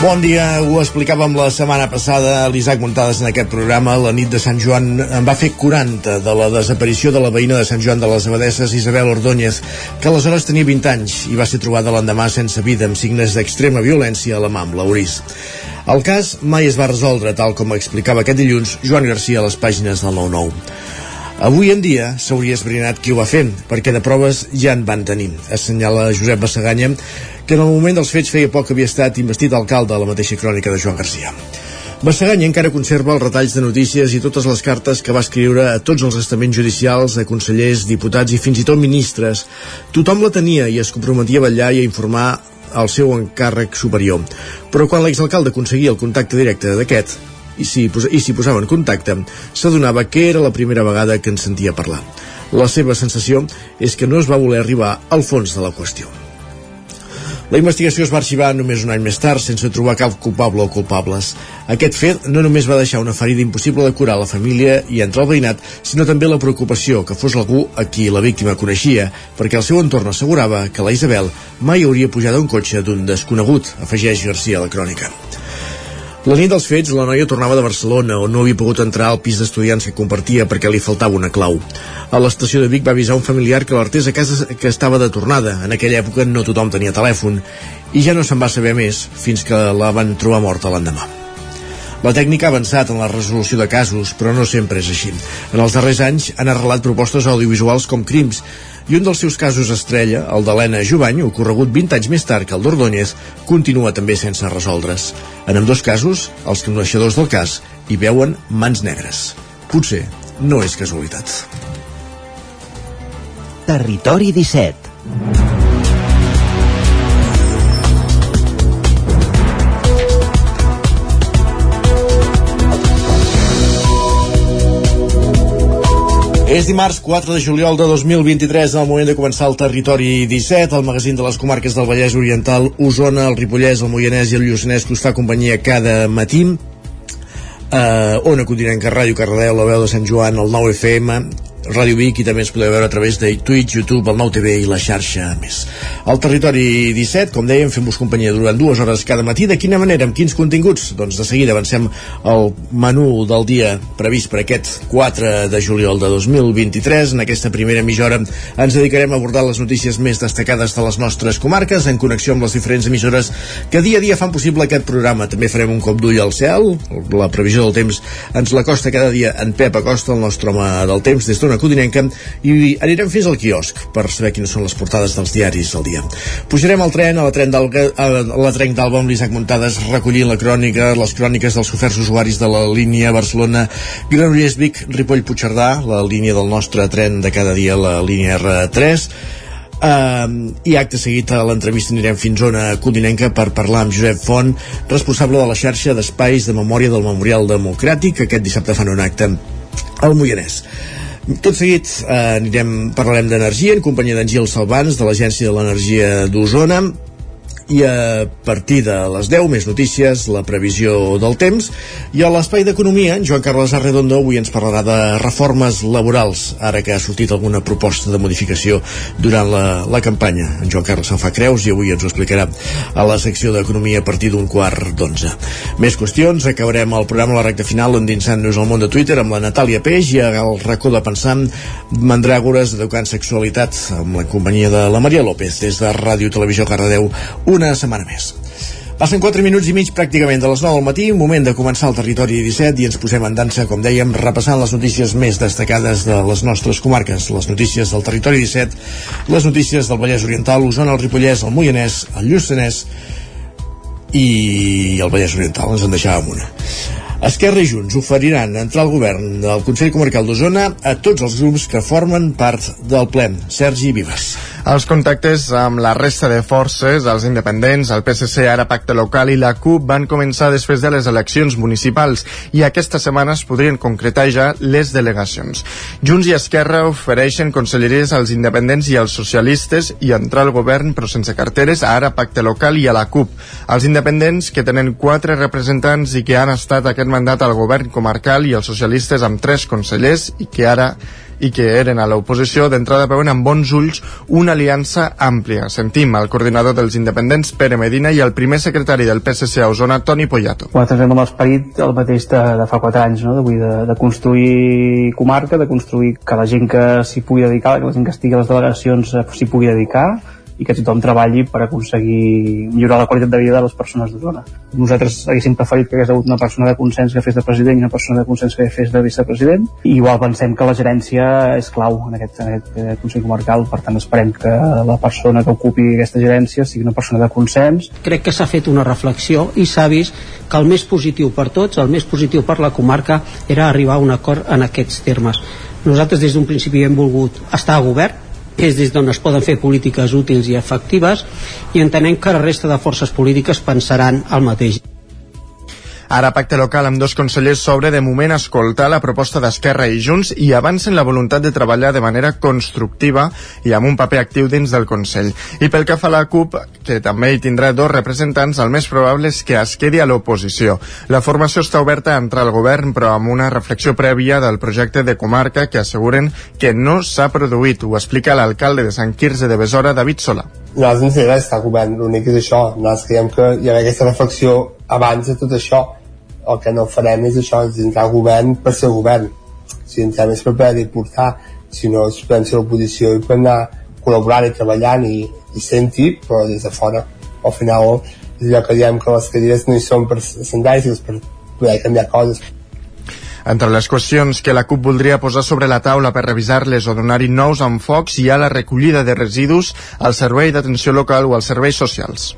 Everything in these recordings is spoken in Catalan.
Bon dia, ho explicàvem la setmana passada l'Isaac Montades en aquest programa. La nit de Sant Joan en va fer 40 de la desaparició de la veïna de Sant Joan de les Abadesses, Isabel Ordóñez, que aleshores tenia 20 anys i va ser trobada l'endemà sense vida amb signes d'extrema violència a la mà amb l'Auris. El cas mai es va resoldre, tal com explicava aquest dilluns Joan Garcia a les pàgines del 9-9. Avui en dia s'hauria esbrinat qui ho va fer, perquè de proves ja en van tenir. Assenyala Josep Bassaganya, que en el moment dels fets feia poc havia estat investit alcalde a la mateixa crònica de Joan Garcia. Bassaganya encara conserva els retalls de notícies i totes les cartes que va escriure a tots els estaments judicials, a consellers, diputats i fins i tot ministres. Tothom la tenia i es comprometia a vetllar i a informar el seu encàrrec superior. Però quan l'exalcalde aconseguia el contacte directe d'aquest, i si, i si posava en contacte, s'adonava que era la primera vegada que en sentia parlar. La seva sensació és que no es va voler arribar al fons de la qüestió. La investigació es va arxivar només un any més tard sense trobar cap culpable o culpables. Aquest fet no només va deixar una ferida impossible de curar a la família i entre el veïnat, sinó també la preocupació que fos algú a qui la víctima coneixia, perquè el seu entorn assegurava que la Isabel mai hauria pujat a un cotxe d'un desconegut, afegeix Garcia a la crònica. La nit dels fets, la noia tornava de Barcelona, on no havia pogut entrar al pis d'estudiants que compartia perquè li faltava una clau. A l'estació de Vic va avisar un familiar que l'artés a casa que estava de tornada. En aquella època no tothom tenia telèfon. I ja no se'n va saber més, fins que la van trobar morta l'endemà. La tècnica ha avançat en la resolució de casos, però no sempre és així. En els darrers anys han arrelat propostes audiovisuals com crims, i un dels seus casos estrella, el d'Helena Jubany, ocorregut 20 anys més tard que el d'Ordóñez, continua també sense resoldre's. En ambdós casos, els coneixedors del cas hi veuen mans negres. Potser no és casualitat. Territori 17 És dimarts 4 de juliol de 2023, en el moment de començar el Territori 17, el magazín de les comarques del Vallès Oriental, Osona, el Ripollès, el Moianès i el Lluçanès, que us fa companyia cada matí. Uh, Ona Continenca, Ràdio Cardedeu, la veu de Sant Joan, el 9 FM, Ràdio Vic i també ens podeu veure a través de Twitch, YouTube, el Nou TV i la xarxa més. Al Territori 17, com dèiem, fem-vos companyia durant dues hores cada matí. De quina manera, amb quins continguts? Doncs de seguida avancem el menú del dia previst per aquest 4 de juliol de 2023. En aquesta primera mitja hora ens dedicarem a abordar les notícies més destacades de les nostres comarques en connexió amb les diferents emissores que dia a dia fan possible aquest programa. També farem un cop d'ull al cel, la previsió del temps ens la costa cada dia en Pep Acosta, el nostre home del temps, des d'una codinenca i anirem fins al quiosc per saber quines són les portades dels diaris del dia. Pujarem al tren, a la tren a la tren d'Alba amb l'Isaac Montades recollint la crònica, les cròniques dels oferts usuaris de la línia Barcelona Granollers Vic, Ripoll Puigcerdà, la línia del nostre tren de cada dia, la línia R3 Uh, i acte seguit a l'entrevista anirem fins a Codinenca per parlar amb Josep Font, responsable de la xarxa d'espais de memòria del Memorial Democràtic, que aquest dissabte fan un acte al Moianès. Tot seguit eh, anirem, parlarem d'energia en companyia d'en Gil Salvans de l'Agència de l'Energia d'Osona i a partir de les 10 més notícies, la previsió del temps. I a l'espai d'economia en Joan Carles Arredondo avui ens parlarà de reformes laborals ara que ha sortit alguna proposta de modificació durant la, la campanya. En Joan Carles se'n fa creus i avui ens ho explicarà a la secció d'economia a partir d'un quart d'onze. Més qüestions, acabarem el programa a la recta final endinsant-nos al món de Twitter amb la Natàlia Peix i al racó de pensar mandràgores educant sexualitat amb la companyia de la Maria López des de Ràdio Televisió Cardedeu un una setmana més. Passen 4 minuts i mig pràcticament de les 9 del matí, moment de començar el territori 17 i ens posem en dansa, com dèiem, repassant les notícies més destacades de les nostres comarques, les notícies del territori 17, les notícies del Vallès Oriental, Osona, el Ripollès, el Moianès, el Lluçanès i el Vallès Oriental, ens en deixàvem una. Esquerra i Junts oferiran entrar al govern del Consell Comarcal d'Osona a tots els grups que formen part del ple. Sergi Vives. Els contactes amb la resta de forces, els independents, el PSC, ara Pacte Local i la CUP van començar després de les eleccions municipals i aquesta setmana es podrien concretar ja les delegacions. Junts i Esquerra ofereixen conselleries als independents i als socialistes i entrar al govern però sense carteres a ara Pacte Local i a la CUP. Els independents, que tenen quatre representants i que han estat aquest mandat al govern comarcal i els socialistes amb tres consellers i que ara i que eren a l'oposició, d'entrada veuen amb bons ulls una aliança àmplia. Sentim el coordinador dels independents, Pere Medina, i el primer secretari del PSC a Osona, Toni Poyato. Nosaltres anem amb l'esperit el mateix de, de fa quatre anys, no? de, de, de construir comarca, de construir que la gent que s'hi pugui dedicar, que la gent que estigui a les delegacions eh, s'hi pugui dedicar, i que tothom treballi per aconseguir millorar la qualitat de vida de les persones d'Osona. Nosaltres haguéssim preferit que hagués hagut una persona de consens que fes de president i una persona de consens que fes de vicepresident i igual pensem que la gerència és clau en aquest, en aquest eh, Consell Comarcal, per tant esperem que la persona que ocupi aquesta gerència sigui una persona de consens. Crec que s'ha fet una reflexió i s'ha vist que el més positiu per tots, el més positiu per la comarca era arribar a un acord en aquests termes. Nosaltres des d'un principi hem volgut estar a govern, és des d'on es poden fer polítiques útils i efectives i entenem que la resta de forces polítiques pensaran el mateix. Ara pacte local amb dos consellers sobre de moment escoltar la proposta d'Esquerra i Junts i avancen la voluntat de treballar de manera constructiva i amb un paper actiu dins del Consell. I pel que fa a la CUP, que també hi tindrà dos representants, el més probable és que es quedi a l'oposició. La formació està oberta a entrar al govern, però amb una reflexió prèvia del projecte de comarca que asseguren que no s'ha produït. Ho explica l'alcalde de Sant Quirze de Besora, David Sola. Nosaltres no sé estar al govern, l'únic és això. Nosaltres creiem que hi ha aquesta reflexió abans de tot això el que no farem és això, és entrar al govern per ser govern. Si entrem és per poder portar, si no és per ser l'oposició i per anar col·laborant i treballant i, i senti, però des de fora. Al final és allò que diem que les cadires no hi són per sentar-hi, per poder canviar coses. Entre les qüestions que la CUP voldria posar sobre la taula per revisar-les o donar-hi nous enfocs hi ha la recollida de residus al servei d'atenció local o als serveis socials.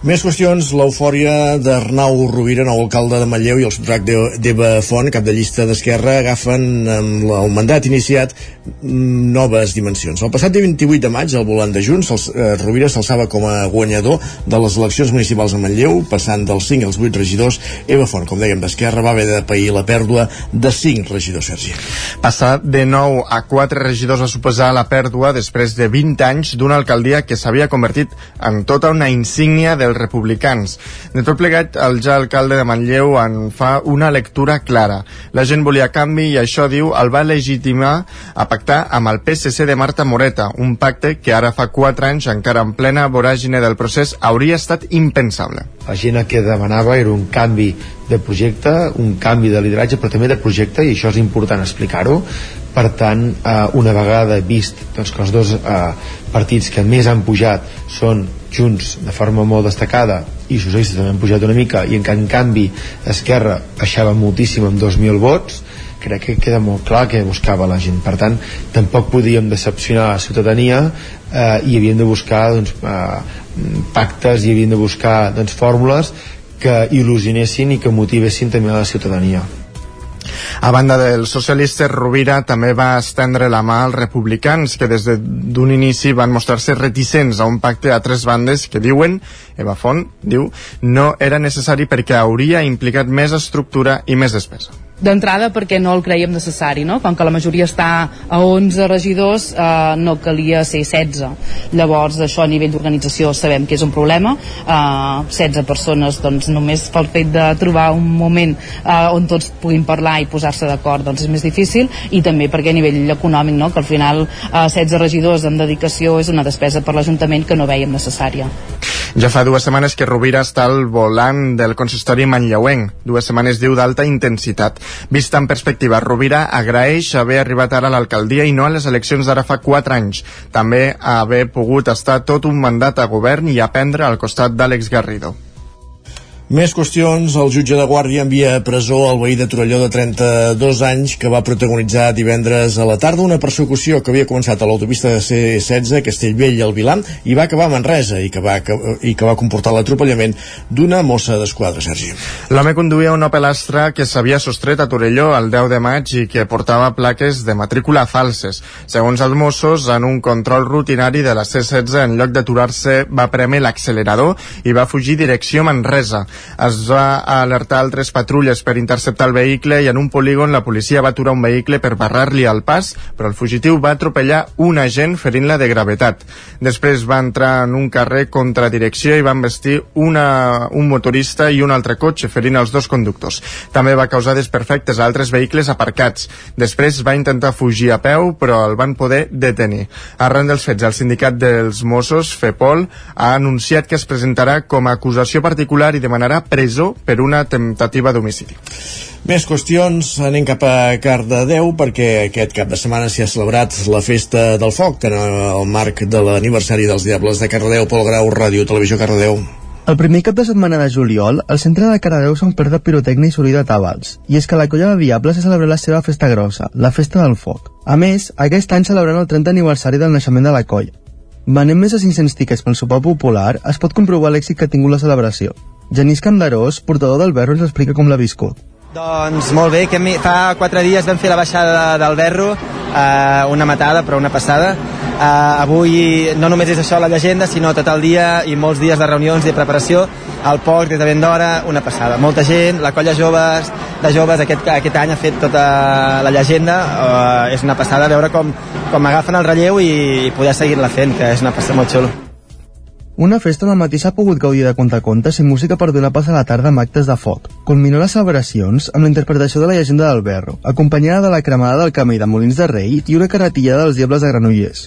Més qüestions, l'eufòria d'Arnau Rovira, nou alcalde de Manlleu i el subtrac d'Eva Font, cap de llista d'Esquerra, agafen amb el mandat iniciat mm, noves dimensions. El passat dia 28 de maig, al volant de Junts, el, eh, Rovira s'alçava com a guanyador de les eleccions municipals a Manlleu, passant dels 5 als 8 regidors. Eva Font, com dèiem, d'Esquerra, va haver de pair la pèrdua de 5 regidors, Sergi. Passar de 9 a 4 regidors va suposar la pèrdua després de 20 anys d'una alcaldia que s'havia convertit en tota una insígnia del dels republicans. De tot plegat, el ja alcalde de Manlleu en fa una lectura clara. La gent volia canvi i això, diu, el va legitimar a pactar amb el PSC de Marta Moreta, un pacte que ara fa 4 anys, encara en plena voràgine del procés, hauria estat impensable. La gent que demanava era un canvi de projecte, un canvi de lideratge, però també de projecte, i això és important explicar-ho. Per tant, eh, una vegada vist doncs, que els dos eh, partits que més han pujat són Junts de forma molt destacada i Socialistes també han pujat una mica i en, en canvi Esquerra baixava moltíssim amb 2.000 vots crec que queda molt clar que buscava la gent per tant tampoc podíem decepcionar la ciutadania eh, i havíem de buscar doncs, eh, pactes i havíem de buscar doncs, fórmules que il·lusionessin i que motivessin també a la ciutadania. A banda dels socialistes, Rovira també va estendre la mà als republicans, que des d'un inici van mostrar-se reticents a un pacte a tres bandes que diuen, Eva Font diu, no era necessari perquè hauria implicat més estructura i més despesa d'entrada perquè no el creiem necessari no? com que la majoria està a 11 regidors eh, no calia ser 16 llavors això a nivell d'organització sabem que és un problema eh, 16 persones doncs només pel fet de trobar un moment eh, on tots puguin parlar i posar-se d'acord doncs és més difícil i també perquè a nivell econòmic no? que al final eh, 16 regidors en dedicació és una despesa per l'Ajuntament que no veiem necessària ja fa dues setmanes que Rovira està al volant del consistori manlleuenc dues setmanes diu d'alta intensitat Vista en perspectiva, Rovira agraeix haver arribat ara a l'alcaldia i no a les eleccions d'ara fa 4 anys. També haver pogut estar tot un mandat a govern i aprendre al costat d'Àlex Garrido. Més qüestions. El jutge de Guàrdia envia a presó el veí de Torelló de 32 anys que va protagonitzar divendres a la tarda una persecució que havia començat a l'autopista de C-16 Castellvell i el Vilam i va acabar a Manresa i que va, i que va comportar l'atropellament d'una mossa d'esquadra, Sergi. L'home conduïa un Opel Astra que s'havia sostret a Torelló el 10 de maig i que portava plaques de matrícula falses. Segons els Mossos, en un control rutinari de la C-16, en lloc d'aturar-se, va premer l'accelerador i va fugir direcció Manresa es va alertar altres patrulles per interceptar el vehicle i en un polígon la policia va aturar un vehicle per barrar-li el pas, però el fugitiu va atropellar un agent ferint-la de gravetat. Després va entrar en un carrer contra direcció i van vestir una, un motorista i un altre cotxe, ferint els dos conductors. També va causar desperfectes a altres vehicles aparcats. Després va intentar fugir a peu, però el van poder detenir. Arran dels fets, el sindicat dels Mossos, FEPOL, ha anunciat que es presentarà com a acusació particular i demanarà demanarà presó per una temptativa d'homicidi. Més qüestions, anem cap a Cardedeu perquè aquest cap de setmana s'hi ha celebrat la festa del foc en el marc de l'aniversari dels Diables de Cardedeu, Pol Grau, Ràdio Televisió Cardedeu. El primer cap de setmana de juliol, el centre de Cardedeu s'ha omplert de pirotècnia i soroll de tabals, i és que la colla de Diables ha celebrat la seva festa grossa, la Festa del Foc. A més, aquest any celebrant el 30 aniversari del naixement de la colla. Venent més de 500 tickets pel sopar popular, es pot comprovar l'èxit que ha tingut la celebració. Genís Candarós, portador del Berro, ens explica com l'ha viscut. Doncs molt bé, que fa quatre dies vam fer la baixada del Berro, eh, una matada, però una passada. Eh, avui no només és això la llegenda, sinó tot el dia i molts dies de reunions i de preparació. El POC des de ben d'hora, una passada. Molta gent, la colla joves, de joves aquest, aquest any ha fet tota la llegenda. Eh, és una passada veure com, com agafen el relleu i, i poder seguir-la fent, que és una passada molt xulo. Una festa on el matí s'ha pogut gaudir de contacontes i música per donar pas a la tarda amb actes de foc. Culminó les celebracions amb la interpretació de la llegenda del Berro, acompanyada de la cremada del camí de Molins de Rei i una caratillada dels Diables de Granollers.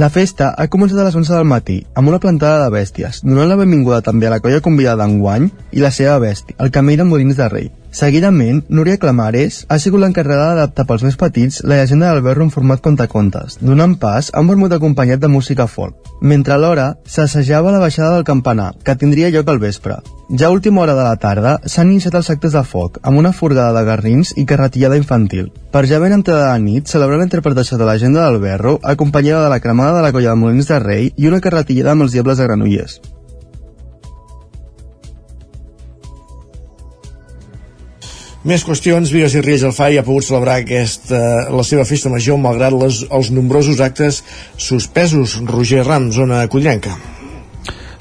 La festa ha començat a les 11 del matí, amb una plantada de bèsties, donant la benvinguda també a la colla convidada d'enguany i la seva bèstia, el camell de Molins de Rei. Seguidament, Núria Clamares ha sigut l'encarregada d'adaptar pels més petits la llegenda del Berro en format contacontes, donant pas a un vermut acompanyat de música folk. Mentre alhora s'assajava la baixada del campanar, que tindria lloc al vespre. Ja a última hora de la tarda s'han iniciat els actes de foc, amb una furgada de garrins i carretillada infantil. Per ja ben entrada de nit, celebrar la interpretació de l'agenda del Berro, acompanyada de la cremada de la colla de Molins de Rei i una carretillada amb els diables de Granollers. Més qüestions, Vigues i Riells el FAI ha pogut celebrar aquesta, la seva festa major malgrat les, els nombrosos actes suspesos. Roger Ram, zona codinenca.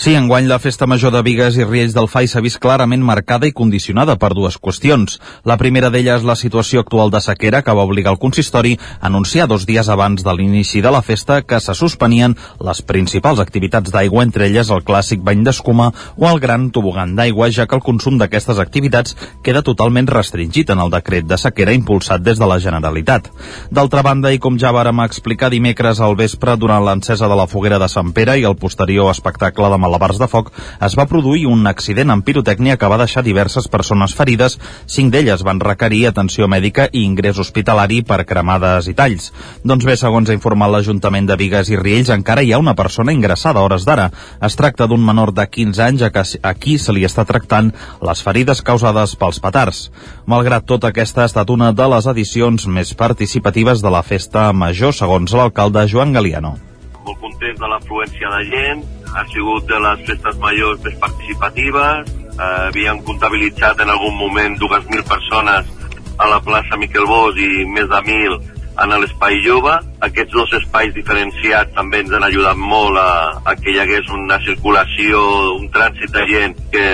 Sí, enguany la festa major de Vigues i Riells del FAI s'ha vist clarament marcada i condicionada per dues qüestions. La primera d'elles és la situació actual de sequera que va obligar el consistori a anunciar dos dies abans de l'inici de la festa que se suspenien les principals activitats d'aigua, entre elles el clàssic bany d'escuma o el gran tobogan d'aigua, ja que el consum d'aquestes activitats queda totalment restringit en el decret de sequera impulsat des de la Generalitat. D'altra banda, i com ja vàrem explicar dimecres al vespre durant l'encesa de la foguera de Sant Pere i el posterior espectacle de malabars de foc, es va produir un accident amb pirotècnia que va deixar diverses persones ferides, cinc d'elles van requerir atenció mèdica i ingrés hospitalari per cremades i talls. Doncs bé, segons ha informat l'Ajuntament de Vigues i Riells, encara hi ha una persona ingressada a hores d'ara. Es tracta d'un menor de 15 anys a, que, a qui se li està tractant les ferides causades pels petards. Malgrat tot, aquesta ha estat una de les edicions més participatives de la festa major, segons l'alcalde Joan Galiano. Molt contents de l'afluència de gent, ha sigut de les festes majors més participatives, eh, havíem comptabilitzat en algun moment 2.000 persones a la plaça Miquel Bosch i més de 1.000 en l'espai jove. Aquests dos espais diferenciats també ens han ajudat molt a, a que hi hagués una circulació, un trànsit de gent que,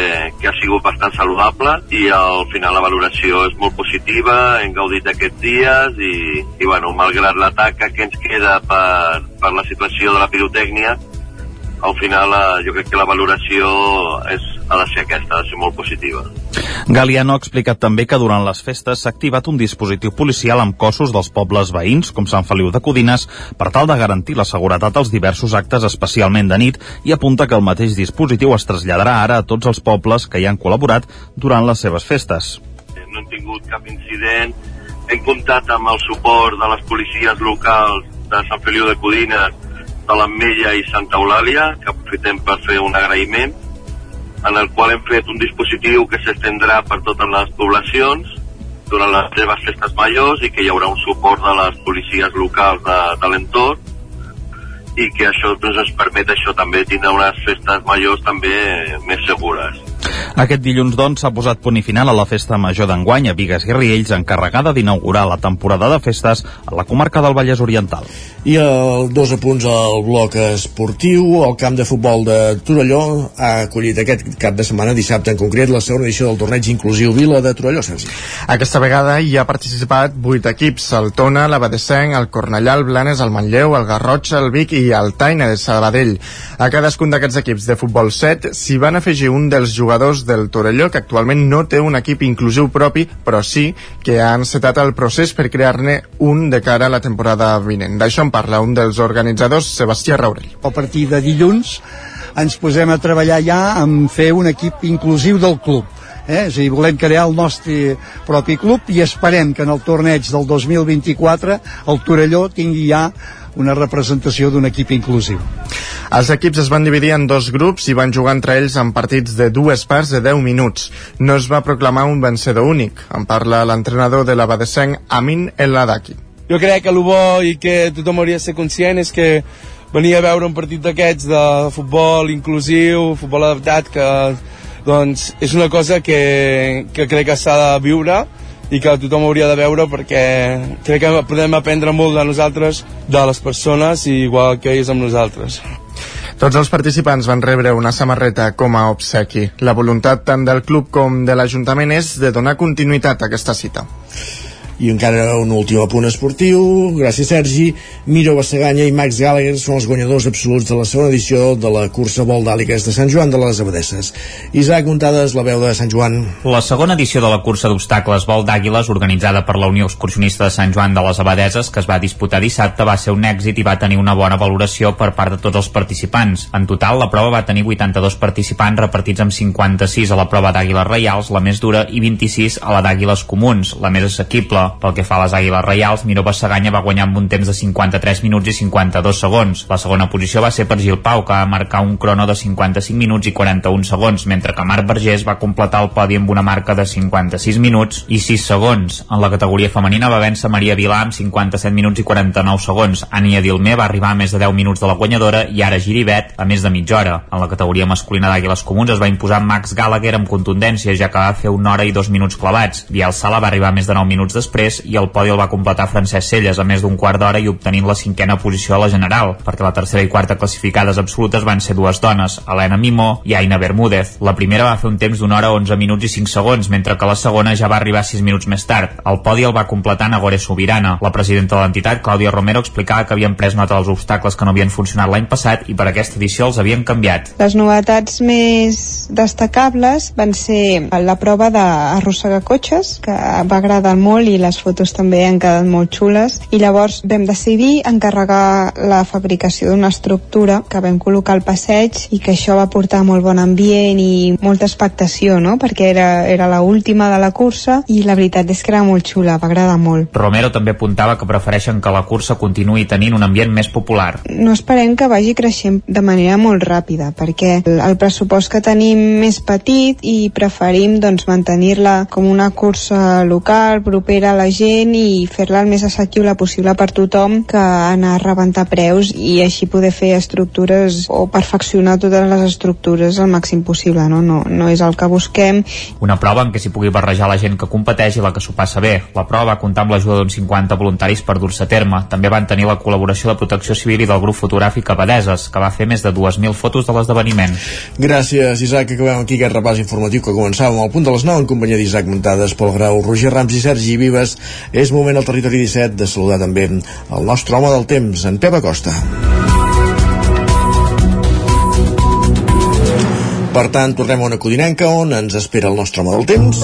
que ha sigut bastant saludable i al final la valoració és molt positiva, hem gaudit d'aquests dies i, i bueno, malgrat l'atac que ens queda per, per la situació de la pirotècnia, al final eh, jo crec que la valoració és, ha de ser aquesta, ha de ser molt positiva. Galiano ha explicat també que durant les festes s'ha activat un dispositiu policial amb cossos dels pobles veïns, com Sant Feliu de Codines, per tal de garantir la seguretat als diversos actes, especialment de nit, i apunta que el mateix dispositiu es traslladarà ara a tots els pobles que hi han col·laborat durant les seves festes. No hem tingut cap incident, hem comptat amb el suport de les policies locals de Sant Feliu de Codines, de l'Ametlla i Santa Eulàlia, que aprofitem per fer un agraïment, en el qual hem fet un dispositiu que s'estendrà per totes les poblacions durant les seves festes majors i que hi haurà un suport de les policies locals de, de l'entorn i que això doncs, ens permet això també tindre unes festes majors també més segures. Aquest dilluns, doncs, s'ha posat punt i final a la festa major d'enguany a Vigues i Riells, encarregada d'inaugurar la temporada de festes a la comarca del Vallès Oriental. I el dos apunts al bloc esportiu. El camp de futbol de Torelló ha acollit aquest cap de setmana, dissabte en concret, la segona edició del torneig inclusiu Vila de Torelló, Sergi. Aquesta vegada hi ha participat vuit equips, el Tona, l'Abadesenc, el Cornellà, el Blanes, el Manlleu, el Garrotxa, el Vic i el Taina de Sabadell. A cadascun d'aquests equips de futbol 7 s'hi van afegir un dels jugadors del Torelló, que actualment no té un equip inclusiu propi, però sí que ha encetat el procés per crear-ne un de cara a la temporada vinent. D'això en parla un dels organitzadors, Sebastià Raurell. A partir de dilluns ens posem a treballar ja en fer un equip inclusiu del club. Eh? És a dir, volem crear el nostre propi club i esperem que en el torneig del 2024 el Torelló tingui ja una representació d'un equip inclusiu. Els equips es van dividir en dos grups i van jugar entre ells en partits de dues parts de 10 minuts. No es va proclamar un vencedor únic. En parla l'entrenador de l'Abadesenc, Amin El Ladaki. Jo crec que el bo i que tothom hauria de ser conscient és que venir a veure un partit d'aquests de futbol inclusiu, futbol adaptat, que doncs és una cosa que, que crec que s'ha de viure i que tothom hauria de veure perquè crec que podem aprendre molt de nosaltres, de les persones, i igual que ells amb nosaltres. Tots els participants van rebre una samarreta com a obsequi. La voluntat tant del club com de l'Ajuntament és de donar continuïtat a aquesta cita. I encara un últim apunt esportiu. Gràcies, Sergi. Miro Bassaganya i Max Gallagher són els guanyadors absoluts de la segona edició de la cursa vol d'àligues de Sant Joan de les Abadesses. Isaac Montades, la veu de Sant Joan. La segona edició de la cursa d'obstacles vol d'àguiles organitzada per la Unió Excursionista de Sant Joan de les Abadeses que es va disputar dissabte va ser un èxit i va tenir una bona valoració per part de tots els participants. En total, la prova va tenir 82 participants repartits amb 56 a la prova d'àguiles reials, la més dura, i 26 a la d'àguiles comuns, la més assequible. Pel que fa a les àguiles reials, Miró Bassaganya va guanyar amb un temps de 53 minuts i 52 segons. La segona posició va ser per Gil Pau, que va marcar un crono de 55 minuts i 41 segons, mentre que Marc Vergés va completar el podi amb una marca de 56 minuts i 6 segons. En la categoria femenina va vèncer Maria Vilà amb 57 minuts i 49 segons. Ania Dilmer va arribar a més de 10 minuts de la guanyadora i ara Giribet a més de mitja hora. En la categoria masculina d'Àguiles Comuns es va imposar Max Gallagher amb contundència, ja que va fer una hora i dos minuts clavats. Biel Sala va arribar més de 9 minuts després i el podi el va completar Francesc Celles a més d'un quart d'hora i obtenint la cinquena posició a la general, perquè la tercera i quarta classificades absolutes van ser dues dones, Helena Mimó i Aina Bermúdez. La primera va fer un temps d'una hora 11 minuts i 5 segons, mentre que la segona ja va arribar 6 minuts més tard. El podi el va completar Nagore Sobirana. La presidenta de l'entitat, Clàudia Romero, explicava que havien pres nota dels obstacles que no havien funcionat l'any passat i per aquesta edició els havien canviat. Les novetats més destacables van ser la prova d'arrossegar cotxes, que va agradar molt i les fotos també han quedat molt xules i llavors vam decidir encarregar la fabricació d'una estructura que vam col·locar al passeig i que això va portar molt bon ambient i molta expectació, no? perquè era, era la última de la cursa i la veritat és que era molt xula, va agradar molt. Romero també apuntava que prefereixen que la cursa continuï tenint un ambient més popular. No esperem que vagi creixent de manera molt ràpida perquè el, pressupost que tenim és petit i preferim doncs, mantenir-la com una cursa local, propera a la gent i fer-la el més assequible possible per tothom que anar a rebentar preus i així poder fer estructures o perfeccionar totes les estructures al màxim possible, no? No, no és el que busquem. Una prova en què s'hi pugui barrejar la gent que competeix i la que s'ho passa bé. La prova va comptar amb l'ajuda d'uns 50 voluntaris per dur-se a terme. També van tenir la col·laboració de Protecció Civil i del grup fotogràfic Abadeses, que va fer més de 2.000 fotos de l'esdeveniment. Gràcies, Isaac. Acabem aquí aquest repàs informatiu que començàvem al punt de les 9 en companyia d'Isaac Muntades, Pol Grau, Roger Rams i Sergi Vives. És moment al territori 17 de saludar també el nostre home del temps, en Pep Acosta. Per tant, tornem a una codinenca on ens espera el nostre home del temps.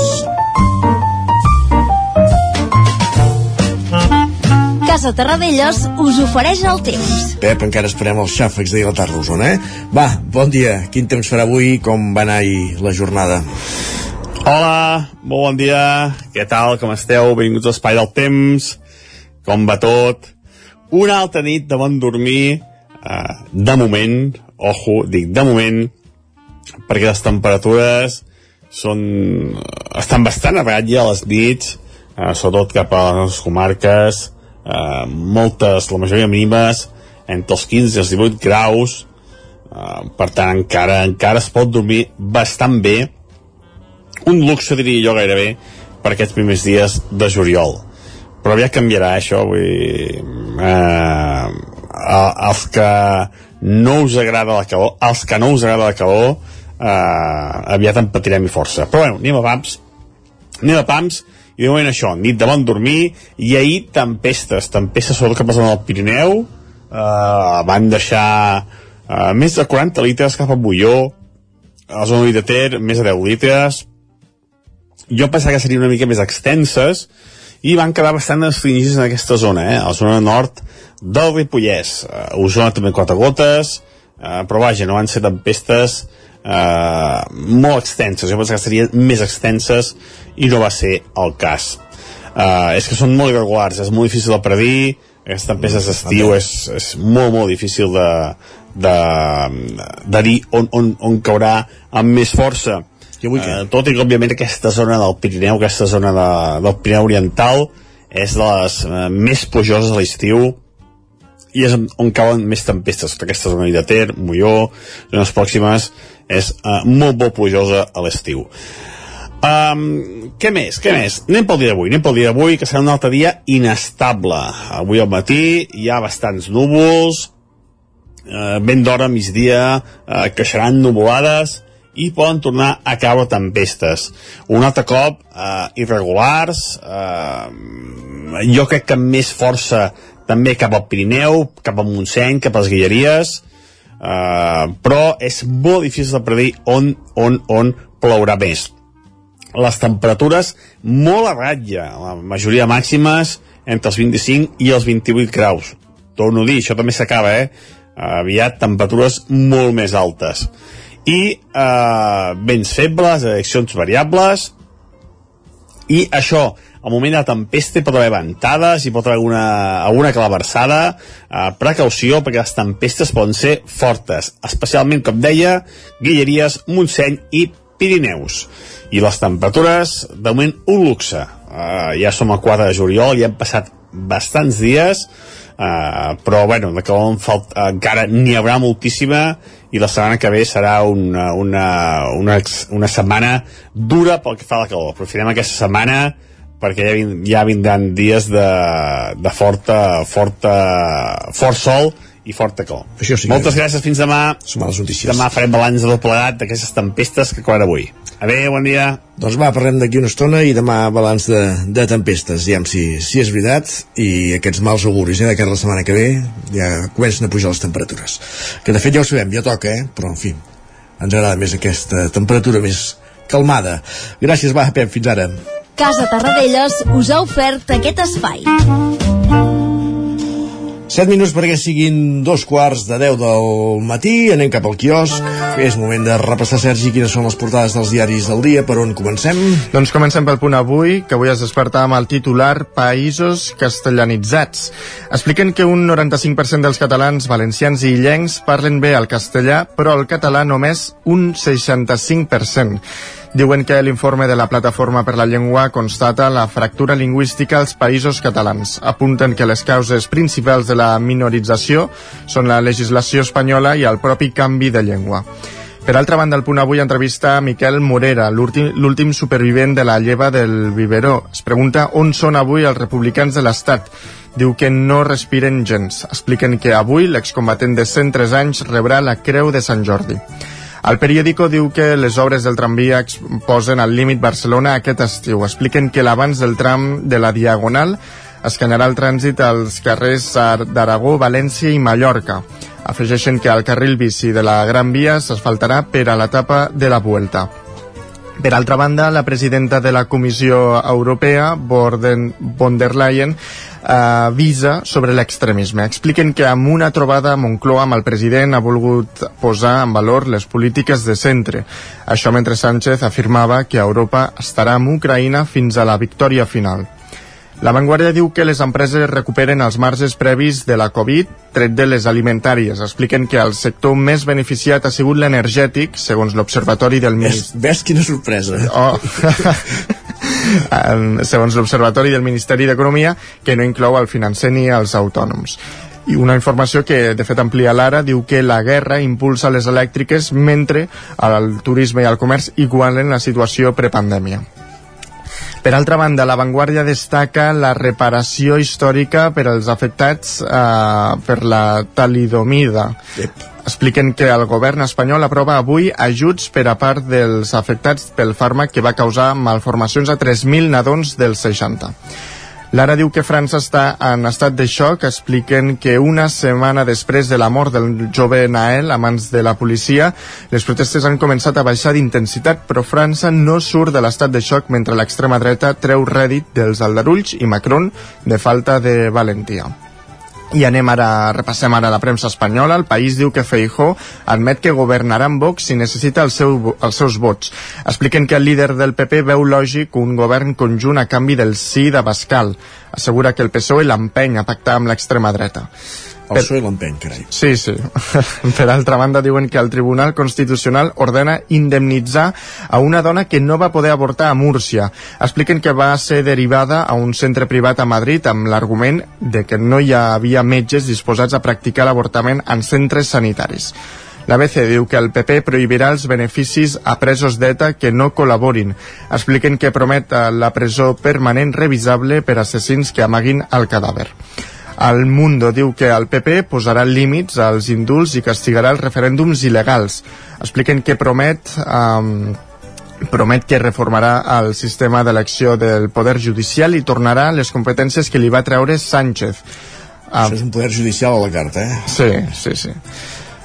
Casa Terradellos us ofereix el temps. Pep, encara esperem els xàfecs de dilatar los eh? Va, bon dia. Quin temps farà avui? Com va anar ahir la jornada? Hola, molt bon dia. Què tal, com esteu? Benvinguts a l'Espai del Temps. Com va tot? Una altra nit de bon dormir. Uh, de moment, ojo, dic de moment, perquè les temperatures són, estan bastant a ratlla a les nits, eh, sobretot cap a les comarques, eh, moltes, la majoria mínimes, entre els 15 i els 18 graus, eh, per tant encara, encara es pot dormir bastant bé, un luxe diria jo gairebé per aquests primers dies de juliol. Però ja canviarà això vull dir, eh, els que no us agrada la calor els que no us agrada la calor eh, aviat en patirem i força. Però bueno, anem a pams anem a pams i de moment això, nit de bon dormir i ahir tempestes, tempestes sobretot que passen al Pirineu eh, van deixar eh, més de 40 litres cap a Bulló a la zona de Ter més de 10 litres jo pensava que serien una mica més extenses i van quedar bastant restringits en aquesta zona, eh? a la zona nord del Ripollès. Uh, Osona també quatre gotes, uh, però vaja, no van ser tempestes uh, molt extenses. Jo pensava que serien més extenses i no va ser el cas. Uh, és que són molt irregulars, és molt difícil de predir, aquestes tempestes d'estiu és, és molt, molt difícil de, de, de dir on, on, on caurà amb més força vull que... Uh, tot i que, òbviament, aquesta zona del Pirineu, aquesta zona de, del Pirineu Oriental, és de les uh, més plujoses a l'estiu i és on cauen més tempestes. Aquesta zona de Ter, Molló, zones pròximes, és uh, molt, molt plujosa a l'estiu. Um, què més? Què més? Anem pel dia d'avui. Anem pel dia d'avui, que serà un altre dia inestable. Avui al matí hi ha bastants núvols, uh, ben d'hora, migdia, uh, creixeran nuvolades, i poden tornar a caure tempestes. Un altre cop, eh, irregulars, eh, jo crec que més força també cap al Pirineu, cap al Montseny, cap a les Guilleries, eh, però és molt difícil de predir on, on, on plourà més. Les temperatures molt a ratlla, la majoria màximes entre els 25 i els 28 graus. Torno a dir, això també s'acaba, eh? Aviat temperatures molt més altes i eh, vents febles, direccions variables i això al moment de tempesta pot haver ventades, hi pot haver alguna, alguna claversada, eh, precaució perquè les tempestes poden ser fortes, especialment, com deia, Guilleries, Montseny i Pirineus. I les temperatures, de moment, un luxe. Eh, ja som a 4 de juliol, ja han passat bastants dies, Uh, però bueno, de calor falta, encara n'hi haurà moltíssima i la setmana que ve serà una, una, una, una setmana dura pel que fa a la calor. Aprofitem aquesta setmana perquè ja, ja vindran dies de, de forta, forta, fort sol i forta calor. Això sí Moltes gràcies, fins demà. Són males notícies. Demà farem balanç de tot plegat d'aquestes tempestes que acaben avui. Adéu, bon dia. Doncs va, parlem d'aquí una estona i demà balanç de, de tempestes, ja si, si és veritat, i aquests mals auguris, eh, de cara la setmana que ve, ja comencen a pujar les temperatures. Que de fet ja ho sabem, ja toca, eh? però en fi, ens agrada més aquesta temperatura més calmada. Gràcies, va, Pep, fins ara. Casa Tarradellas us ha ofert aquest espai. 7 minuts perquè siguin dos quarts de 10 del matí, anem cap al quiosc. És moment de repassar, Sergi, quines són les portades dels diaris del dia, per on comencem? Doncs comencem pel punt avui, que avui es desperta amb el titular Països castellanitzats. Expliquen que un 95% dels catalans, valencians i illencs parlen bé el castellà, però el català només un 65%. Diuen que l'informe de la Plataforma per la Llengua constata la fractura lingüística als països catalans. Apunten que les causes principals de la minorització són la legislació espanyola i el propi canvi de llengua. Per altra banda, el punt avui entrevista Miquel Morera, l'últim supervivent de la lleva del Biberó. Es pregunta on són avui els republicans de l'Estat. Diu que no respiren gens. Expliquen que avui l'excombatent de 103 anys rebrà la Creu de Sant Jordi. El periòdico diu que les obres del tramvia posen al límit Barcelona aquest estiu. Expliquen que l'abans del tram de la Diagonal escanyarà el trànsit als carrers d'Aragó, València i Mallorca. Afegeixen que el carril bici de la Gran Via s'asfaltarà per a l'etapa de la Vuelta. Per altra banda, la presidenta de la Comissió Europea, Borden, von der Leyen, avisa sobre l'extremisme. Expliquen que amb una trobada a Moncloa amb el president ha volgut posar en valor les polítiques de centre. Això mentre Sánchez afirmava que Europa estarà amb Ucraïna fins a la victòria final. La Vanguardia diu que les empreses recuperen els marges previs de la Covid, tret de les alimentàries. Expliquen que el sector més beneficiat ha sigut l'energètic, segons l'Observatori del Ministeri... Ves quina sorpresa. Oh. segons l'Observatori del Ministeri d'Economia, que no inclou el financer ni els autònoms. I una informació que, de fet, amplia l'ara, diu que la guerra impulsa les elèctriques mentre el turisme i el comerç igualen la situació prepandèmia. Per altra banda, La Vanguardia destaca la reparació històrica per als afectats eh, per la talidomida. Yep. Expliquen que el govern espanyol aprova avui ajuts per a part dels afectats pel fàrmac que va causar malformacions a 3.000 nadons dels 60. Lara diu que França està en estat de xoc. Expliquen que una setmana després de la mort del jove Nael a mans de la policia, les protestes han començat a baixar d'intensitat, però França no surt de l'estat de xoc mentre l'extrema dreta treu rèdit dels aldarulls i Macron de falta de valentia. I anem ara, repassem ara la premsa espanyola. El país diu que Feijó admet que governarà amb Vox si necessita el seu, els seus vots. Expliquen que el líder del PP veu lògic un govern conjunt a canvi del sí de Bascal. Assegura que el PSOE l'empeny a pactar amb l'extrema dreta. El PSOE l'empeny, carai. Sí, sí. per altra banda, diuen que el Tribunal Constitucional ordena indemnitzar a una dona que no va poder avortar a Múrcia. Expliquen que va ser derivada a un centre privat a Madrid amb l'argument de que no hi havia metges disposats a practicar l'avortament en centres sanitaris. La BC diu que el PP prohibirà els beneficis a presos d'ETA que no col·laborin. Expliquen que promet la presó permanent revisable per assassins que amaguin el cadàver. El Mundo diu que el PP posarà límits als indults i castigarà els referèndums il·legals. Expliquen que promet... Um, promet que reformarà el sistema d'elecció del Poder Judicial i tornarà les competències que li va treure Sánchez. Això és un poder judicial a la carta, eh? Sí, sí, sí.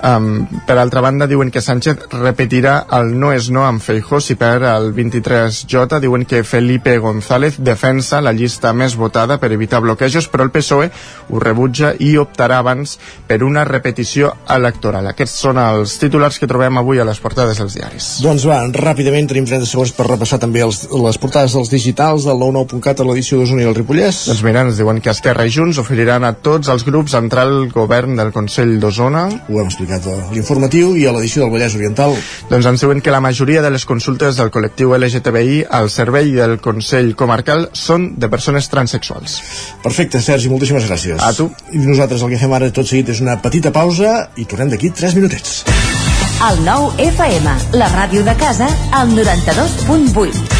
Um, per altra banda, diuen que Sánchez repetirà el no és no amb Feijó si per el 23J. Diuen que Felipe González defensa la llista més votada per evitar bloquejos, però el PSOE ho rebutja i optarà abans per una repetició electoral. Aquests són els titulars que trobem avui a les portades dels diaris. Doncs va, ràpidament tenim 30 segons per repassar també els, les portades dels digitals del 99.cat a l'edició d'Osona i el Ripollès. Doncs mira, ens diuen que Esquerra i Junts oferiran a tots els grups entrar al govern del Consell d'Osona. Ho hem explicat explicat a l'informatiu i a l'edició del Vallès Oriental. Doncs ens diuen que la majoria de les consultes del col·lectiu LGTBI al servei del Consell Comarcal són de persones transexuals. Perfecte, Sergi, moltíssimes gràcies. A tu. I nosaltres el que fem ara tot seguit és una petita pausa i tornem d'aquí 3 minutets. El nou FM, la ràdio de casa, al 92.8.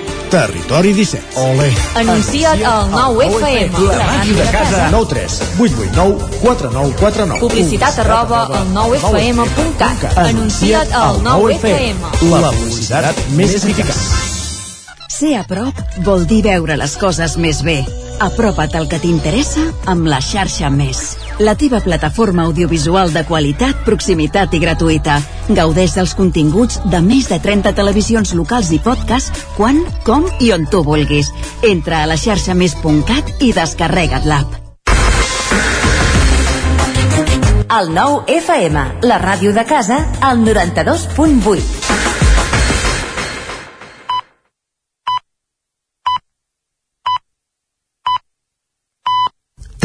Territori 17. Ole. Anuncia't al 9FM. La màquina de casa. 9 3 8 8 9 4 9 4 9. Publicitat arroba al 9FM.cat. Anuncia't al 9FM. La publicitat més eficaç. Ser a prop vol dir veure les coses més bé. Apropa't al que t'interessa amb la xarxa Més. La teva plataforma audiovisual de qualitat, proximitat i gratuïta. Gaudeix dels continguts de més de 30 televisions locals i podcast quan, com i on tu vulguis. Entra a la xarxa més.cat i descarrega't l'app. El 9FM, la ràdio de casa, al 92.8.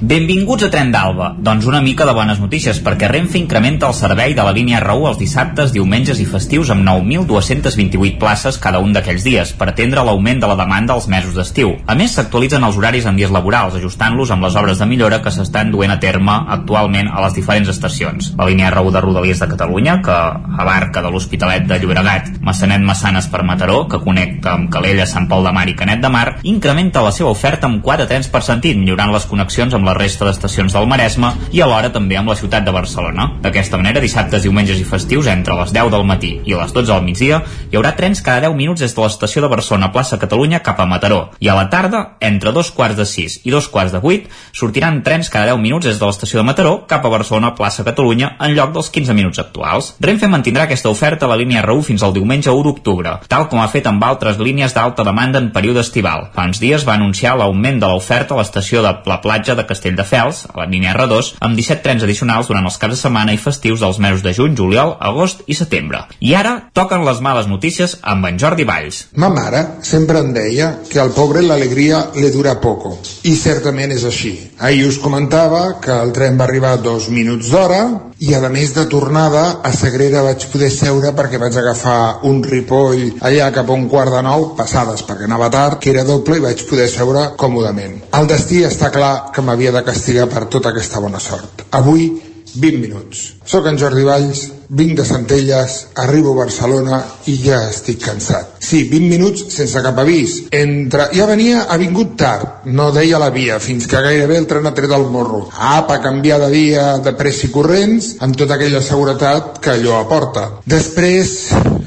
Benvinguts a Tren d'Alba. Doncs una mica de bones notícies, perquè Renfe incrementa el servei de la línia R1 els dissabtes, diumenges i festius amb 9.228 places cada un d'aquells dies, per atendre l'augment de la demanda als mesos d'estiu. A més, s'actualitzen els horaris en dies laborals, ajustant-los amb les obres de millora que s'estan duent a terme actualment a les diferents estacions. La línia R1 de Rodalies de Catalunya, que abarca de l'Hospitalet de Llobregat, Massanet Massanes per Mataró, que connecta amb Calella, Sant Pol de Mar i Canet de Mar, incrementa la seva oferta amb 4 trens per sentit, millorant les connexions amb la resta d'estacions del Maresme i alhora també amb la ciutat de Barcelona. D'aquesta manera, dissabtes, diumenges i festius, entre les 10 del matí i les 12 del migdia, hi haurà trens cada 10 minuts des de l'estació de Barcelona plaça Catalunya cap a Mataró. I a la tarda, entre dos quarts de 6 i dos quarts de 8, sortiran trens cada 10 minuts des de l'estació de Mataró cap a Barcelona plaça Catalunya en lloc dels 15 minuts actuals. Renfe mantindrà aquesta oferta a la línia R1 fins al diumenge 1 d'octubre, tal com ha fet amb altres línies d'alta demanda en període estival. Fa uns dies va anunciar l'augment de l'oferta a l'estació de la platja de Castelldefels, a la línia R2, amb 17 trens addicionals durant els caps de setmana i festius dels mesos de juny, juliol, agost i setembre. I ara toquen les males notícies amb en Jordi Valls. Ma mare sempre em deia que al pobre l'alegria li dura poco. I certament és així. Ahir us comentava que el tren va arribar dos minuts d'hora i a més de tornada a Sagrera vaig poder seure perquè vaig agafar un ripoll allà cap a un quart de nou, passades perquè anava tard, que era doble i vaig poder seure còmodament. El destí està clar que m'havia de castigar per tota aquesta bona sort. Avui 20 minuts. Soc en Jordi Valls, vinc de Centelles, arribo a Barcelona i ja estic cansat. Sí, 20 minuts sense cap avís. Entre... Ja venia, ha vingut tard, no deia la via, fins que gairebé el tren ha tret el morro. Apa, canviar de dia de pressa i corrents, amb tota aquella seguretat que allò aporta. Després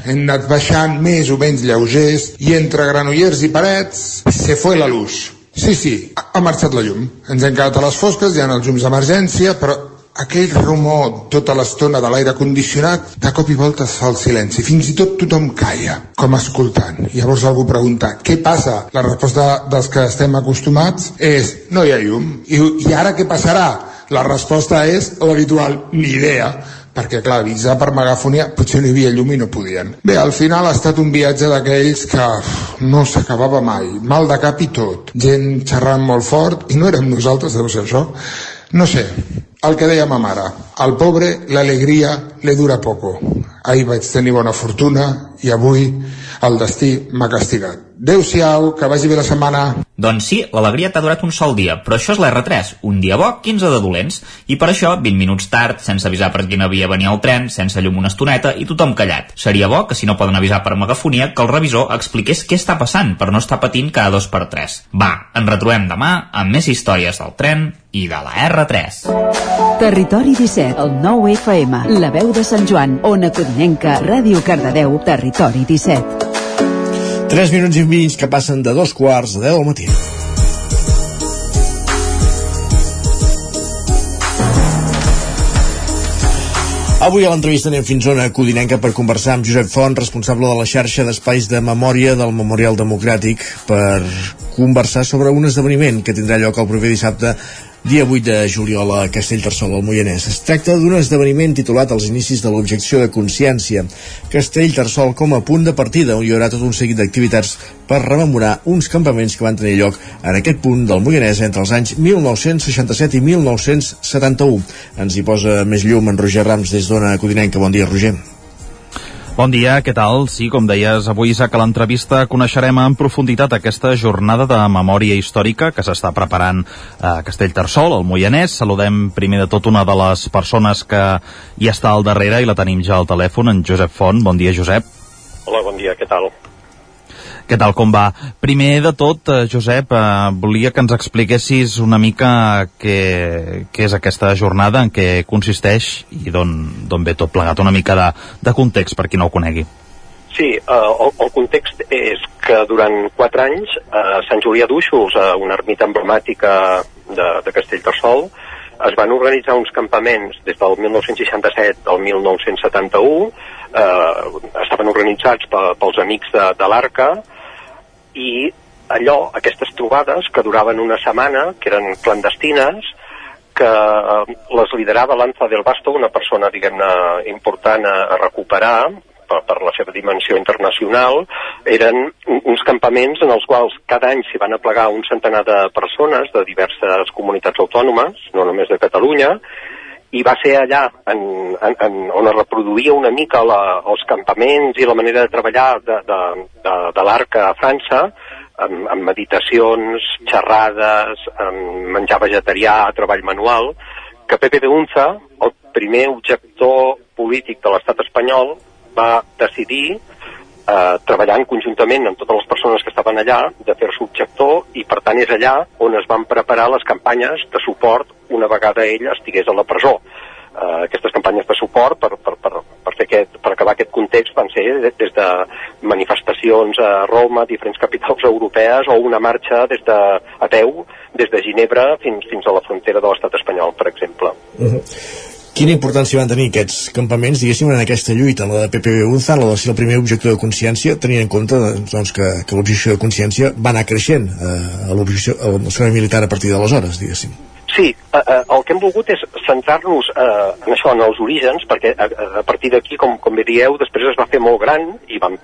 hem anat baixant més o menys lleugers i entre Granollers i Parets se fue la luz. Sí, sí, ha, marxat la llum. Ens hem quedat a les fosques, hi ha els llums d'emergència, però aquell rumor tota l'estona de l'aire condicionat, de cop i volta es fa el silenci. Fins i tot tothom calla, com escoltant. Llavors algú pregunta, què passa? La resposta dels que estem acostumats és, no hi ha llum. I, i ara què passarà? La resposta és l'habitual, ni idea perquè clar, avisar per megafonia potser no hi havia llum i no podien. Bé, al final ha estat un viatge d'aquells que uf, no s'acabava mai, mal de cap i tot, gent xerrant molt fort i no érem nosaltres, deu ser això. No sé, el que deia ma mare, al pobre l'alegria le dura poco. Ahir vaig tenir bona fortuna i avui el destí m'ha castigat. Adéu-siau, que vagi bé la setmana. Doncs sí, l'alegria t'ha durat un sol dia, però això és l'R3, un dia bo, 15 de dolents. I per això, 20 minuts tard, sense avisar per quina via venia el tren, sense llum una estoneta i tothom callat. Seria bo que si no poden avisar per megafonia, que el revisor expliqués què està passant per no estar patint cada dos per tres. Va, ens retrobem demà amb més històries del tren i de la R3. Territori 17, el 9 FM, la veu de Sant Joan, Ona Codinenca, Ràdio Cardedeu, Territori 17. 3 minuts i mig que passen de dos quarts de 10 del matí. Avui a l'entrevista anem fins a una codinenca per conversar amb Josep Font, responsable de la xarxa d'espais de memòria del Memorial Democràtic, per conversar sobre un esdeveniment que tindrà lloc el proper dissabte Dia 8 de juliol a Castellterçol, al Moianès. Es tracta d'un esdeveniment titulat als inicis de l'objecció de consciència. Castellterçol com a punt de partida, on hi haurà tot un seguit d'activitats per rememorar uns campaments que van tenir lloc en aquest punt del Moianès entre els anys 1967 i 1971. Ens hi posa més llum en Roger Rams des d'Ona Codinenca. Bon dia, Roger. Bon dia, què tal? Sí, com deies, avui a que l'entrevista coneixerem en profunditat aquesta jornada de memòria històrica que s'està preparant a Castellterçol, al Moianès. Saludem primer de tot una de les persones que hi està al darrere i la tenim ja al telèfon, en Josep Font. Bon dia, Josep. Hola, bon dia, què tal? Què tal, com va? Primer de tot, eh, Josep, eh, volia que ens expliquessis una mica què, què és aquesta jornada, en què consisteix i d'on ve tot plegat, una mica de, de context per qui no ho conegui. Sí, eh, el, el context és que durant quatre anys eh, Sant Julià d'Uixos, a una ermita emblemàtica de, de Castellterçol, es van organitzar uns campaments des del 1967 al 1971, eh, estaven organitzats pels amics de, de l'Arca, i allò, aquestes trobades que duraven una setmana, que eren clandestines, que eh, les liderava l'Anza del Basto, una persona, diguem-ne, important a, a recuperar per, per la seva dimensió internacional, eren uns campaments en els quals cada any s'hi van aplegar un centenar de persones de diverses comunitats autònomes, no només de Catalunya, i va ser allà en, en, en, on es reproduïa una mica la, els campaments i la manera de treballar de, de, de, de l'arca a França, amb, amb meditacions, xerrades, amb menjar vegetarià, treball manual, que Pepe de Unza, el primer objector polític de l'estat espanyol, va decidir eh, treballant conjuntament amb totes les persones que estaven allà, de fer-se objector, i per tant és allà on es van preparar les campanyes de suport una vegada ell estigués a la presó. Uh, aquestes campanyes de suport per, per, per, per, fer aquest, per acabar aquest context van ser des de manifestacions a Roma, diferents capitals europees o una marxa des de, a des de Ginebra fins, fins a la frontera de l'estat espanyol, per exemple. Uh -huh. Quina importància van tenir aquests campaments, diguéssim, en aquesta lluita, la de PPB Unza, la de ser el primer objectiu de consciència, tenint en compte doncs, que, que l'objecció de consciència va anar creixent eh, a l'objecció militar a partir d'aleshores, diguéssim. Sí, eh, eh, el que hem volgut és centrar-nos eh, en això, en els orígens, perquè a, a partir d'aquí, com, com bé dieu, després es va fer molt gran i vam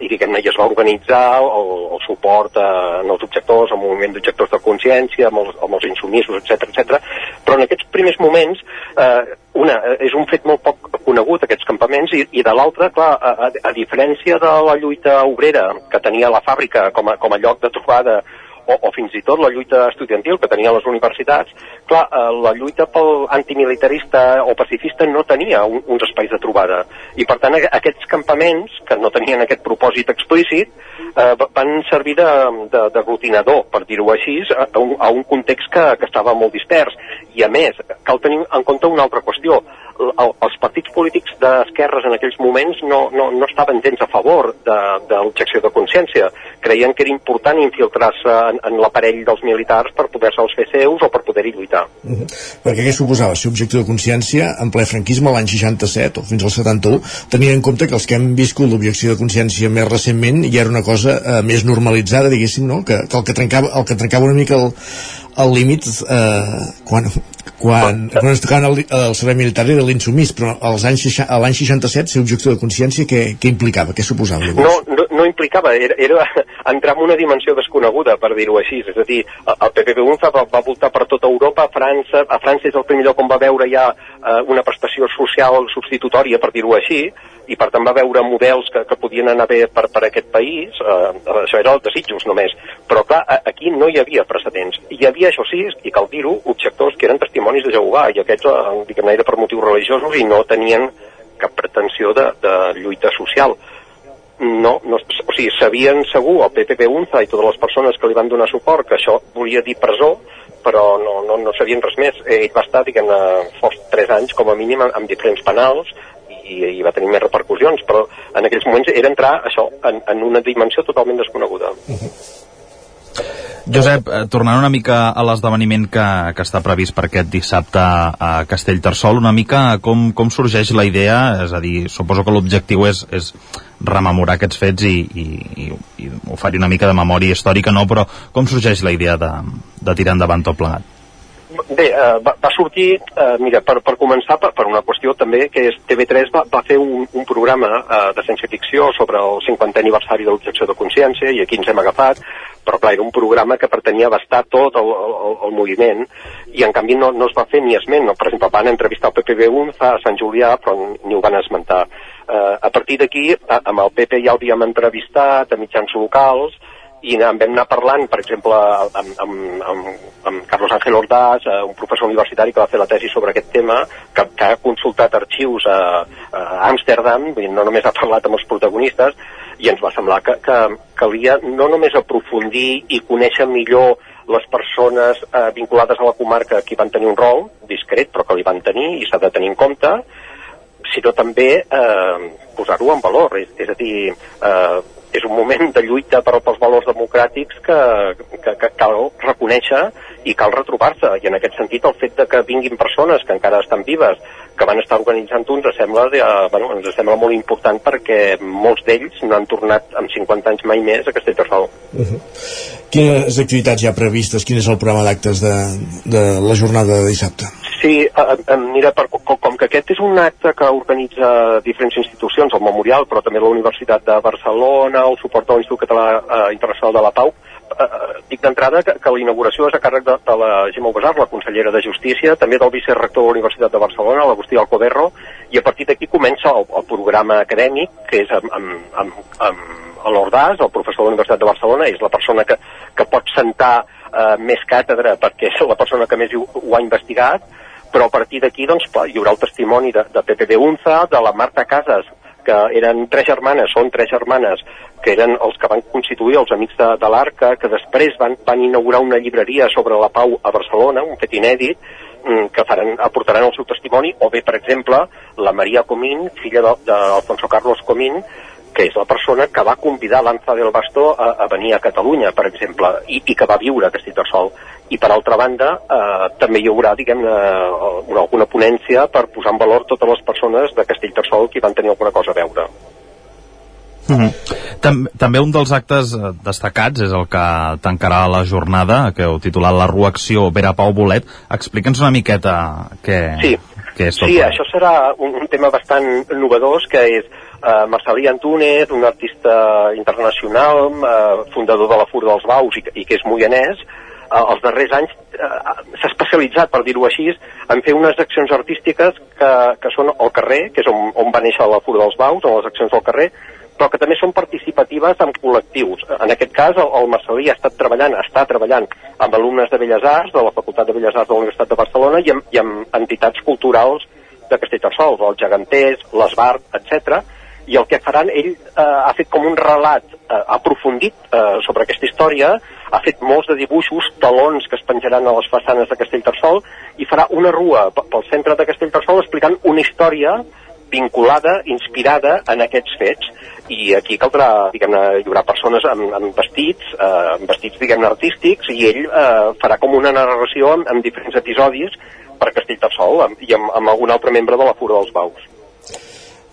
i diguem-ne, es va organitzar el, el suport a, en els objectors, el moviment d'objectors de consciència, amb els, amb els insumissos, etc etc. però en aquests primers moments, eh, una, és un fet molt poc conegut, aquests campaments, i, i de l'altra, clar, a, a, a diferència de la lluita obrera que tenia la fàbrica com a, com a lloc de trobada o, o fins i tot la lluita estudiantil que tenien les universitats, clar, eh, la lluita pel antimilitarista o pacifista no tenia un, uns espais de trobada. I per tant aquests campaments, que no tenien aquest propòsit explícit, eh, van servir d'aglutinador, per dir-ho així, a, a, un, a un context que, que estava molt dispers. I a més, cal tenir en compte una altra qüestió el, els partits polítics d'esquerres en aquells moments no, no, no estaven gens a favor de, de l'objecció de consciència. Creien que era important infiltrar-se en, en l'aparell dels militars per poder-se'ls fer seus o per poder-hi lluitar. Uh mhm. -huh. Perquè què suposava ser objectiu de consciència en ple franquisme l'any 67 o fins al 71, tenint en compte que els que hem viscut l'objecció de consciència més recentment ja era una cosa eh, més normalitzada, diguéssim, no? que, que el que trencava, el que trencava una mica el, el límit eh, quan, quan, quan es tocava el, el servei militar era l'insumís, però anys, a l'any 67 ser objectiu de consciència què, què implicava, què suposava llavors? No, no, no implicava, era, era entrar en una dimensió desconeguda, per dir-ho així, és a dir, el PPP-UNFA va, va voltar per tota Europa, a França, a França és el primer lloc on va veure ja eh, una prestació social substitutòria, per dir-ho així, i per tant va veure models que, que podien anar bé per, per aquest país, eh, això era els desitjos només, però clar, aquí no hi havia precedents. Hi havia, això sí, i cal dir-ho, objectors que eren testimonis de Jehovà, i aquests, eh, diguem-ne, era per motius religiosos i no tenien cap pretensió de, de lluita social. No, no, o sigui, sabien segur, el PPP UNZA i totes les persones que li van donar suport, que això volia dir presó, però no, no, no sabien res més. Ell va estar, diguem-ne, fos tres anys com a mínim amb diferents penals, i, i va tenir més repercussions, però en aquells moments era entrar això en, en una dimensió totalment desconeguda. Uh -huh. Josep, eh, tornant una mica a l'esdeveniment que, que està previst per aquest dissabte a Castellterçol, una mica com, com sorgeix la idea, és a dir, suposo que l'objectiu és, és rememorar aquests fets i, i, i, i oferir una mica de memòria històrica, no? Però com sorgeix la idea de, de tirar endavant tot plegat? Bé, uh, va, va sortir, uh, mira, per, per començar, per, per una qüestió també, que és TV3 va, va fer un, un programa uh, de ciència-ficció sobre el 50è aniversari de l'objecció de consciència, i aquí ens hem agafat, però clar, era un programa que pretenia abastar tot el, el, el moviment, i en canvi no, no es va fer ni esment. No? Per exemple, van entrevistar el PPB1 a Sant Julià, però ni ho van esmentar. Uh, a partir d'aquí, amb el PP ja l'havíem entrevistat, a mitjans locals, i en vam anar parlant, per exemple, amb, amb, amb, amb Carlos Ángel Ordaz, eh, un professor universitari que va fer la tesi sobre aquest tema, que, que ha consultat arxius a, a Amsterdam, no només ha parlat amb els protagonistes, i ens va semblar que, que calia no només aprofundir i conèixer millor les persones eh, vinculades a la comarca que van tenir un rol discret, però que li van tenir i s'ha de tenir en compte, sinó també eh, posar-ho en valor, és, és a dir, eh, és un moment de lluita per, pels valors democràtics que, que, que cal reconèixer i cal retrobar-se. I en aquest sentit el fet de que vinguin persones que encara estan vives, que van estar organitzant uns, sembla, de, bueno, ens sembla molt important perquè molts d'ells no han tornat amb 50 anys mai més a Castellterçol. Uh -huh. Quines activitats hi ha previstes? Quin és el programa d'actes de, de la jornada de dissabte? Sí, eh, mira, per, com, com que aquest és un acte que organitza diferents institucions, el Memorial, però també la Universitat de Barcelona, el suport de l'Institut Català eh, Internacional de la Pau, eh, dic d'entrada que, que la inauguració és a càrrec de, de la Gemma Ubasar, la consellera de Justícia, també del vicerrector de la Universitat de Barcelona, l'Agustí Alcoberro, i a partir d'aquí comença el, el programa acadèmic, que és amb, amb, amb, amb l'Ordàs, el professor de la Universitat de Barcelona, és la persona que, que pot sentar eh, més càtedra perquè és la persona que més ho, ho ha investigat, però a partir d'aquí doncs, hi haurà el testimoni de, de Pepe de Unza, de la Marta Casas, que eren tres germanes, són tres germanes, que eren els que van constituir els Amics de, de l'Arca, que després van, van inaugurar una llibreria sobre la pau a Barcelona, un fet inèdit, mm, que faran, aportaran el seu testimoni, o bé, per exemple, la Maria Comín, filla d'Alfonso Carlos Comín, que és la persona que va convidar l'Anza del Bastó a, a venir a Catalunya, per exemple, i, i que va viure a Castellterçol. I per altra banda, eh, també hi haurà, diguem una, alguna ponència per posar en valor totes les persones de Castellterçol que van tenir alguna cosa a veure. Mm -hmm. Tam també un dels actes eh, destacats és el que tancarà la jornada, que heu titulat La Ruacció Vera Pau Bolet. Explica'ns una miqueta què, sí. què és tot Sí, això serà un, un tema bastant novedós, que és eh, Marcelí Antúnez, un artista internacional, eh, fundador de la Fur dels Baus i, i que és moianès, eh, els darrers anys eh, s'ha especialitzat, per dir-ho així, en fer unes accions artístiques que, que són al carrer, que és on, on va néixer la Fur dels Baus, on les accions al carrer, però que també són participatives amb col·lectius. En aquest cas, el, el Marcelí ha estat treballant, està treballant amb alumnes de Belles Arts, de la Facultat de Belles Arts de la Universitat de Barcelona i amb, i amb entitats culturals de Castellterçol, els geganters, l'Esbart, etc i el que faran, ell eh, ha fet com un relat eh, aprofundit eh, sobre aquesta història, ha fet molts de dibuixos, talons que es penjaran a les façanes de Castellterçol i farà una rua pel centre de Castellterçol explicant una història vinculada, inspirada en aquests fets. I aquí caldrà, diguem-ne, hi haurà persones amb, amb vestits, eh, amb vestits, diguem-ne, artístics, i ell eh, farà com una narració amb, amb diferents episodis per Castellterçol amb, i amb, amb algun altre membre de la Fura dels Baus.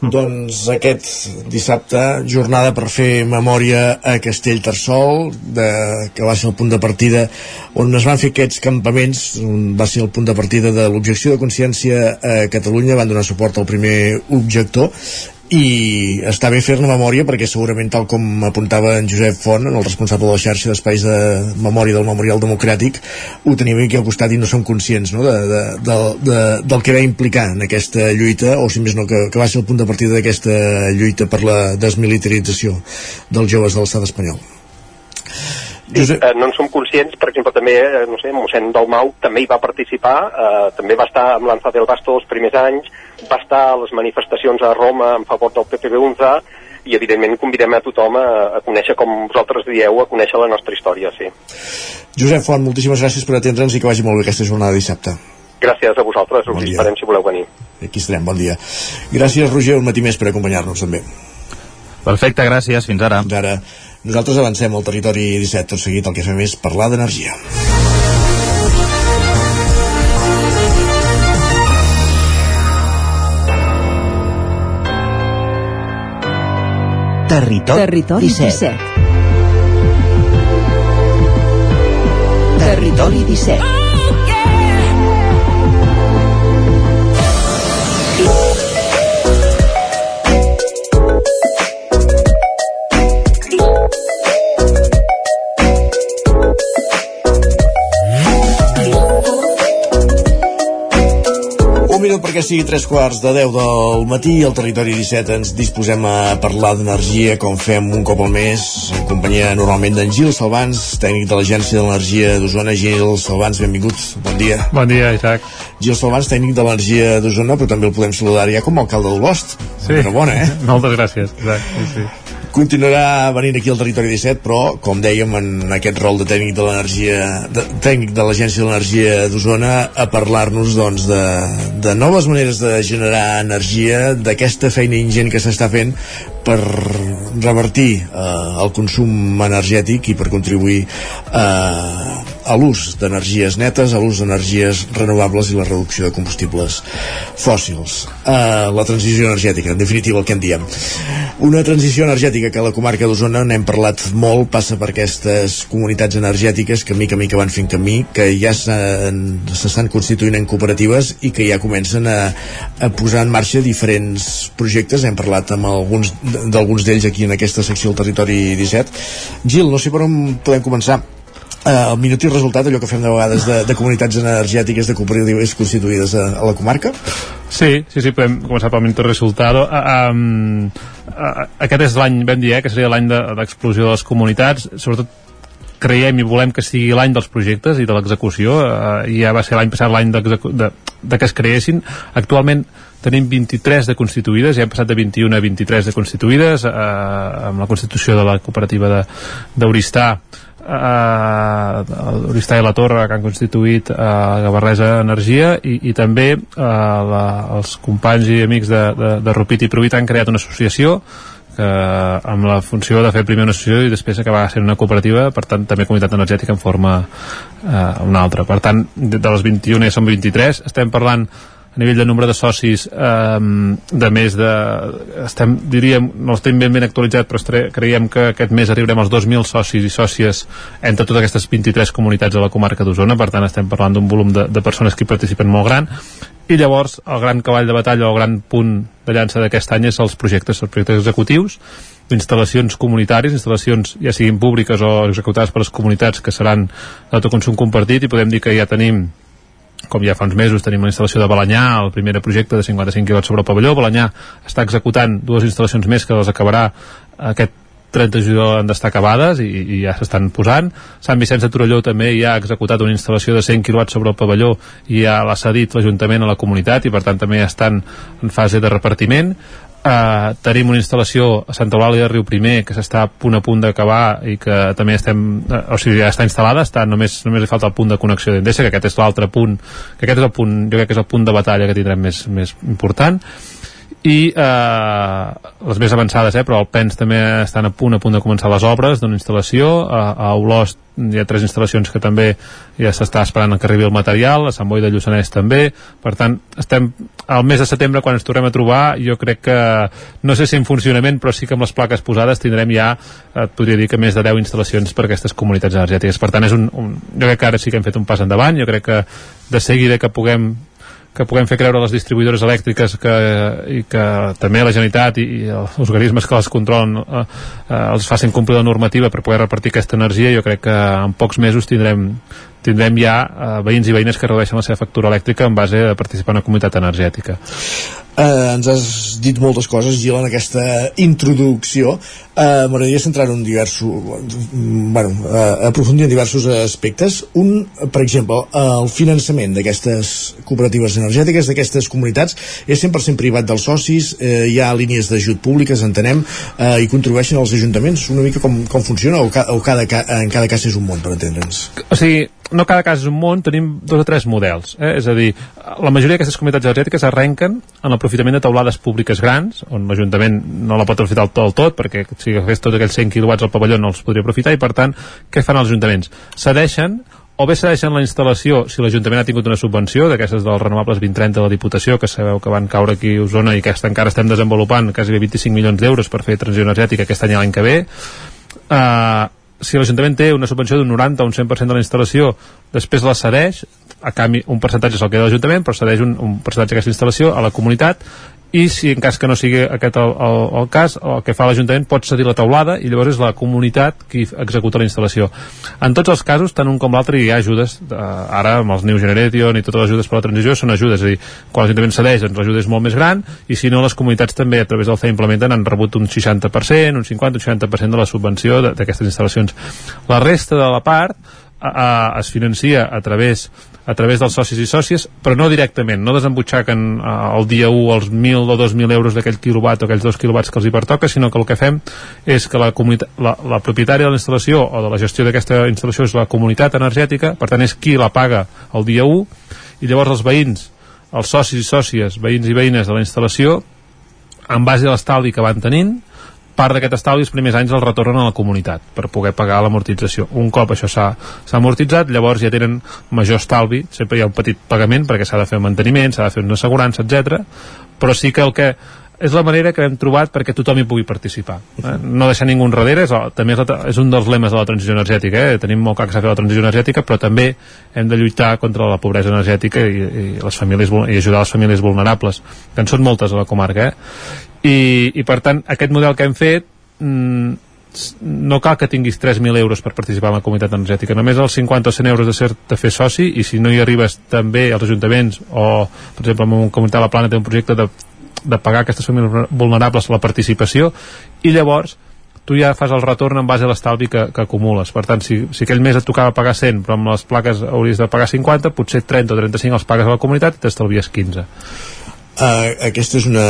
Doncs aquest dissabte, jornada per fer memòria a Castellterçol, de, que va ser el punt de partida on es van fer aquests campaments, on va ser el punt de partida de l'objecció de consciència a Catalunya, van donar suport al primer objector, i està bé fer-ne memòria perquè segurament tal com apuntava en Josep Font el responsable de la xarxa d'espais de memòria del Memorial Democràtic ho tenim aquí al costat i no som conscients no? de, de, de, de, del que va implicar en aquesta lluita o si més no que, que va ser el punt de partida d'aquesta lluita per la desmilitarització dels joves de l'estat espanyol Sí, eh, no en som conscients, per exemple, també, eh, no sé, mossèn Dalmau també hi va participar, eh, també va estar amb l'Anza del Basto els primers anys, va estar a les manifestacions a Roma en favor del PPB-11 i evidentment convidem a tothom a, a conèixer, com vosaltres dieu, a conèixer la nostra història, sí. Josep Font, moltíssimes gràcies per atendre'ns i que vagi molt bé aquesta jornada de dissabte. Gràcies a vosaltres, us bon esperem si voleu venir. Aquí estarem, bon dia. Gràcies, Roger, un matí més per acompanyar-nos també. Perfecte, gràcies, fins ara. Fins ara. Nosaltres avancem al territori 17, tot seguit el que fem és parlar d'energia. Territori, Territori 17. 17. Territori 17. Perquè sigui tres quarts de 10 del matí al Territori 17 ens disposem a parlar d'energia com fem un cop al mes en companyia normalment d'en Gil Salvans tècnic de l'Agència de l'Energia d'Osona. Gil Salvans, benvingut, bon dia. Bon dia, Isaac. Gil Salvans, tècnic de l'Energia d'Osona però també el podem saludar ja com a alcalde del Bost. Sí, Enhorabona, eh? moltes gràcies, Isaac. Sí, sí. Continuarà venint aquí al Territori 17, però, com dèiem, en aquest rol de tècnic de l'energia, de, tècnic de l'Agència de l'Energia d'Osona, a parlar-nos, doncs, de, de noves maneres de generar energia, d'aquesta feina ingent que s'està fent per revertir eh, el consum energètic i per contribuir eh, a l'ús d'energies netes, a l'ús d'energies renovables i la reducció de combustibles fòssils. Eh, la transició energètica, en definitiva el que en diem. Una transició energètica que a la comarca d'Osona n'hem parlat molt, passa per aquestes comunitats energètiques que mica a mica van fent camí, que ja s'estan constituint en cooperatives i que ja comencen a, a posar en marxa diferents projectes. Hem parlat amb alguns d'alguns d'ells aquí en aquesta secció del Territori 17. Gil, no sé per on podem començar. Uh, el minut i resultat, allò que fem de vegades de, de comunitats energètiques de cooperatives constituïdes a, a la comarca? Sí, sí, sí, podem començar pel minut i resultat. Um, aquest és l'any, vam dir, eh, que seria l'any d'explosió de, de les comunitats, sobretot creiem i volem que sigui l'any dels projectes i de l'execució uh, ja va ser l'any passat l'any de, de que es creessin actualment tenim 23 de constituïdes, ja hem passat de 21 a 23 de constituïdes, eh, amb la constitució de la cooperativa d'Oristà, eh, Oristà i la Torre que han constituït eh, Gavarresa Energia i, i també eh, la, els companys i amics de, de, de Rupit i Provit han creat una associació que amb la funció de fer primer una associació i després acabar sent una cooperativa, per tant també comunitat energètica en forma eh, una altra. Per tant, de, de les 21 ja som 23, estem parlant a nivell de nombre de socis eh, de més de estem, diríem, no estem ben ben actualitzat però estre, creiem que aquest mes arribarem als 2.000 socis i sòcies entre totes aquestes 23 comunitats de la comarca d'Osona. Per tant estem parlant d'un volum de, de persones que hi participen molt gran. I llavors el gran cavall de batalla o el gran punt de llança d'aquest any és els projectes, els projectes executius instal·lacions comunitàries, instal·lacions ja siguin públiques o executades per les comunitats que seran d'autoconsum compartit i podem dir que ja tenim com ja fa uns mesos tenim la instal·lació de Balanyà, el primer projecte de 55 kW sobre el pavelló. Balanyà està executant dues instal·lacions més que les acabarà aquest 30 de juliol han d'estar acabades i, i ja s'estan posant. Sant Vicenç de Torelló també ja ha executat una instal·lació de 100 kW sobre el pavelló i ja l'ha cedit l'Ajuntament a la comunitat i per tant també estan en fase de repartiment. Uh, tenim una instal·lació a Santa Eulàlia de Riu Primer que s'està a punt a punt d'acabar i que també estem, uh, o sigui, ja està instal·lada està, només, només li falta el punt de connexió d'Endesa que aquest és l'altre punt, que aquest és el punt jo crec que és el punt de batalla que tindrem més, més important i eh, les més avançades eh, però el PENS també estan a punt a punt de començar les obres d'una instal·lació. A, a Olost hi ha tres instal·lacions que també ja s'està esperant que arribi el material a Sant Boi de Lluçanès també. Per tant estem al mes de setembre quan ens tornem a trobar. Jo crec que no sé si en funcionament però sí que amb les plaques posades tindrem ja et podria dir que més de 10 instal·lacions per aquestes comunitats energètiques. Per tant és un, un, jo crec que ara sí que hem fet un pas endavant. Jo crec que de seguida que puguem que puguem fer creure a les distribuïdores elèctriques que, i que també la Generalitat i, i els organismes que les controlen eh, eh, els facin complir la normativa per poder repartir aquesta energia jo crec que en pocs mesos tindrem tindrem ja eh, veïns i veïnes que redueixen la seva factura elèctrica en base a participar en una comunitat energètica. Uh, ens has dit moltes coses, Gil, en aquesta introducció. Uh, M'agradaria centrar en diversos... Bueno, uh, aprofundir en diversos aspectes. Un, per exemple, el finançament d'aquestes cooperatives energètiques, d'aquestes comunitats, és 100% privat dels socis, uh, hi ha línies d'ajut públiques, entenem, uh, i contribueixen als ajuntaments. Una mica com, com funciona o, ca, o cada, en cada cas és un món, per entendre'ns? O sigui, no cada cas és un món, tenim dos o tres models. Eh? És a dir, la majoria d'aquestes comunitats energètiques arrenquen en l'aprofitament de taulades públiques grans, on l'Ajuntament no la pot aprofitar del tot, perquè si agafés tots aquells 100 quilowatts al pavelló no els podria aprofitar, i per tant, què fan els ajuntaments? Cedeixen o bé cedeixen la instal·lació si l'Ajuntament ha tingut una subvenció d'aquestes dels renovables 2030 de la Diputació que sabeu que van caure aquí a Osona i que encara estem desenvolupant quasi 25 milions d'euros per fer transició energètica aquest any a l'any que ve uh, si l'Ajuntament té una subvenció d'un 90 o un 100% de la instal·lació, després la cedeix, a canvi un percentatge se'l queda l'Ajuntament, però cedeix un, un percentatge d'aquesta instal·lació a la comunitat i si en cas que no sigui aquest el, el, el cas, el que fa l'Ajuntament pot cedir la taulada i llavors és la comunitat qui executa la instal·lació. En tots els casos, tant un com l'altre, hi ha ajudes, eh, ara amb els New Generation i totes les ajudes per la transició són ajudes, és a dir, quan l'Ajuntament cedeix doncs l'ajuda és molt més gran i si no les comunitats també a través del CE implementen han rebut un 60%, un 50, un 60% de la subvenció d'aquestes instal·lacions. La resta de la part a, a, es financia a través a través dels socis i sòcies, però no directament, no desembutxaquen eh, el dia 1 els 1.000 o 2.000 euros d'aquell quilowatt o aquells 2 quilowatts que els hi pertoca, sinó que el que fem és que la, la, la propietària de la instal·lació o de la gestió d'aquesta instal·lació és la comunitat energètica, per tant és qui la paga el dia 1, i llavors els veïns, els socis i sòcies, veïns i veïnes de la instal·lació, en base a l'estalvi que van tenint, part d'aquest estalvi els primers anys el retornen a la comunitat per poder pagar l'amortització. Un cop això s'ha amortitzat, llavors ja tenen major estalvi, sempre hi ha un petit pagament perquè s'ha de fer manteniment, s'ha de fer una assegurança, etc. però sí que el que és la manera que hem trobat perquè tothom hi pugui participar. Eh? No deixar ningú enrere, és, també és, la, és un dels lemes de la transició energètica. Eh? Tenim molt clar que s'ha fet la transició energètica, però també hem de lluitar contra la pobresa energètica i, i, les famílies, i ajudar les famílies vulnerables, que en són moltes a la comarca. Eh? I, i per tant aquest model que hem fet mm, no cal que tinguis 3.000 euros per participar en la comunitat energètica només els 50 o 100 euros de ser de fer soci i si no hi arribes també als ajuntaments o per exemple en un comunitat la plana té un projecte de, de pagar aquestes famílies vulnerables la participació i llavors tu ja fas el retorn en base a l'estalvi que, que acumules. Per tant, si, si aquell mes et tocava pagar 100, però amb les plaques hauries de pagar 50, potser 30 o 35 els pagues a la comunitat i t'estalvies 15. Uh, aquesta és una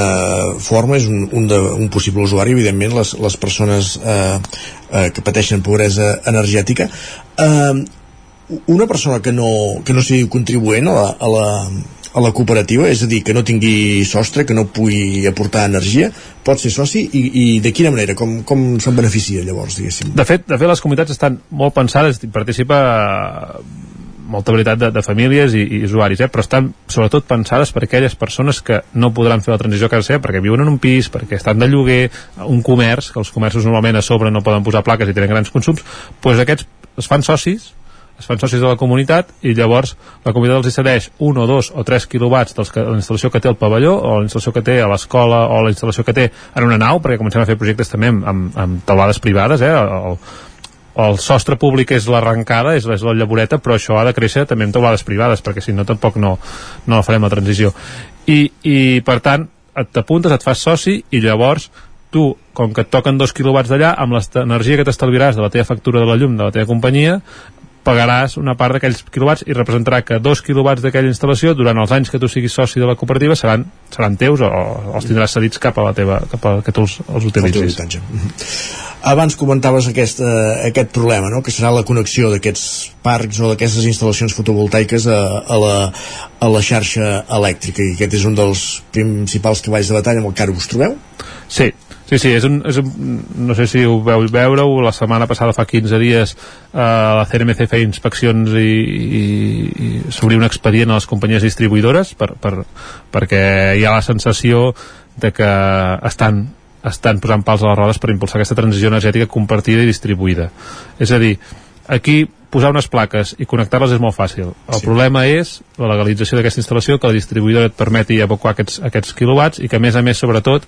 forma, és un, un, de, un possible usuari, evidentment, les, les persones uh, uh, que pateixen pobresa energètica. Uh, una persona que no, que no sigui contribuent a la, a la, a la cooperativa, és a dir, que no tingui sostre, que no pugui aportar energia, pot ser soci i, i de quina manera, com, com se'n beneficia llavors, diguéssim? De fet, de fet, les comunitats estan molt pensades, participa molta veritat de, de famílies i, i usuaris, eh? però estan sobretot pensades per aquelles persones que no podran fer la transició a casa seva perquè viuen en un pis, perquè estan de lloguer, un comerç, que els comerços normalment a sobre no poden posar plaques i tenen grans consums, doncs aquests es fan socis es fan socis de la comunitat i llavors la comunitat els cedeix un o dos o tres quilowatts dels que, de la instal·lació que té el pavelló o la instal·lació que té a l'escola o la instal·lació que té en una nau, perquè comencem a fer projectes també amb, amb, amb privades, eh? el, el sostre públic és l'arrencada, és, és la llavoreta, però això ha de créixer també amb taulades privades, perquè si no tampoc no, no farem la transició. I, i per tant, t'apuntes, et fas soci i llavors tu, com que et toquen dos quilowatts d'allà, amb l'energia que t'estalviaràs de la teva factura de la llum de la teva companyia, pagaràs una part d'aquells quilowatts i representarà que dos quilowatts d'aquella instal·lació durant els anys que tu siguis soci de la cooperativa seran, seran teus o, o els tindràs cedits cap a la teva cap a que tu els, els utilitzis. Abans comentaves aquest, eh, aquest problema, no? que serà la connexió d'aquests parcs o d'aquestes instal·lacions fotovoltaiques a, a, la, a la xarxa elèctrica i aquest és un dels principals cavalls de batalla amb el que ara us trobeu? Sí, Sí, sí, és un, és un, no sé si ho veu veure -ho, la setmana passada fa 15 dies eh, la CNMC feia inspeccions i, i, i s'obria un expedient a les companyies distribuïdores per, per, perquè hi ha la sensació de que estan estan posant pals a les rodes per impulsar aquesta transició energètica compartida i distribuïda. És a dir, aquí posar unes plaques i connectar-les és molt fàcil. El sí. problema és la legalització d'aquesta instal·lació, que la distribuïdora et permeti evacuar aquests, aquests quilowatts i que a més a més, sobretot,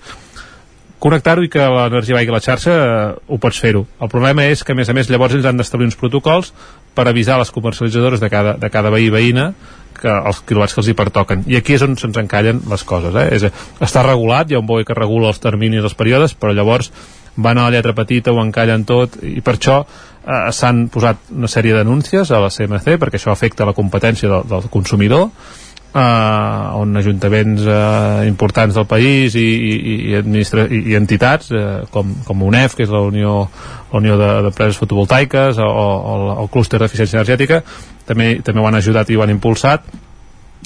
connectar-ho i que l'energia vagi a la xarxa eh, ho pots fer-ho. El problema és que a més a més llavors ells han d'establir uns protocols per avisar les comercialitzadores de cada, de cada veí veïna que els quilowatts que els hi pertoquen. I aquí és on se'ns encallen les coses. Eh? És, està regulat, hi ha un BOE que regula els terminis, els períodes, però llavors van a la lletra petita, ho encallen tot, i per això eh, s'han posat una sèrie d'anúncies a la CMC, perquè això afecta la competència del, del consumidor, eh, on ajuntaments eh, importants del país i, i, i, i, i entitats eh, com, com UNEF, que és la Unió, la Unió d'Empreses de, Fotovoltaiques o, o, el clúster d'eficiència energètica també, també ho han ajudat i ho han impulsat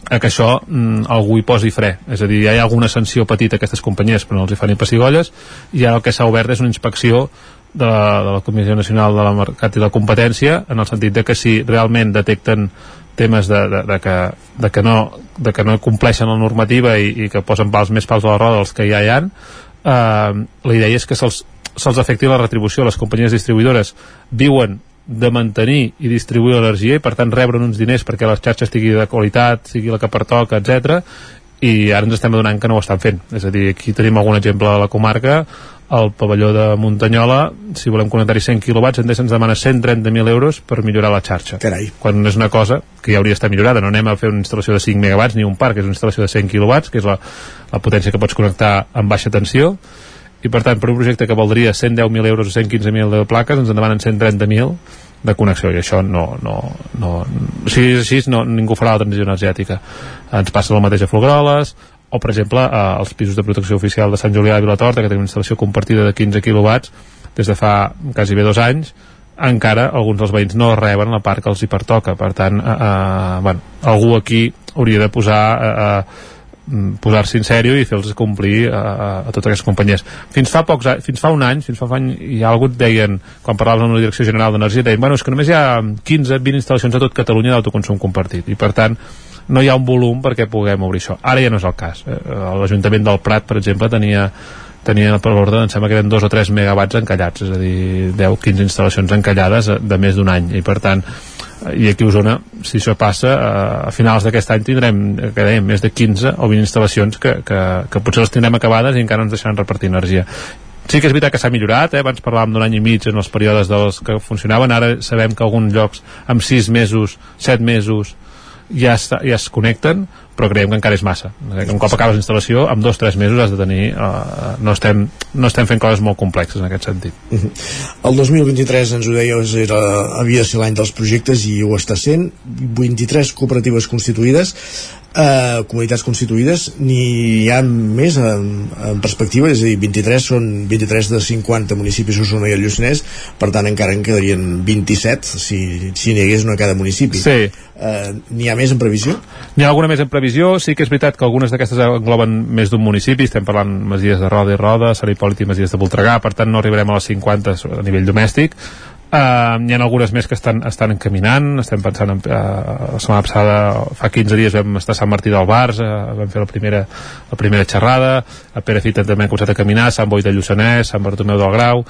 a que això mm, algú hi posi fre. És a dir, hi ha alguna sanció petita a aquestes companyies però no els hi fan ni pessigolles i ara el que s'ha obert és una inspecció de la, de la Comissió Nacional de la Mercat i la Competència en el sentit de que si realment detecten temes de, de, de, que, de, que no, de que no compleixen la normativa i, i que posen pals més pals a la roda dels que ja hi ha eh, la idea és que se'ls se afecti la retribució. Les companyies distribuïdores viuen de mantenir i distribuir l'energia i per tant rebren uns diners perquè la xarxa estigui de qualitat, sigui la que pertoca, etc i ara ens estem adonant que no ho estan fent és a dir, aquí tenim algun exemple a la comarca al pavelló de Muntanyola. Si volem connectar-hi 100 quilowatts Endesa ens demana 130.000 euros per millorar la xarxa. Carai. quan és una cosa que ja hauria d'estar millorada. No anem a fer una instal·lació de 5 megawatts ni un parc, és una instal·lació de 100 quilowatts que és la, la potència que pots connectar amb baixa tensió. I per tant per un projecte que valdria 110.000 euros o 115.000 de plaques ens en demanen 130.000 de connexió. I això no, no, no si és així no, ningú farà la transició energètica. Ens passa el mateix a Folgueroles o per exemple eh, els pisos de protecció oficial de Sant Julià de Vilatorta que tenen una instal·lació compartida de 15 quilowatts des de fa quasi bé dos anys encara alguns dels veïns no reben la part que els hi pertoca per tant eh, eh, bueno, algú aquí hauria de posar eh, eh, posar-se en sèrio i fer-los complir a, a, a totes aquestes companyies. Fins fa pocs fins fa un any, fins fa un any, ha algú deien, quan parlaven amb la Direcció General d'Energia, deien, bueno, és que només hi ha 15-20 instal·lacions a tot Catalunya d'autoconsum compartit, i per tant, no hi ha un volum perquè puguem obrir això. Ara ja no és el cas. Eh, L'Ajuntament del Prat, per exemple, tenia tenia per l'ordre, em sembla que eren 2 o 3 megawatts encallats, és a dir, 10-15 instal·lacions encallades de més d'un any, i per tant, i aquí a Osona, si això passa a finals d'aquest any tindrem que dèiem, més de 15 o 20 instal·lacions que, que, que potser les tindrem acabades i encara ens deixaran repartir energia sí que és veritat que s'ha millorat, eh? abans parlàvem d'un any i mig en els períodes dels que funcionaven, ara sabem que alguns llocs amb 6 mesos, 7 mesos ja, està, ja es connecten però creiem que encara és massa. Un cop acabes l'instal·lació, amb dos o tres mesos has de tenir uh, no, estem, no estem fent coses molt complexes en aquest sentit. Uh -huh. El 2023 ens ho deies era, havia de ser l'any dels projectes i ho està sent. 23 cooperatives constituïdes eh, comunitats constituïdes n'hi ha més en, en perspectiva, és a dir, 23 són 23 de 50 municipis Osona i el Lluçanès, per tant encara en quedarien 27 si, si n'hi hagués una a cada municipi sí. eh, n'hi ha més en previsió? N'hi ha alguna més en previsió, sí que és veritat que algunes d'aquestes engloben més d'un municipi, estem parlant Masies de Roda i Roda, Sant Hipòlit i Masies de Voltregà, per tant no arribarem a les 50 a nivell domèstic, Uh, hi ha algunes més que estan, estan encaminant. Estem pensant en, uh, la setmana passada fa 15 dies vam estar a Sant Martí del Bars uh, vam fer la primera, la primera xerrada. A Perefita també hem començat a caminar Sant Boi de Lluçanès, Sant Bartomeu del Grau.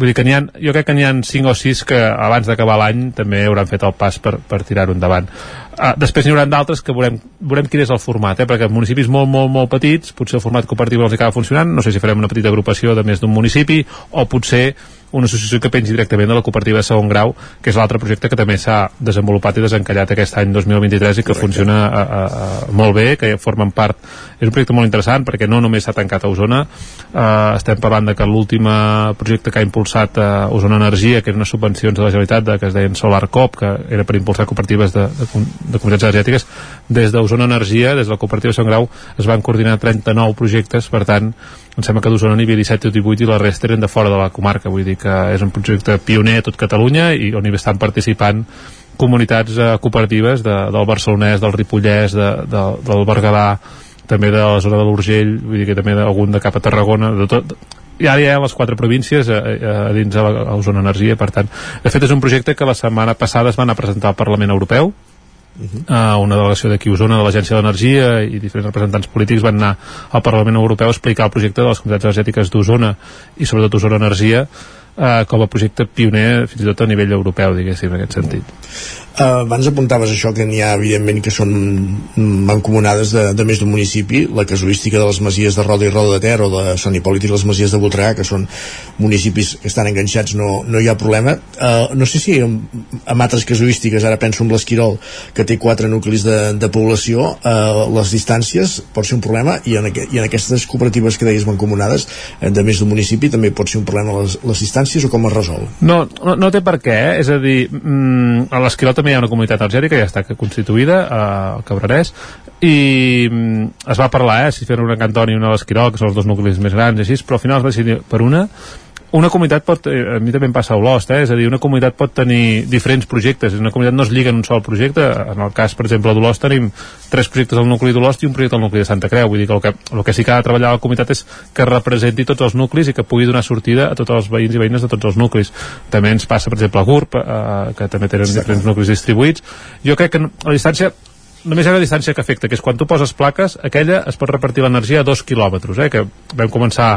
Vull dir que ha, jo crec que n'hi ha 5 o 6 que abans d'acabar l'any també hauran fet el pas per, per tirar-ho endavant uh, després n'hi haurà d'altres que veurem, veurem quin és el format, eh? perquè municipis molt, molt, molt petits, potser el format cooperatiu els acaba funcionant, no sé si farem una petita agrupació de més d'un municipi, o potser una associació que pengi directament de la cooperativa de segon grau, que és l'altre projecte que també s'ha desenvolupat i desencallat aquest any 2023 i que Correcte. funciona a, a, a, molt bé, que formen part és un projecte molt interessant perquè no només s'ha tancat a Osona uh, estem parlant de que l'últim projecte que ha impulsat uh, Osona Energia, que eren unes subvencions de la Generalitat de, que es deien Solar Cop, que era per impulsar cooperatives de, de, de comunitats energètiques. Des d'Osona Energia, des de la cooperativa segon grau es van coordinar 39 projectes. Per tant em sembla que d'Osona n'hi havia 17 o 18 i la resta eren de fora de la comarca. Vull dir que és un projecte pioner a tot Catalunya i on hi estan participant comunitats eh, cooperatives de, del Barcelonès, del Ripollès de, de, del Berguedà també de la zona de l'Urgell vull dir que també d'algun de cap a Tarragona de tot, i ara hi ha les quatre províncies a, a, a dins de la, a zona energia. Per tant, de fet és un projecte que la setmana passada es van a presentar al Parlament Europeu Uh, una delegació d'aquí a Osona de l'Agència d'Energia i diferents representants polítics van anar al Parlament Europeu a explicar el projecte de les comunitats energètiques d'Osona i sobretot Osona Energia uh, com a projecte pioner fins i tot a nivell europeu diguéssim en aquest sentit. Uh, abans apuntaves això que n'hi ha evidentment que són mancomunades de, de més d'un municipi la casuística de les masies de Roda i Roda de Ter o de Sant Hipòlit i les masies de Voltregà que són municipis que estan enganxats no, no hi ha problema. Uh, no sé si amb, amb altres casuístiques ara penso en l'Esquirol que té quatre nuclis de, de població uh, les distàncies pot ser un problema i en, i en aquestes cooperatives que deies mancomunades de més d'un municipi també pot ser un problema les, les distàncies o com es resol? No, no, no té per què, eh? és a dir mm, a l'Esquirol també hi ha una comunitat energètica, ja està constituïda al Cabrerès, i mm, es va parlar, eh, si fer una Cantoni i una a l'Esquirol, que són els dos nuclis més grans i així, però al final es va decidir per una una comunitat pot, eh, a mi també em passa a Olost, eh? és a dir, una comunitat pot tenir diferents projectes, una comunitat no es lliga en un sol projecte, en el cas, per exemple, d'Olost tenim tres projectes al nucli d'Olost i un projecte al nucli de Santa Creu, vull dir que el que, el que sí que ha de treballar la comunitat és que representi tots els nuclis i que pugui donar sortida a tots els veïns i veïnes de tots els nuclis. També ens passa, per exemple, a GURB, eh, que també tenen diferents nuclis distribuïts. Jo crec que la distància només hi ha una distància que afecta, que és quan tu poses plaques, aquella es pot repartir l'energia a dos quilòmetres, eh, que vam començar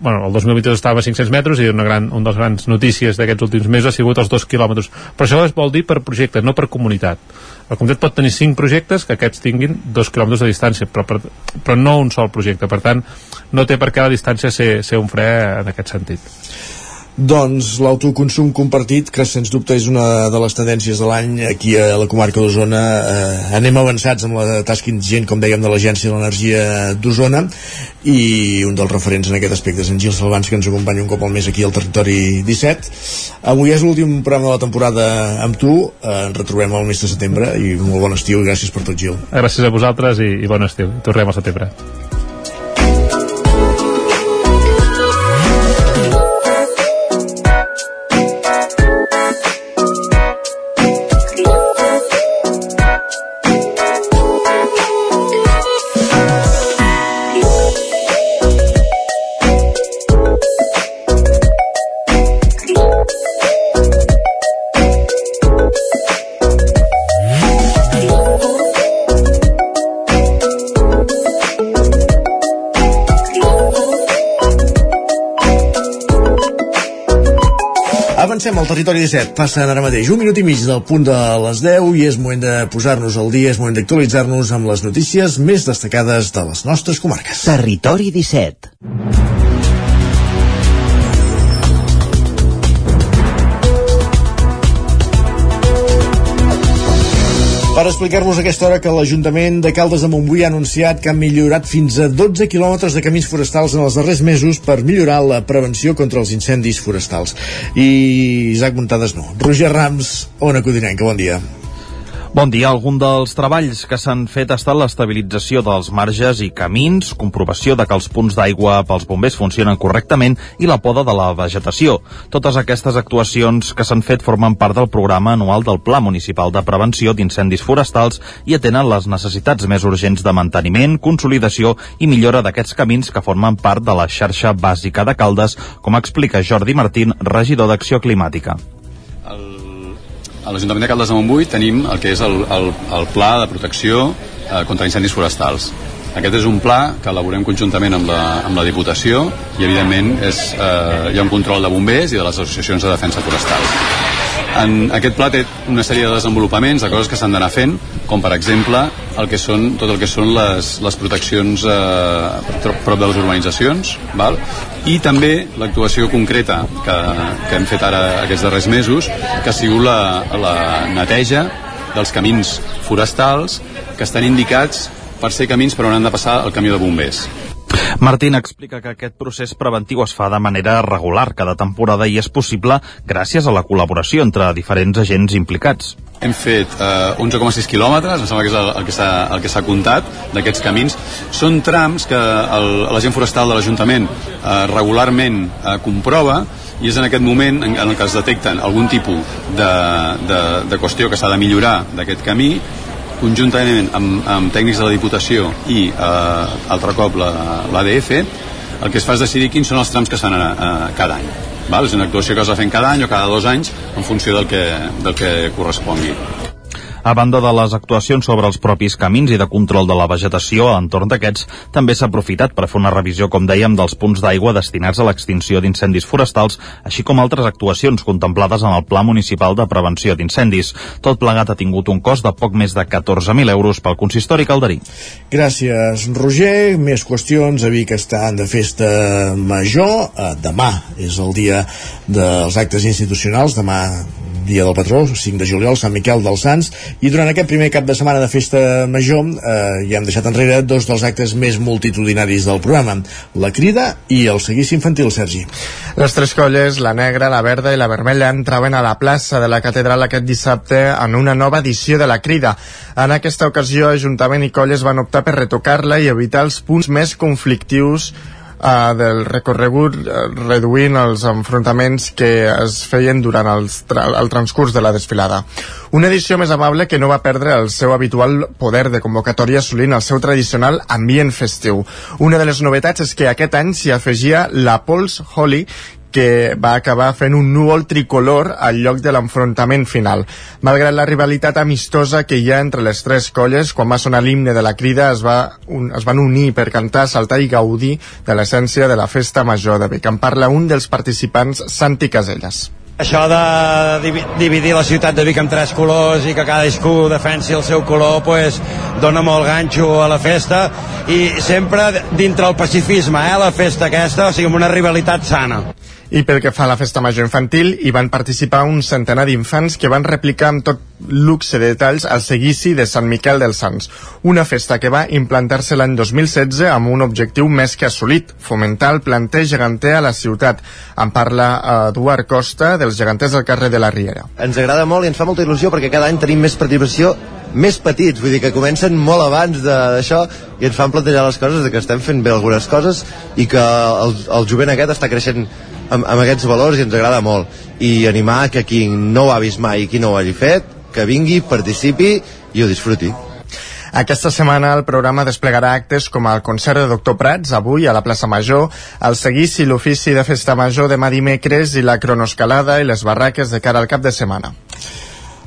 bueno, el 2022 estava a 500 metres i una gran, un dels grans notícies d'aquests últims mesos ha sigut els dos quilòmetres. Però això es vol dir per projecte, no per comunitat. El comunitat pot tenir cinc projectes que aquests tinguin dos quilòmetres de distància però, per, però no un sol projecte. Per tant no té per què la distància ser, ser un fre en aquest sentit doncs l'autoconsum compartit, que sens dubte és una de les tendències de l'any aquí a la comarca d'Osona. Eh, anem avançats amb la tasca indigent, com dèiem, de l'Agència de l'Energia d'Osona i un dels referents en aquest aspecte és en Gil Salvans, que ens acompanya un cop al mes aquí al Territori 17. Avui és l'últim programa de la temporada amb tu. Eh, ens retrobem al mes de setembre i molt bon estiu i gràcies per tot, Gil. Gràcies a vosaltres i, i bon estiu. Tornem al setembre. Avancem al territori 17. Passen ara mateix un minut i mig del punt de les 10 i és moment de posar-nos al dia, és moment d'actualitzar-nos amb les notícies més destacades de les nostres comarques. Territori 17. Per explicar-vos aquesta hora que l'Ajuntament de Caldes de Montbui ha anunciat que han millorat fins a 12 quilòmetres de camins forestals en els darrers mesos per millorar la prevenció contra els incendis forestals. I Isaac Montades no. Roger Rams, Ona Codinenca, bon dia. Bon dia. Algun dels treballs que s'han fet ha estat l'estabilització dels marges i camins, comprovació de que els punts d'aigua pels bombers funcionen correctament i la poda de la vegetació. Totes aquestes actuacions que s'han fet formen part del programa anual del Pla Municipal de Prevenció d'Incendis Forestals i atenen les necessitats més urgents de manteniment, consolidació i millora d'aquests camins que formen part de la xarxa bàsica de Caldes, com explica Jordi Martín, regidor d'Acció Climàtica. A l'Ajuntament de Caldes de Montbui tenim el que és el, el, el Pla de Protecció eh, contra Incendis Forestals. Aquest és un pla que elaborem conjuntament amb la, amb la Diputació i, evidentment, és, eh, hi ha un control de bombers i de les associacions de defensa forestal. En aquest pla té una sèrie de desenvolupaments, de coses que s'han d'anar fent, com per exemple el que són, tot el que són les, les proteccions eh, prop de les urbanitzacions, val? i també l'actuació concreta que, que hem fet ara aquests darrers mesos, que ha sigut la, la neteja dels camins forestals que estan indicats per ser camins per on han de passar el camió de bombers. Martín explica que aquest procés preventiu es fa de manera regular cada temporada i és possible gràcies a la col·laboració entre diferents agents implicats. Hem fet eh, 11,6 quilòmetres, em sembla que és el, el que s'ha el que comptat d'aquests camins. Són trams que l'agent forestal de l'Ajuntament eh, regularment eh, comprova i és en aquest moment en, en què es detecten algun tipus de, de, de qüestió que s'ha de millorar d'aquest camí conjuntament amb, amb tècnics de la Diputació i eh, altre cop l'ADF la, el que es fa és decidir quins són els trams que s'han eh, cada any val? és una actuació que es va fent cada any o cada dos anys en funció del que, del que correspongui a banda de les actuacions sobre els propis camins i de control de la vegetació a l'entorn d'aquests, també s'ha aprofitat per fer una revisió, com dèiem, dels punts d'aigua destinats a l'extinció d'incendis forestals, així com altres actuacions contemplades en el Pla Municipal de Prevenció d'Incendis. Tot plegat ha tingut un cost de poc més de 14.000 euros pel consistori calderí. Gràcies, Roger. Més qüestions. A Vic estan de festa major. Eh, demà és el dia dels actes institucionals. Demà dia del patró, 5 de juliol, Sant Miquel dels Sants, i durant aquest primer cap de setmana de festa major eh, ja hem deixat enrere dos dels actes més multitudinaris del programa, la crida i el seguici infantil, Sergi. Les tres colles, la negra, la verda i la vermella, entraven a la plaça de la catedral aquest dissabte en una nova edició de la crida. En aquesta ocasió, Ajuntament i colles van optar per retocar-la i evitar els punts més conflictius uh, del recorregut uh, reduint els enfrontaments que es feien durant els tra el transcurs de la desfilada. Una edició més amable que no va perdre el seu habitual poder de convocatòria assolint el seu tradicional ambient festiu. Una de les novetats és que aquest any s'hi afegia la Pols Holly, que va acabar fent un núvol tricolor al lloc de l'enfrontament final. Malgrat la rivalitat amistosa que hi ha entre les tres colles, quan va sonar l'himne de la crida es, va un, es van unir per cantar, saltar i gaudir de l'essència de la festa major de Vic. En parla un dels participants, Santi Caselles. Això de dividir la ciutat de Vic en tres colors i que cadascú defensi el seu color pues, dona molt ganxo a la festa i sempre dintre el pacifisme, eh, la festa aquesta, o sigui, amb una rivalitat sana. I pel que fa a la festa major infantil, hi van participar un centenar d'infants que van replicar amb tot luxe de detalls el seguici de Sant Miquel dels Sants, una festa que va implantar-se l'any 2016 amb un objectiu més que assolit, fomentar el planter geganter a la ciutat. En parla eh, Eduard Costa, dels geganters del carrer de la Riera. Ens agrada molt i ens fa molta il·lusió perquè cada any tenim més participació més petits, vull dir que comencen molt abans d'això i ens fan plantejar les coses de que estem fent bé algunes coses i que el, el jovent aquest està creixent amb, amb aquests valors i ens agrada molt i animar que qui no ho ha vist mai i qui no ho hagi fet, que vingui, participi i ho disfruti. Aquesta setmana el programa desplegarà actes com el concert de Doctor Prats, avui a la plaça Major, el seguici l'ofici de festa major demà dimecres i la cronoscalada i les barraques de cara al cap de setmana.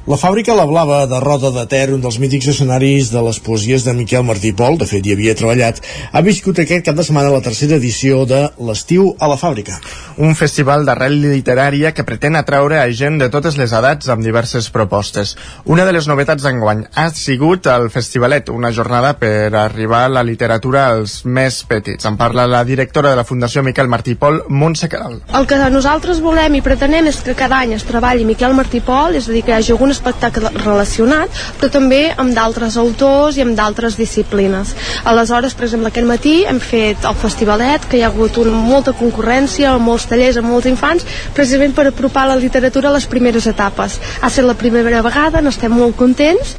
La fàbrica La Blava de Roda de Ter, un dels mítics escenaris de les poesies de Miquel Martí Pol, de fet hi havia treballat, ha viscut aquest cap de setmana la tercera edició de l'Estiu a la fàbrica. Un festival d'arrel literària que pretén atraure a gent de totes les edats amb diverses propostes. Una de les novetats d'enguany ha sigut el Festivalet, una jornada per arribar a la literatura als més petits. En parla la directora de la Fundació Miquel Martí Pol, Montse Caral. El que nosaltres volem i pretenem és que cada any es treballi Miquel Martí Pol, és a dir, que hi hagi algun espectacle relacionat, però també amb d'altres autors i amb d'altres disciplines. Aleshores, per exemple, aquest matí hem fet el Festivalet, que hi ha hagut una, molta concurrència, molts tallers amb molts infants, precisament per apropar la literatura a les primeres etapes. Ha estat la primera vegada, n'estem molt contents,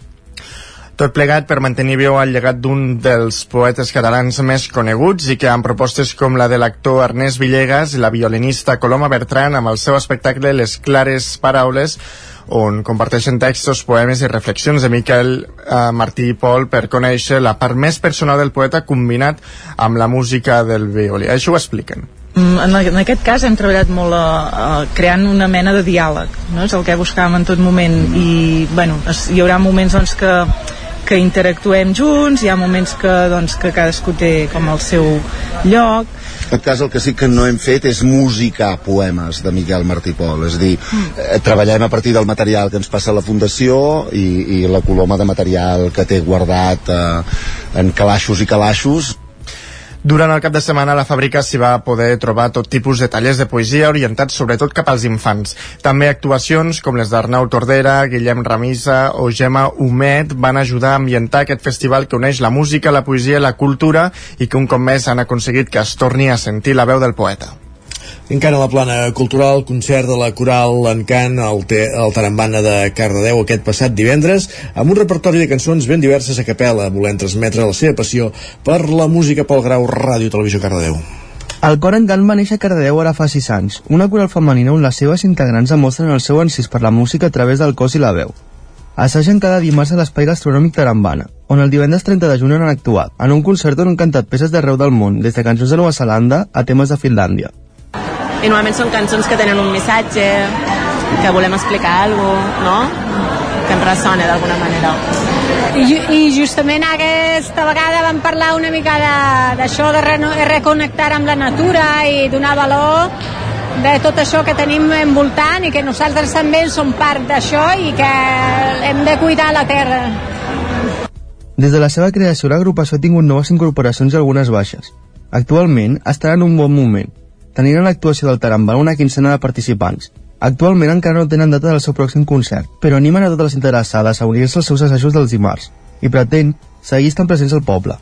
tot plegat per mantenir viu el llegat d'un dels poetes catalans més coneguts i que amb propostes com la de l'actor Ernest Villegas i la violinista Coloma Bertran amb el seu espectacle Les clares paraules on comparteixen textos, poemes i reflexions de Miquel eh, Martí i Pol per conèixer la part més personal del poeta combinat amb la música del violí. Això ho expliquen. Mm, en, en aquest cas hem treballat molt a, a, creant una mena de diàleg no? és el que buscàvem en tot moment i bueno, es, hi haurà moments doncs, que, que interactuem junts hi ha moments que, doncs, que cadascú té com el seu lloc. En cas el que sí que no hem fet és musicar poemes de Miquel Martí Pol és a dir, eh, treballem a partir del material que ens passa la Fundació i, i la coloma de material que té guardat eh, en calaixos i calaixos durant el cap de setmana a la fàbrica s'hi va poder trobar tot tipus de tallers de poesia orientats sobretot cap als infants. També actuacions com les d'Arnau Tordera, Guillem Ramisa o Gemma Humet van ajudar a ambientar aquest festival que uneix la música, la poesia i la cultura i que un cop més han aconseguit que es torni a sentir la veu del poeta. Encara a la plana cultural, concert de la Coral Encant al, te, al Tarambana de Cardedeu aquest passat divendres, amb un repertori de cançons ben diverses a capella, volent transmetre la seva passió per la música pel grau Ràdio Televisió Cardedeu. El cor Encant va néixer a Cardedeu ara fa 6 anys, una coral femenina on les seves integrants demostren el seu encís per la música a través del cos i la veu. Assagen cada dimarts a l'espai gastronòmic Tarambana, on el divendres 30 de juny han actuat, en un concert on han cantat peces d'arreu del món, des de cançons de Nova Zelanda a temes de Finlàndia i normalment són cançons que tenen un missatge, que volem explicar alguna cosa, no? que ens ressona d'alguna manera. I, I justament aquesta vegada vam parlar una mica d'això, de, de reconnectar amb la natura i donar valor de tot això que tenim envoltant i que nosaltres també som part d'això i que hem de cuidar la terra. Des de la seva creació, l'agrupació ha tingut noves incorporacions i algunes baixes. Actualment estarà en un bon moment, tenint en l'actuació del Tarambana una quinzena de participants. Actualment encara no tenen data del seu pròxim concert, però animen a totes les interessades a unir-se als seus assajos dels dimarts i pretén seguir estant presents al poble.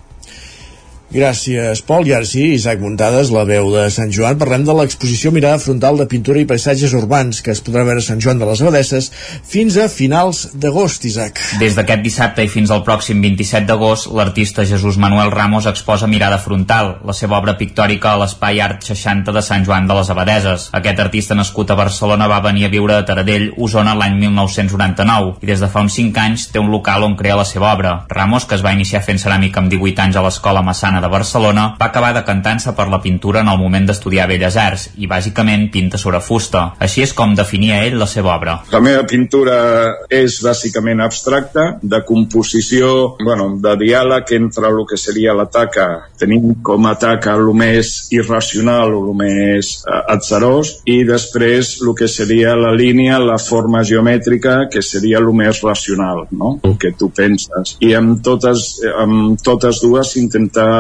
Gràcies, Pol. I ara sí, Isaac Muntades, la veu de Sant Joan. Parlem de l'exposició Mirada Frontal de Pintura i Paisatges Urbans, que es podrà veure a Sant Joan de les Abadesses fins a finals d'agost, Isaac. Des d'aquest dissabte i fins al pròxim 27 d'agost, l'artista Jesús Manuel Ramos exposa Mirada Frontal, la seva obra pictòrica a l'Espai Art 60 de Sant Joan de les Abadeses. Aquest artista nascut a Barcelona va venir a viure a Taradell, Osona, l'any 1999, i des de fa uns 5 anys té un local on crea la seva obra. Ramos, que es va iniciar fent ceràmica amb 18 anys a l'escola Massana de Barcelona, va acabar decantant-se per la pintura en el moment d'estudiar Belles Arts i bàsicament pinta sobre fusta. Així és com definia ell la seva obra. La meva pintura és bàsicament abstracta, de composició, bueno, de diàleg entre el que seria la taca, tenim com a taca el més irracional o el més eh, atzarós, i després el que seria la línia, la forma geomètrica, que seria el més racional, no? el que tu penses. I amb totes, amb totes dues intentar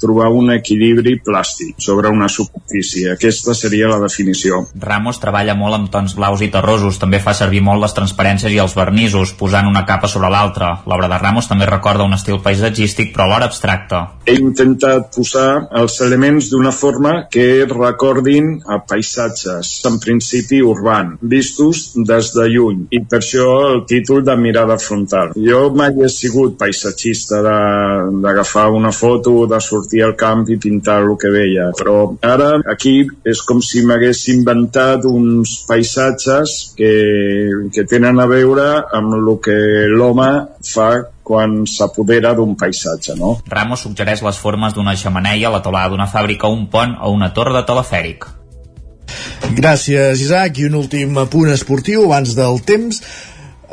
trobar un equilibri plàstic sobre una superfície. Aquesta seria la definició. Ramos treballa molt amb tons blaus i terrosos, també fa servir molt les transparències i els vernissos, posant una capa sobre l'altra. L'obra de Ramos també recorda un estil paisatgístic, però alhora abstracte. He intentat posar els elements d'una forma que recordin a paisatges, en principi urban, vistos des de lluny, i per això el títol de mirada frontal. Jo mai he sigut paisatgista d'agafar una foto, de sortir al camp i pintar el que veia, però ara aquí és com si m'hagués inventat uns paisatges que, que tenen a veure amb el que l'home fa quan s'apodera d'un paisatge, no? Ramos suggereix les formes d'una xamaneia, la teulada d'una fàbrica, un pont o una torre de telefèric. Gràcies, Isaac. I un últim punt esportiu abans del temps.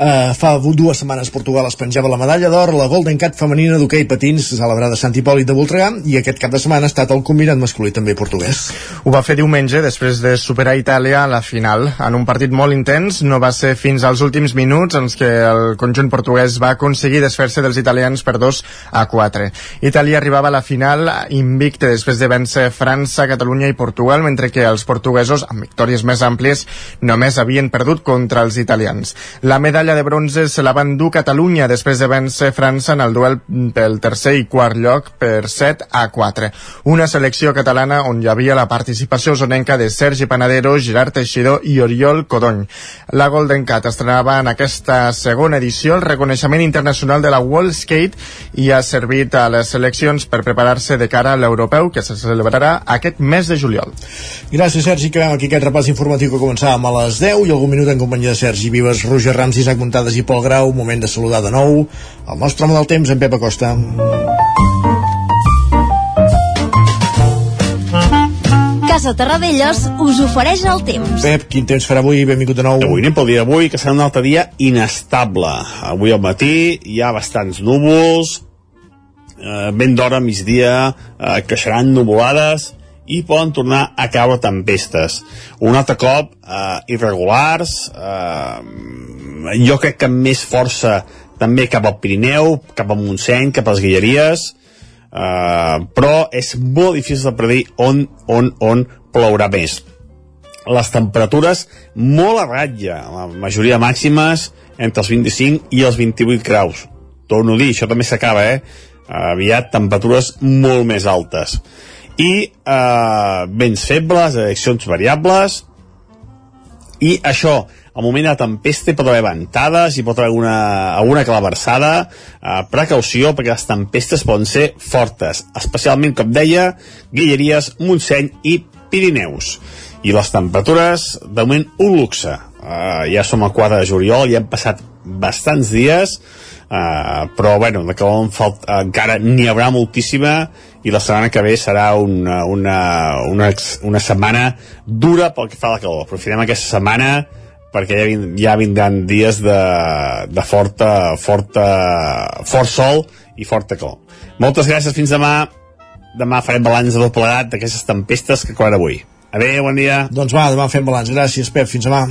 Uh, fa dues setmanes Portugal es penjava la medalla d'or la Golden Cat femenina d'hoquei patins celebrada a Sant Hipòlit de Voltregà i aquest cap de setmana ha estat el combinat masculí també portuguès. Ho va fer diumenge després de superar Itàlia a la final. En un partit molt intens, no va ser fins als últims minuts en què el conjunt portuguès va aconseguir desfer-se dels italians per 2 a 4. Itàlia arribava a la final invicte després de vèncer França, Catalunya i Portugal, mentre que els portuguesos, amb victòries més àmplies, només havien perdut contra els italians. La medalla medalla de bronze se la van dur Catalunya després de vèncer França en el duel pel tercer i quart lloc per 7 a 4. Una selecció catalana on hi havia la participació zonenca de Sergi Panadero, Gerard Teixidor i Oriol Codony. La Golden Cat estrenava en aquesta segona edició el reconeixement internacional de la World Skate i ha servit a les seleccions per preparar-se de cara a l'europeu que se celebrarà aquest mes de juliol. Gràcies, Sergi. Acabem aquí aquest repàs informatiu que començàvem a les 10 i algun minut en companyia de Sergi Vives, Roger Rams, Isaac Muntades i Pol Grau. Moment de saludar de nou el nostre home del temps, en Pep Acosta. Casa Terradellos us ofereix el temps. Pep, quin temps farà avui? Benvingut de nou. Avui anem pel dia d'avui, que serà un altre dia inestable. Avui al matí hi ha bastants núvols, eh, ben d'hora, migdia, eh, creixeran nuvolades i poden tornar a caure tempestes. Un altre cop, eh, irregulars, eh, jo crec que amb més força també cap al Pirineu, cap al Montseny, cap a les Guilleries, Uh, però és molt difícil de predir on, on, on plourà més. Les temperatures molt a ratlla, la majoria màximes entre els 25 i els 28 graus. Torno a dir, això també s'acaba, eh? Aviat temperatures molt més altes. I eh, vents febles, direccions variables, i això, al moment de tempesta hi pot haver ventades, hi pot haver alguna, alguna claversada, eh, precaució perquè les tempestes poden ser fortes, especialment, com deia, Guilleries, Montseny i Pirineus. I les temperatures, de moment, un luxe. Eh, ja som a 4 de juliol, ja han passat bastants dies, eh, però bueno, de que falta, encara n'hi haurà moltíssima i la setmana que ve serà una, una, una, una setmana dura pel que fa a la calor. Aprofitem aquesta setmana perquè ja, vind, ja vindran dies de, de forta, forta, fort sol i forta calor. Moltes gràcies, fins demà. Demà farem balanç de tot plegat d'aquestes tempestes que acabaran avui. Adéu, bon dia. Doncs va, demà fem balanç. Gràcies, Pep. Fins demà.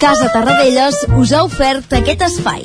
Casa Tarradellas us ha ofert aquest espai.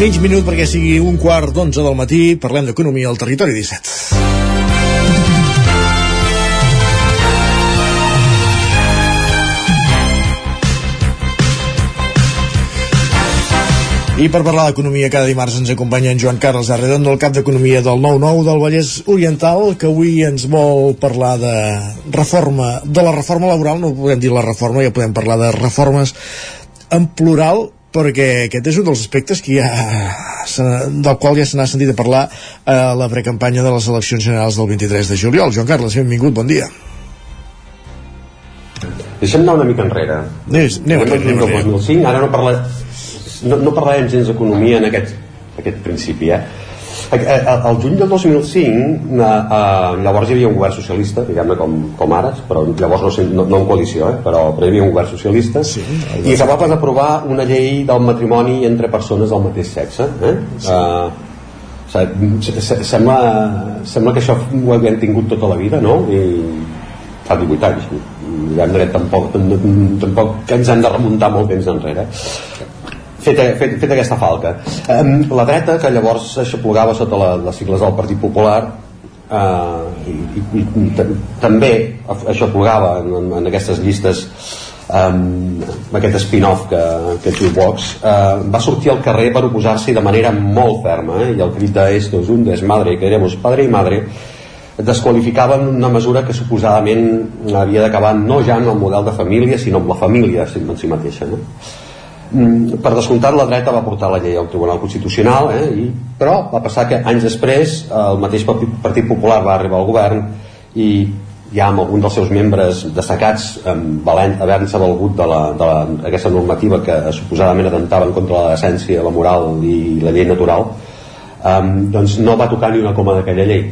Mig minut perquè sigui un quart d'onze del matí. Parlem d'economia al territori 17. I per parlar d'economia cada dimarts ens acompanya en Joan Carles Arredondo, el cap d'economia del 9-9 del Vallès Oriental, que avui ens vol parlar de reforma, de la reforma laboral, no podem dir la reforma, ja podem parlar de reformes en plural, perquè aquest és un dels aspectes que ja, del qual ja se n'ha sentit a parlar a la precampanya de les eleccions generals del 23 de juliol. Joan Carles, benvingut, bon dia. Deixem anar una mica enrere. Anem, anem, anem, anem, anem 2005, ara no, parla, no, no parlarem gens d'economia en aquest, aquest principi, eh? El juny del 2005 eh, llavors hi havia un govern socialista diguem-ne com, com ara però llavors no, no, no en coalició eh, però, però hi havia un govern socialista sí, i que va aprovar una llei del matrimoni entre persones del mateix sexe eh? Sí. Uh, sembla, sembla que això ho havíem tingut tota la vida no? i fa 18 anys diguem-ne tampoc, tampoc que ens hem de remuntar molt temps enrere fet, fet, fet aquesta falca. Um, la dreta, que llavors aixoplugava sota la, les sigles del Partit Popular, uh, i, i, i també aixoplugava en, en aquestes llistes um, aquest spin-off que, que Vox, uh, va sortir al carrer per oposar-s'hi de manera molt ferma, eh? i el crit de esto es un desmadre, queremos padre i madre, desqualificaven una mesura que suposadament havia d'acabar no ja en el model de família, sinó amb la família en si mateixa. No? Mm, per descomptat la dreta va portar la llei al Tribunal Constitucional eh, i, però va passar que anys després el mateix Partit Popular va arribar al govern i ja amb algun dels seus membres destacats havent-se valgut de, la, de la, aquesta normativa que suposadament atentava en contra la decència, la moral i la llei natural um, doncs no va tocar ni una coma d'aquella llei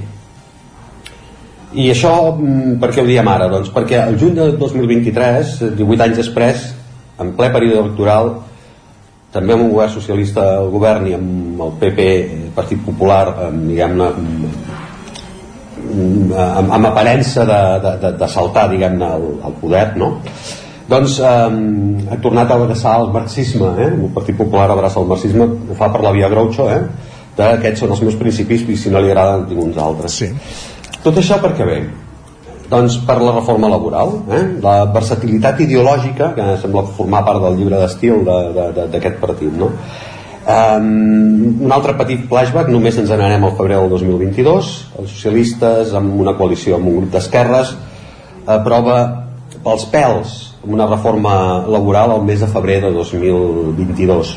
i això mm, per què ho diem ara? Doncs perquè el juny de 2023 18 anys després en ple període electoral també amb un govern socialista al govern i amb el PP, Partit Popular, amb, diguem-ne, amb, amb aparença de, de, de, de saltar, diguem-ne, al, al poder, no? Doncs eh, ha tornat a abraçar el marxisme, eh? el Partit Popular abraça el marxisme, ho fa per la via Groucho, eh? de aquests són els meus principis i si no li agraden tinc uns altres. Sí. Tot això per què ve? Doncs per la reforma laboral, eh? la versatilitat ideològica, que sembla formar part del llibre d'estil d'aquest partit. No? Um, un altre petit flashback, només ens n'anem al febrer del 2022, els socialistes amb una coalició amb un grup d'esquerres aprova pels pèls una reforma laboral al mes de febrer de 2022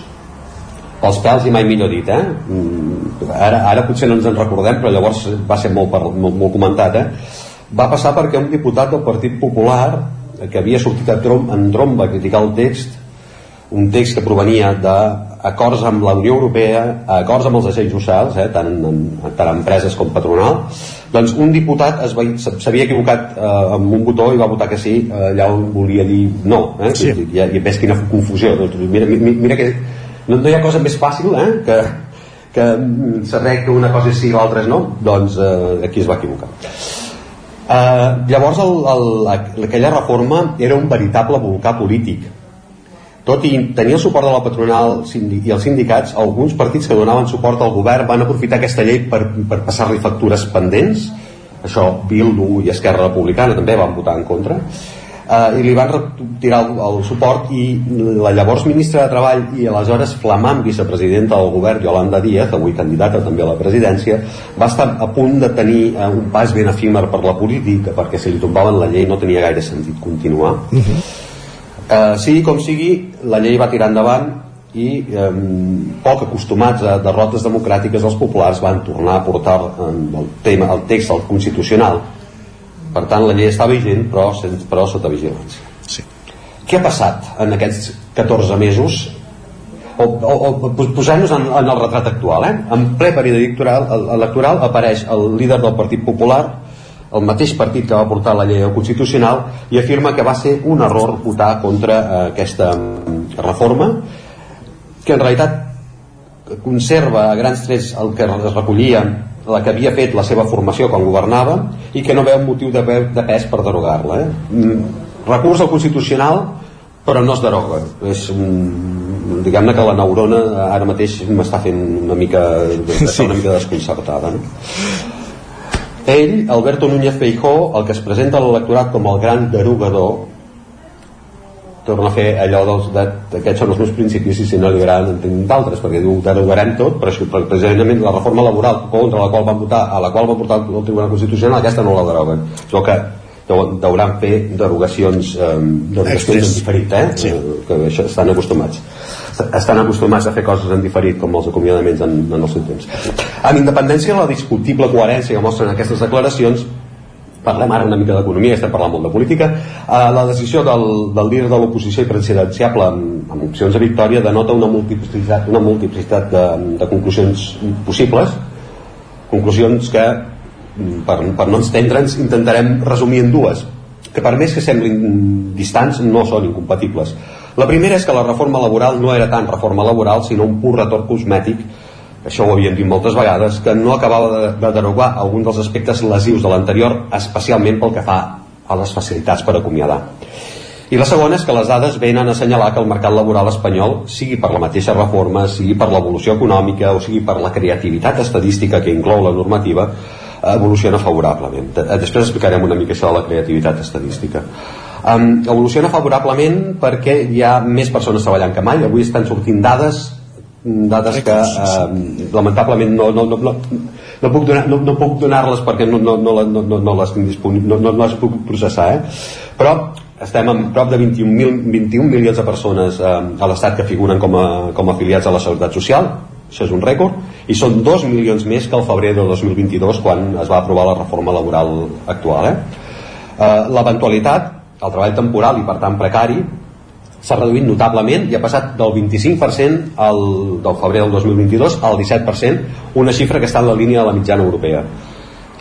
pels pèls i mai millor dit eh? Mm, ara, ara potser no ens en recordem però llavors va ser molt, molt, molt comentat eh? Va passar perquè un diputat del Partit Popular que havia sortit a trom, en tromba a criticar el text un text que provenia d'acords amb la Unió Europea acords amb els agents socials eh, tant, en, tant empreses com patronal doncs un diputat s'havia equivocat eh, amb un botó i va votar que sí eh, allà on volia dir no eh? sí. I, i, i ves quina confusió doncs, mira, mira, mira que no, no hi ha cosa més fàcil eh, que, que saber que una cosa és sí i l'altra és no doncs eh, aquí es va equivocar Eh, llavors el, el, aquella reforma era un veritable volcà polític. Tot i tenir el suport de la patronal i els sindicats, alguns partits que donaven suport al govern van aprofitar aquesta llei per, per passar-li factures pendents. Això Bildu i Esquerra Republicana també van votar en contra i li van retirar el, el suport i la llavors ministra de Treball i aleshores flamant vicepresidenta del govern Yolanda Díaz, avui candidata també a la presidència va estar a punt de tenir eh, un pas ben efímer per la política perquè si li tombaven la llei no tenia gaire sentit continuar uh -huh. eh, sigui com sigui la llei va tirar endavant i eh, poc acostumats a derrotes democràtiques els populars van tornar a portar eh, el, tema, el text al Constitucional per tant, la llei està vigent, però, però sota vigilància. Sí. Què ha passat en aquests 14 mesos? O, o, o posem-nos en, en el retrat actual. Eh? En ple període electoral, electoral apareix el líder del Partit Popular, el mateix partit que va portar la llei constitucional, i afirma que va ser un error votar contra eh, aquesta mm, reforma, que en realitat conserva a grans trets el que es recollia la que havia fet la seva formació quan governava i que no veu motiu de, de pes per derogar-la eh? Mm, recurs al Constitucional però no es deroga és un, diguem-ne que la neurona ara mateix m'està fent una mica sí. una mica desconcertada no? ell, Alberto Núñez Feijó el que es presenta a l'electorat com el gran derogador torna a fer allò dels, de, aquests són els meus principis i si no li agraden en tinc d'altres perquè diu derogarem tot però per, precisament la reforma laboral contra la qual van votar a la qual va portar el Tribunal Constitucional aquesta no la deroguen so que deu- deuran fer derogacions eh, derogacions en diferit eh? Sí. que això estan acostumats estan acostumats a fer coses en diferit com els acomiadaments en, en el seu temps amb independència de la discutible coherència que mostren aquestes declaracions parlem ara una mica d'economia, estem parlant molt de política. Eh, la decisió del, del líder de l'oposició i presidenciable amb, amb opcions de victòria denota una multiplicitat, una multiplicitat de, de conclusions possibles. Conclusions que mm, per, per no estendre'ns intentarem resumir en dues que per més que semblin distants no són incompatibles. La primera és que la reforma laboral no era tant reforma laboral sinó un pur retorn cosmètic això ho havíem dit moltes vegades, que no acabava de, de derogar algun dels aspectes lesius de l'anterior, especialment pel que fa a les facilitats per acomiadar. I la segona és que les dades venen a assenyalar que el mercat laboral espanyol, sigui per la mateixa reforma, sigui per l'evolució econòmica o sigui per la creativitat estadística que inclou la normativa, evoluciona favorablement. De- Després explicarem una mica això de la creativitat estadística. Um, evoluciona favorablement perquè hi ha més persones treballant que mai. Avui estan sortint dades dades que eh, lamentablement no, no, no, no, no puc donar, no, no puc donar-les perquè no, no, no, no, no, les, tinc disponi- no, no, no les puc processar eh? però estem amb prop de 21, 21 milions de persones eh, a l'estat que figuren com a, com a afiliats a la Seguretat Social això és un rècord i són 2 milions més que el febrer de 2022 quan es va aprovar la reforma laboral actual eh? Eh, l'eventualitat el treball temporal i per tant precari s'ha reduït notablement i ha passat del 25% al, del febrer del 2022 al 17%, una xifra que està en la línia de la mitjana europea.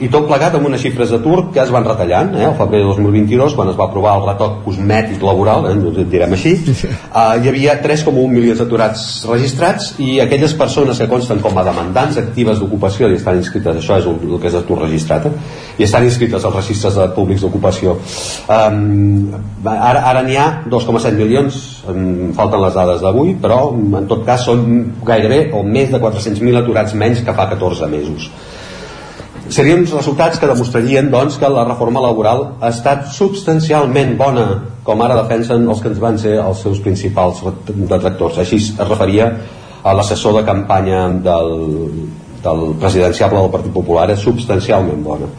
I tot plegat amb unes xifres d'atur que es van retallant, eh? el febrer de 2022, quan es va aprovar el retoc cosmètic laboral, eh? direm així, eh, hi havia 3,1 milions d'aturats registrats i aquelles persones que consten com a demandants actives d'ocupació i estan inscrites, això és el, el que és atur registrat, eh? i estan inscrites als registres de públics d'ocupació. Um, ara ara n'hi ha 2,7 milions, em falten les dades d'avui, però en tot cas són gairebé o més de 400.000 aturats menys que fa 14 mesos serien uns resultats que demostrarien doncs, que la reforma laboral ha estat substancialment bona com ara defensen els que ens van ser els seus principals detractors. Així es referia a l'assessor de campanya del, del presidenciable del Partit Popular. És substancialment bona.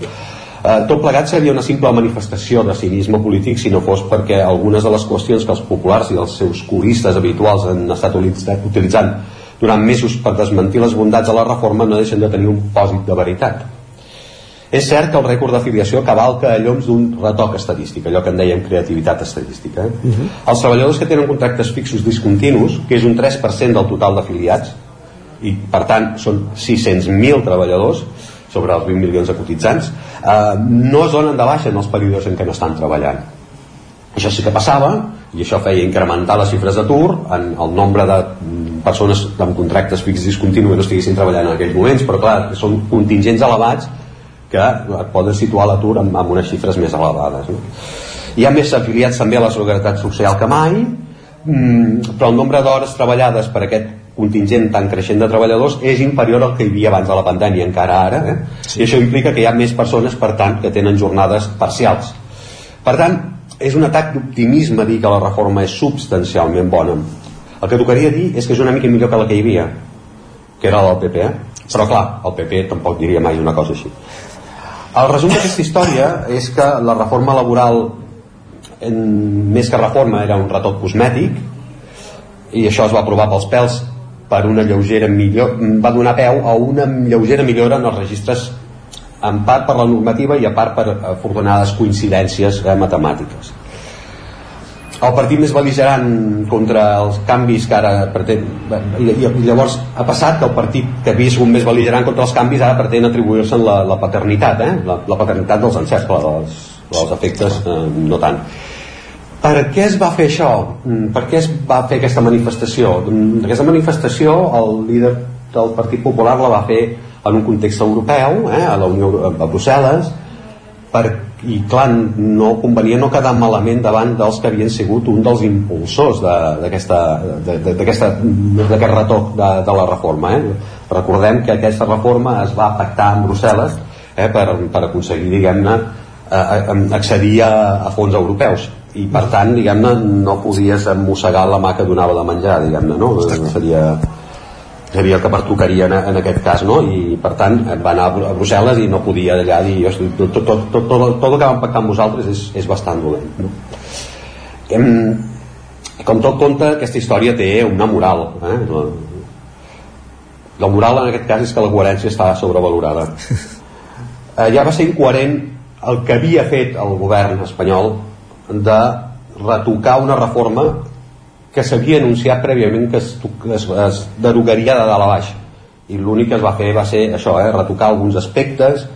Eh, tot plegat seria una simple manifestació de cinisme polític si no fos perquè algunes de les qüestions que els populars i els seus coristes habituals han estat utilitzant durant mesos per desmentir les bondats de la reforma no deixen de tenir un pòsit de veritat és cert que el rècord d'afiliació cavalca a lloms d'un retoc estadístic, allò que en dèiem creativitat estadística. Eh? Uh -huh. Els treballadors que tenen contractes fixos discontinus, que és un 3% del total d'afiliats, i per tant són 600.000 treballadors sobre els 20 milions de cotitzants, eh, no es donen de baixa en els períodes en què no estan treballant. Això sí que passava, i això feia incrementar les xifres d'atur en el nombre de mm, persones amb contractes fixos discontinus que no estiguessin treballant en aquells moments, però clar, són contingents elevats que et poden situar l'atur amb, amb unes xifres més elevades. No? Hi ha més afiliats també a la Seguretat Social que mai, mm, però el nombre d'hores treballades per aquest contingent tan creixent de treballadors és inferior al que hi havia abans de la pandèmia encara ara eh? sí. i això implica que hi ha més persones per tant que tenen jornades parcials per tant és un atac d'optimisme dir que la reforma és substancialment bona el que tocaria dir és que és una mica millor que la que hi havia que era la del PP eh? però clar, el PP tampoc diria mai una cosa així el resum d'aquesta història és que la reforma laboral en, més que reforma era un retoc cosmètic i això es va aprovar pels pèls per una lleugera millor va donar peu a una lleugera millora en els registres en part per la normativa i a part per afortunades coincidències eh, matemàtiques el partit més beligerant contra els canvis que ara pretén i, i, llavors ha passat que el partit que havia sigut més beligerant contra els canvis ara pretén atribuir-se la, la paternitat eh? la, la paternitat dels encerts però dels, dels efectes eh, no tant per què es va fer això? Mm, Per què es va fer aquesta manifestació? Mm, Aquesta manifestació el líder del Partit Popular la va fer en un context europeu, eh, a la Unió a Brussel·les, per, i clar, no convenia no quedar malament davant dels que havien sigut un dels impulsors de- d'aquesta de- de- d'aquest retoc de, de la reforma. Eh? Recordem que aquesta reforma es va pactar en Brussel·les eh, per, per aconseguir, diguem-ne, accedir a, a fons europeus i per tant, diguem-ne, no podies mossegar la mà que donava de menjar, diguem-ne, no? Seria, el que pertocaria en, en aquest cas, no? I per tant va anar a Brussel·les i no podia d'allà dir "Hosti, tot, tot, tot, tot, tot, el que van pactar amb vosaltres és, és bastant dolent, no? Hem, com tot conte, aquesta història té una moral, eh? La, la moral en aquest cas és que la coherència està sobrevalorada. Eh, ja va ser incoherent el que havia fet el govern espanyol de retocar una reforma que s'havia anunciat prèviament que es, es, es derogaria de dalt a baix. I l'únic que es va fer va ser això, eh, retocar alguns aspectes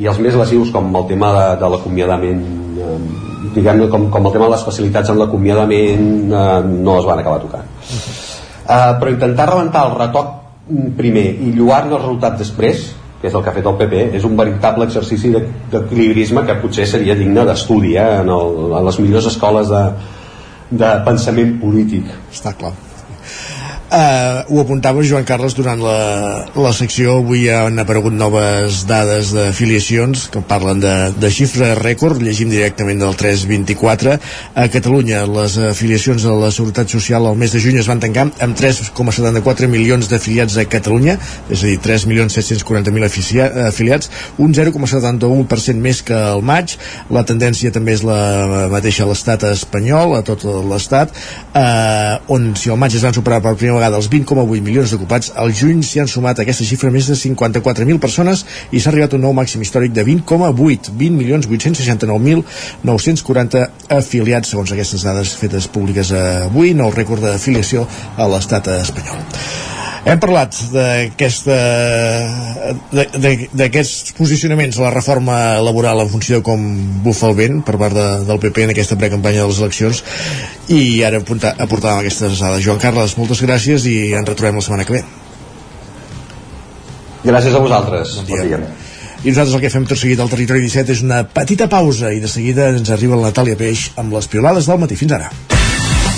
i els més lesius com el tema de, de l'acomiadament eh, diguem com, com el tema de les facilitats en l'acomiadament eh, no es van acabar tocant. Eh, però intentar rebentar el retoc primer i lluar-ne els resultats després que és el que ha fet el PP, és un veritable exercici d'equilibrisme que potser seria digne d'estudi eh, en, el, en les millors escoles de, de pensament polític. Està clar. Uh, ho apuntava Joan Carles durant la, la secció. Avui han aparegut noves dades d'afiliacions que parlen de, de xifra rècord. Llegim directament del 324 a Catalunya les afiliacions a la Seguretat Social al mes de juny es van tancar amb 3,74 milions d'afiliats a Catalunya és a dir, 3.740.000 afiliats un 0,71% més que el maig. La tendència també és la mateixa a l'estat espanyol a tot l'estat eh, on si el maig es van superar per primera vegada els 20,8 milions d'ocupats, al juny s'hi han sumat aquesta xifra més de 54.000 persones i s'ha arribat a un nou màxim històric de 20,8, 20.869.940 afiliats, segons aquestes dades fetes públiques avui, nou rècord d'afiliació a l'estat espanyol. Hem parlat d'aquests posicionaments a la reforma laboral en funció de com bufa el vent per part de, del PP en aquesta precampanya de les eleccions i ara apunta, aportàvem aquestes dades. Joan Carles, moltes gràcies i ens retrobem la setmana que ve. Gràcies a vosaltres. Bon dia. Bon dia. I nosaltres el que fem tot seguit al Territori 17 és una petita pausa i de seguida ens arriba la Natàlia Peix amb les piolades del matí. Fins ara.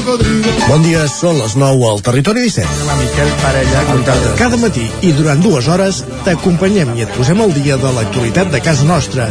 cocodrilo. Bon dia, són les 9 al Territori 17. La Miquel Parella contada. Cada matí i durant dues hores t'acompanyem i et posem al dia de l'actualitat de casa nostra.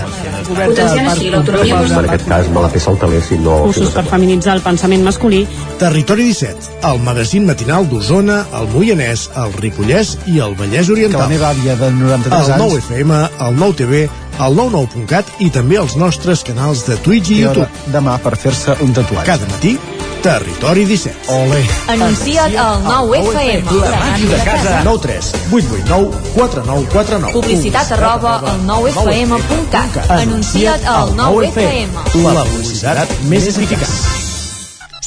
Potenciant així l'autonomia En aquest cas me la fer saltaler si no... Cursos per feminitzar el pensament masculí. Territori 17, el magazín matinal d'Osona, el Moianès, el Ripollès i el Vallès Oriental. Que la meva àvia de 93 el anys... 9 FM, el 9 TV, el 99.cat i també els nostres canals de Twitch i I YouTube. demà per fer-se un tatuatge. Cada matí, Territori 17. Ole. Anuncia't al 9FM. La màquina de casa. 9 3 8 8 9 4 9 4 9. Publicitat arroba al 9FM.cat. Anuncia't al 9FM. La publicitat més eficaç.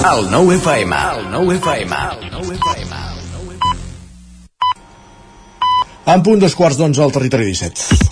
El 9 FM, el 9 FM, el 9 FM. En punt dos quarts d'onze al territori 17.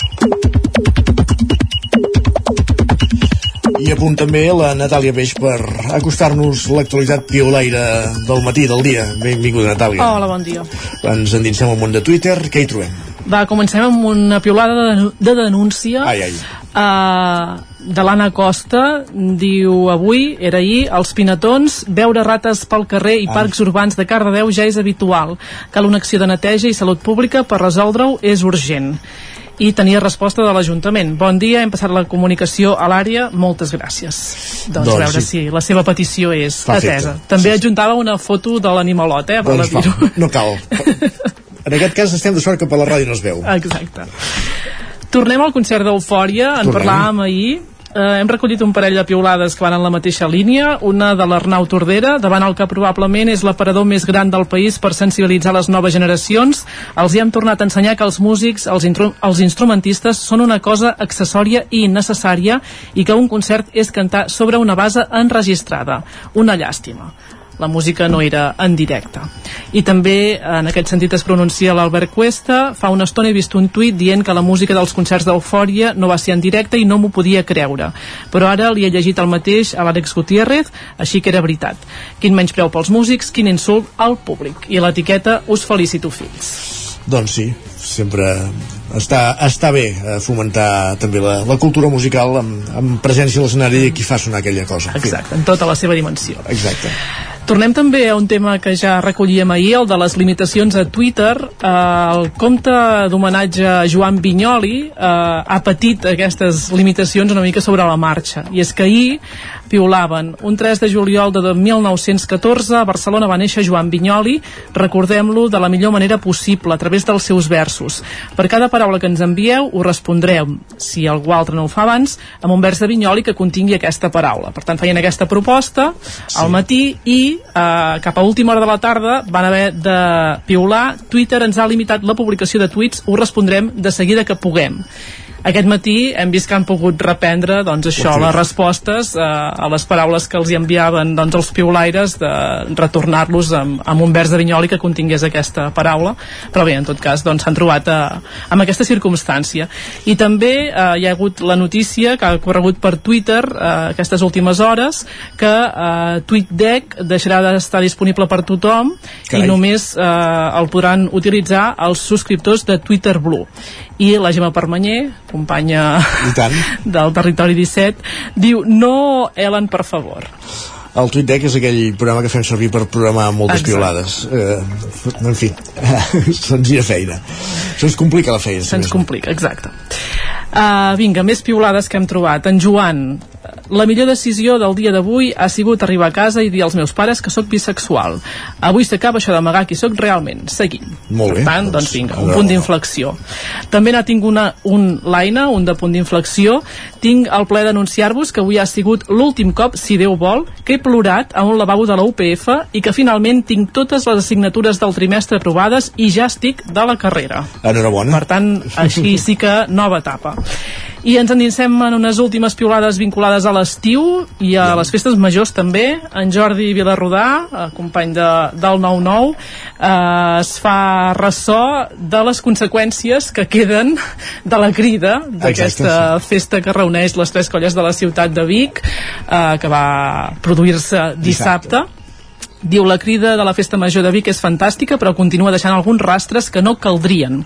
I a punt també la Natàlia Peix per acostar-nos l'actualitat piolaire del matí, del dia. Benvinguda, Natàlia. Hola, bon dia. Ens endinsem al món de Twitter. Què hi trobem? Va, comencem amb una piolada de, de denúncia Ai, ai. Uh, de l'Anna Costa. Diu, avui, era ahir, als Pinatons, veure rates pel carrer i Ah. parcs urbans de Cardedeu ja és habitual. Cal una acció de neteja i salut pública per resoldre-ho és urgent i tenia resposta de l'Ajuntament. Bon dia, hem passat la comunicació a l'àrea, moltes gràcies. Doncs, Doncs a veure sí. si la seva petició és efecte. atesa. També adjuntava una foto de l'animalot, eh, per Doncs la va, no cal. En aquest cas estem de sort que per la ràdio no es veu. Exacte. Tornem al concert d'Eufòria, en Tornem. parlàvem ahir. Eh, hem recollit un parell de piulades que van en la mateixa línia, una de l'Arnau Tordera, davant el que probablement és l'aparador més gran del país per sensibilitzar les noves generacions. Els hi hem tornat a ensenyar que els músics, els, els instrumentistes, són una cosa accessòria i innecessària i que un concert és cantar sobre una base enregistrada. Una llàstima la música no era en directe. I també en aquest sentit es pronuncia l'Albert Cuesta. Fa una estona he vist un tuit dient que la música dels concerts d'Eufòria no va ser en directe i no m'ho podia creure. Però ara li he llegit el mateix a l'Àlex Gutiérrez, així que era veritat. Quin menyspreu pels músics, quin insult al públic. I l'etiqueta us felicito, fills. Doncs sí, sempre està, està bé eh, fomentar també la, la cultura musical amb, amb presència a l'escenari de qui fa sonar aquella cosa. En fi. Exacte, en tota la seva dimensió. Exacte. Tornem també a un tema que ja recollíem ahir, el de les limitacions a Twitter. Eh, el compte d'homenatge a Joan Vinyoli eh, ha patit aquestes limitacions una mica sobre la marxa. I és que ahir piulaven un 3 de juliol de 1914 a Barcelona va néixer Joan Vinyoli recordem-lo de la millor manera possible a través dels seus versos per cada paraula que ens envieu ho respondrem si algú altre no ho fa abans amb un vers de Vinyoli que contingui aquesta paraula per tant feien aquesta proposta sí. al matí i eh, cap a última hora de la tarda van haver de piular. Twitter ens ha limitat la publicació de tuits. Ho respondrem de seguida que puguem aquest matí hem vist que han pogut reprendre doncs això, les respostes eh, a les paraules que els hi enviaven doncs, els piulaires de retornar-los amb, amb un vers de Vinyoli que contingués aquesta paraula. Però bé, en tot cas doncs s'han trobat eh, amb aquesta circumstància. I també eh, hi ha hagut la notícia que ha corregut per Twitter eh, aquestes últimes hores que eh, TweetDeck deixarà d'estar disponible per tothom Carai. i només eh, el podran utilitzar els subscriptors de Twitter Blue i la Gemma Permanyer companya del Territori 17 diu no Ellen per favor El Tweet Deck és aquell programa que fem servir per programar moltes Exacte. piolades. Eh, en fi, senzilla feina. Se'ns complica la feina. se'ns complica, exacte uh, vinga, més piulades que hem trobat en Joan, la millor decisió del dia d'avui ha sigut arribar a casa i dir als meus pares que sóc bisexual avui s'acaba això d'amagar qui sóc realment seguim Molt bé. per tant, doncs vinga, un punt d'inflexió també n'ha tingut una, un l'Aina, un de punt d'inflexió tinc el ple d'anunciar-vos que avui ha sigut l'últim cop, si Déu vol que he plorat a un lavabo de la UPF i que finalment tinc totes les assignatures del trimestre aprovades i ja estic de la carrera Enhorabona. per tant, així sí que nova etapa. I ens endinsem en unes últimes piolades vinculades a l'estiu i a les festes majors també. En Jordi Vilarrodà, eh, company de, del 9-9, eh, es fa ressò de les conseqüències que queden de la crida d'aquesta festa que reuneix les tres colles de la ciutat de Vic, eh, que va produir-se dissabte. Diu la crida de la festa major de Vic és fantàstica però continua deixant alguns rastres que no caldrien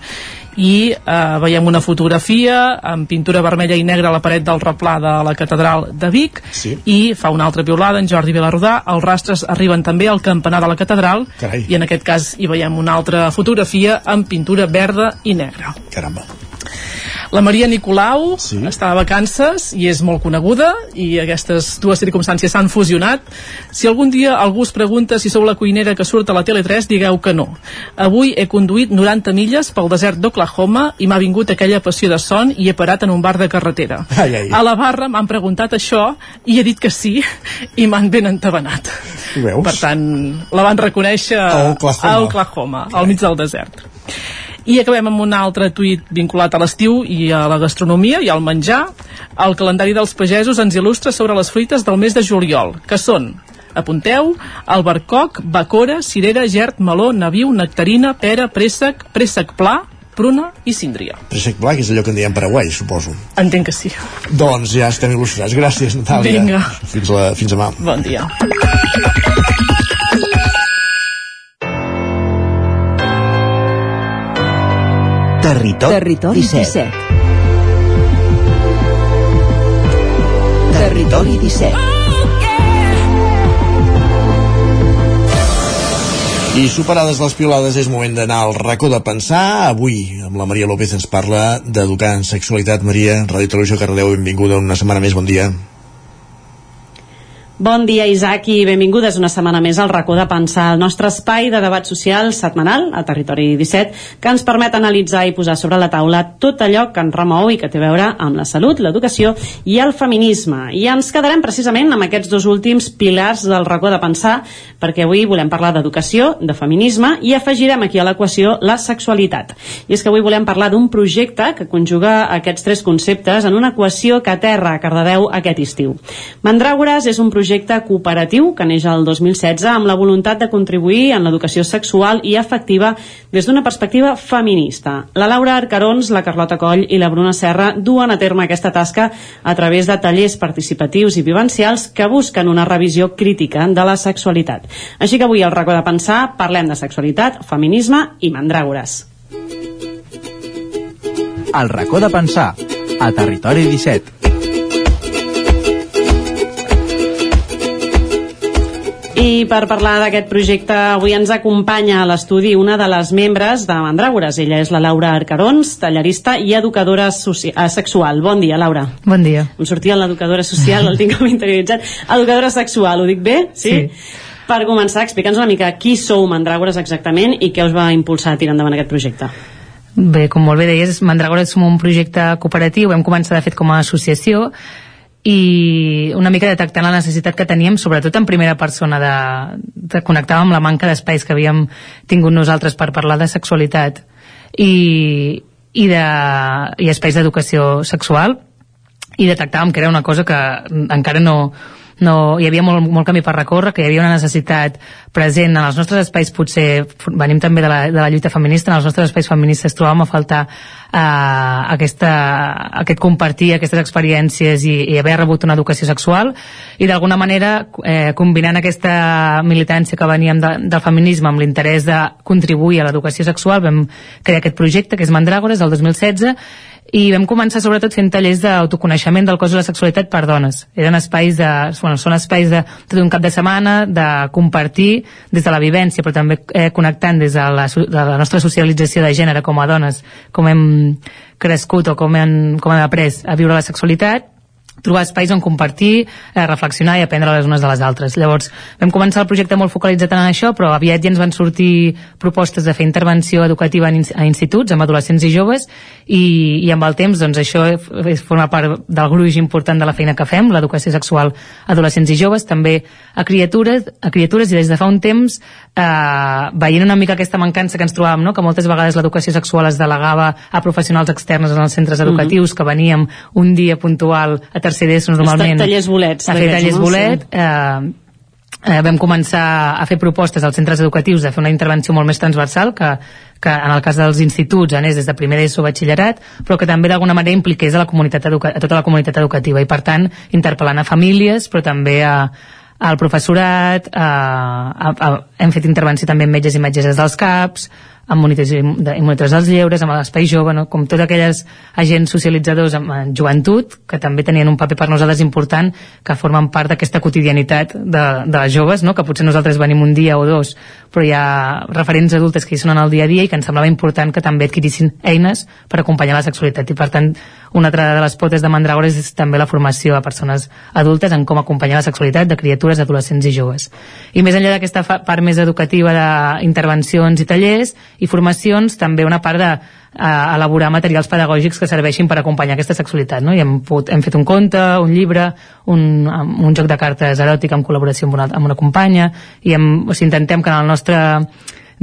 i eh, veiem una fotografia amb pintura vermella i negra a la paret del replà de la catedral de Vic Sí. i fa una altra piolada en Jordi Vilarrodà els rastres arriben també al campanar de la catedral Carai. i en aquest cas hi veiem una altra fotografia amb pintura verda i negra Caramba. La Maria Nicolau sí. està de vacances i és molt coneguda i aquestes dues circumstàncies s'han fusionat. Si algun dia algú us pregunta si sou la cuinera que surt a la Tele3, digueu que no. Avui he conduït 90 milles pel desert d'Oklahoma i m'ha vingut aquella passió de son i he parat en un bar de carretera. Ai, ai. A la barra m'han preguntat això i he dit que sí i m'han ben entabanat. Veus? Per tant, la van reconèixer A Oklahoma. a Oklahoma, al mig del desert. I acabem amb un altre tuit vinculat a l'estiu i a la gastronomia i al menjar. El calendari dels pagesos ens il·lustra sobre les fruites del mes de juliol, que són Apunteu, albercoc, bacora, cirera, gert, meló, naviu, nectarina, pera, préssec, préssec pla, pruna i síndria. Préssec pla, que és allò que en diem Paraguai, suposo. Entenc que sí. Doncs ja estem il·lustrats. Gràcies, Natàlia. Vinga. Fins, la, fins demà. Bon dia. Territori, Territori 17. 17. Territori 17. I superades les piolades és moment d'anar al racó de pensar. Avui amb la Maria López ens parla d'educar en sexualitat. Maria, Ràdio Televisió Cardeu, benvinguda una setmana més, bon dia. Bon dia, Isaac, i benvingudes una setmana més al racó de pensar, el nostre espai de debat social setmanal a Territori 17, que ens permet analitzar i posar sobre la taula tot allò que ens remou i que té a veure amb la salut, l'educació i el feminisme. I ens quedarem precisament amb aquests dos últims pilars del racó de pensar, perquè avui volem parlar d'educació, de feminisme, i afegirem aquí a l'equació la sexualitat. I és que avui volem parlar d'un projecte que conjuga aquests tres conceptes en una equació que aterra a Cardedeu aquest estiu. Mandràgores és un projecte cooperatiu que neix el 2016 amb la voluntat de contribuir en l'educació sexual i afectiva des d'una perspectiva feminista. La Laura Arcarons, la Carlota Coll i la Bruna Serra duen a terme aquesta tasca a través de tallers participatius i vivencials que busquen una revisió crítica de la sexualitat. Així que avui al racó de pensar parlem de sexualitat, feminisme i mandràgores. El racó de pensar, a Territori 17. I per parlar d'aquest projecte avui ens acompanya a l'estudi una de les membres de Mandràgores. Ella és la Laura Arcarons, tallerista i educadora eh, sexual. Bon dia, Laura. Bon dia. Em sortia l'educadora social, el tinc com interioritzat. Educadora sexual, ho dic bé? Sí. Per començar, explica'ns una mica qui sou Mandràgores exactament i què us va impulsar a tirar endavant aquest projecte. Bé, com molt bé deies, Mandragora som un projecte cooperatiu, vam començar de fet com a associació i una mica detectant la necessitat que teníem, sobretot en primera persona, de, de connectar amb la manca d'espais que havíem tingut nosaltres per parlar de sexualitat i, i, de, i espais d'educació sexual i detectàvem que era una cosa que encara no, no, hi havia molt, molt camí per recórrer, que hi havia una necessitat present en els nostres espais, potser venim també de la, de la lluita feminista, en els nostres espais feministes trobàvem a faltar eh, aquesta, aquest compartir aquestes experiències i, i haver rebut una educació sexual i d'alguna manera eh, combinant aquesta militància que veníem de, del feminisme amb l'interès de contribuir a l'educació sexual vam crear aquest projecte que és Mandràgores del 2016 i vam començar sobretot fent tallers d'autoconeixement del cos de la sexualitat per dones. Eren espais de, bueno, són espais de tot un cap de setmana, de compartir des de la vivència, però també eh, connectant des de la, de la nostra socialització de gènere com a dones, com hem crescut o com hem, com hem après a viure la sexualitat, trobar espais on compartir, eh, reflexionar i aprendre les unes de les altres. Llavors, vam començar el projecte molt focalitzat en això, però aviat ja ens van sortir propostes de fer intervenció educativa en, a instituts, amb adolescents i joves, i, i amb el temps, doncs, això és, forma part del gruix important de la feina que fem, l'educació sexual a adolescents i joves, també a criatures, a criatures i des de fa un temps, eh, veient una mica aquesta mancança que ens trobàvem, no? que moltes vegades l'educació sexual es delegava a professionals externes en els centres educatius, que veníem un dia puntual a tercer d'ESO normalment tallers bolets, a fer tallers no? bolet. Eh, eh, vam començar a fer propostes als centres educatius de fer una intervenció molt més transversal que, que en el cas dels instituts anés des de primer d'ESO batxillerat però que també d'alguna manera impliqués a, la comunitat educa a tota la comunitat educativa. I per tant interpel·lant a famílies però també a, al professorat, a, a, a, hem fet intervenció també amb metges i metgesses dels CAPs, amb monitors dels lleures, amb l'espai jove, no? com tots aquelles agents socialitzadors amb, en joventut, que també tenien un paper per nosaltres important, que formen part d'aquesta quotidianitat de, de les joves, no? que potser nosaltres venim un dia o dos, però hi ha referents adultes que hi són en el dia a dia i que ens semblava important que també adquirissin eines per acompanyar la sexualitat i per tant una altra de les potes de Mandragores és també la formació a persones adultes en com acompanyar la sexualitat de criatures, adolescents i joves. I més enllà d'aquesta part més educativa d'intervencions i tallers i formacions, també una part de eh, elaborar materials pedagògics que serveixin per acompanyar aquesta sexualitat. No? I hem, pogut, hem fet un conte, un llibre, un, un joc de cartes eròtic en col·laboració amb una, amb una companya i hem, o sigui, intentem que en el nostre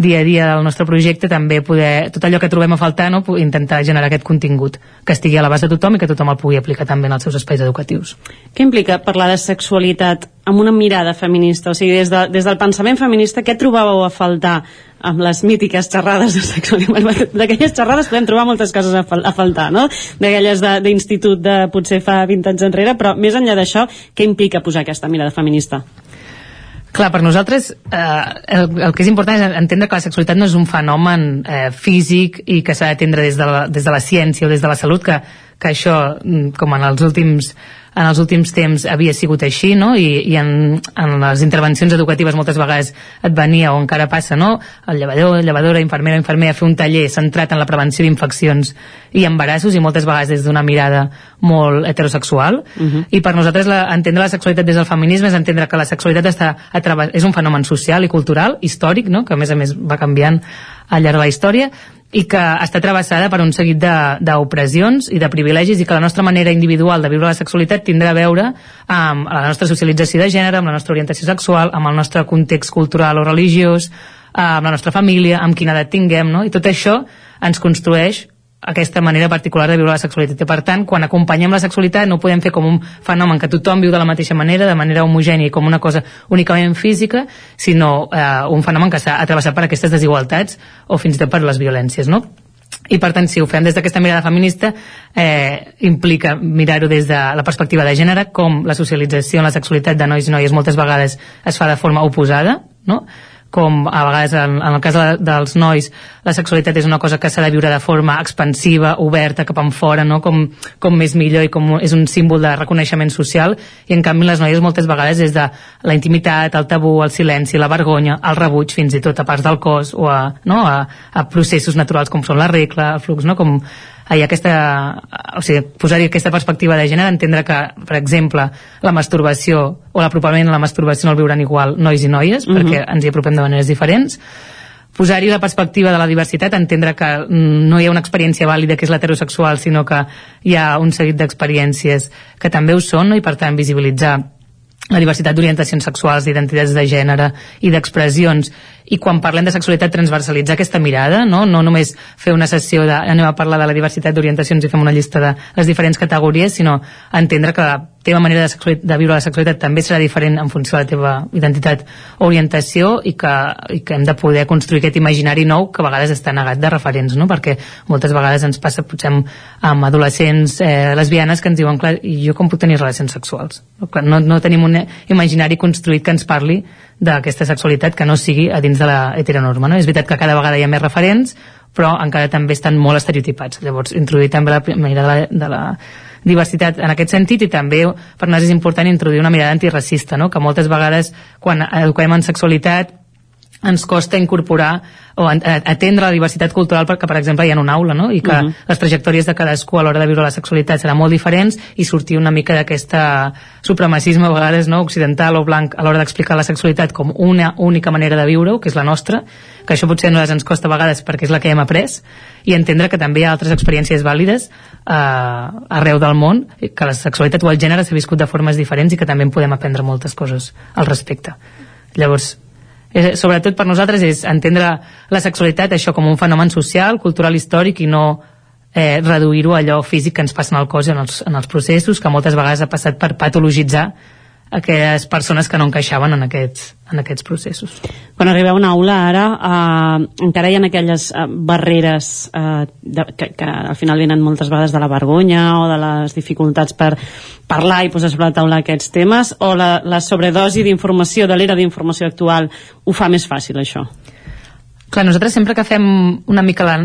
dia a dia del nostre projecte també poder, tot allò que trobem a faltar no, intentar generar aquest contingut que estigui a l'abast de tothom i que tothom el pugui aplicar també en els seus espais educatius Què implica parlar de sexualitat amb una mirada feminista? O sigui, des, de, des del pensament feminista, què trobàveu a faltar amb les mítiques xerrades de sexualitat? D'aquelles xerrades podem trobar moltes coses a, fal a faltar, no? D'aquelles d'institut de, de potser fa 20 anys enrere, però més enllà d'això, què implica posar aquesta mirada feminista? Clar, per nosaltres eh, el, el que és important és entendre que la sexualitat no és un fenomen eh, físic i que s'ha d'atendre des, de la, des de la ciència o des de la salut, que, que això, mm, com en els últims en els últims temps havia sigut així, no? I, i en, en les intervencions educatives moltes vegades et venia, o encara passa, no? El llevador, llevadora, infermera, infermer a fer un taller centrat en la prevenció d'infeccions i embarassos, i moltes vegades des d'una mirada molt heterosexual. Uh -huh. I per nosaltres la, entendre la sexualitat des del feminisme és entendre que la sexualitat està a és un fenomen social i cultural, històric, no? que a més a més va canviant al llarg de la història, i que està travessada per un seguit d'opressions i de privilegis i que la nostra manera individual de viure la sexualitat tindrà a veure amb la nostra socialització de gènere, amb la nostra orientació sexual, amb el nostre context cultural o religiós, amb la nostra família, amb quina edat tinguem, no? I tot això ens construeix aquesta manera particular de viure la sexualitat. I per tant, quan acompanyem la sexualitat no podem fer com un fenomen que tothom viu de la mateixa manera, de manera homogènia i com una cosa únicament física, sinó eh, un fenomen que s'ha atravessat per aquestes desigualtats o fins i tot per les violències, no? I per tant, si ho fem des d'aquesta mirada feminista, eh, implica mirar-ho des de la perspectiva de gènere, com la socialització en la sexualitat de nois i noies moltes vegades es fa de forma oposada, no? Com a vegades en, en el cas de, dels nois la sexualitat és una cosa que s'ha de viure de forma expansiva, oberta, cap enfora no? com, com més millor i com és un símbol de reconeixement social i en canvi les noies moltes vegades és de la intimitat, el tabú, el silenci, la vergonya, el rebuig fins i tot a parts del cos o a, no? a, a processos naturals com són la regla, el flux, no? com hi ha aquesta, o sigui, posar-hi aquesta perspectiva de gènere, entendre que, per exemple, la masturbació o l'apropament a la masturbació no el viuran igual nois i noies, mm -hmm. perquè ens hi apropem de maneres diferents, posar-hi la perspectiva de la diversitat, entendre que no hi ha una experiència vàlida que és l'heterosexual, sinó que hi ha un seguit d'experiències que també ho són, no? i per tant visibilitzar la diversitat d'orientacions sexuals, d'identitats de gènere i d'expressions i quan parlem de sexualitat transversalitzar aquesta mirada, no, no només fer una sessió de anem a parlar de la diversitat d'orientacions i fem una llista de les diferents categories, sinó entendre que la teva manera de, de viure la sexualitat també serà diferent en funció de la teva identitat o orientació i que, i que hem de poder construir aquest imaginari nou que a vegades està negat de referents, no? perquè moltes vegades ens passa potser amb, amb adolescents eh, lesbianes que ens diuen, clar, jo com puc tenir relacions sexuals? No, no tenim un imaginari construït que ens parli d'aquesta sexualitat que no sigui a dins de la heteronorma. No? És veritat que cada vegada hi ha més referents, però encara també estan molt estereotipats. Llavors, introduir també la mirada de la, de la diversitat en aquest sentit i també per nosaltres és important introduir una mirada antiracista, no? que moltes vegades quan eduquem en sexualitat ens costa incorporar o atendre la diversitat cultural perquè, per exemple, hi ha una aula, no? I que uh -huh. les trajectòries de cadascú a l'hora de viure la sexualitat seran molt diferents i sortir una mica d'aquesta supremacisme a vegades no? occidental o blanc a l'hora d'explicar la sexualitat com una única manera de viure-ho, que és la nostra, que això potser nosaltres ens costa a vegades perquè és la que hem après, i entendre que també hi ha altres experiències vàlides eh, arreu del món, que la sexualitat o el gènere s'ha viscut de formes diferents i que també en podem aprendre moltes coses al respecte. Llavors, eh, sobretot per nosaltres és entendre la sexualitat això com un fenomen social, cultural, històric i no eh, reduir-ho a allò físic que ens passa en el cos i en els, en els processos, que moltes vegades ha passat per patologitzar aquelles persones que no encaixaven en aquests, en aquests processos. Quan arribeu a una aula ara, eh, encara hi ha aquelles eh, barreres eh, de, que, que al final venen moltes vegades de la vergonya o de les dificultats per parlar i posar sobre la taula aquests temes, o la, la sobredosi d'informació de l'era d'informació actual ho fa més fàcil, això? Clar, nosaltres sempre que fem una mica la,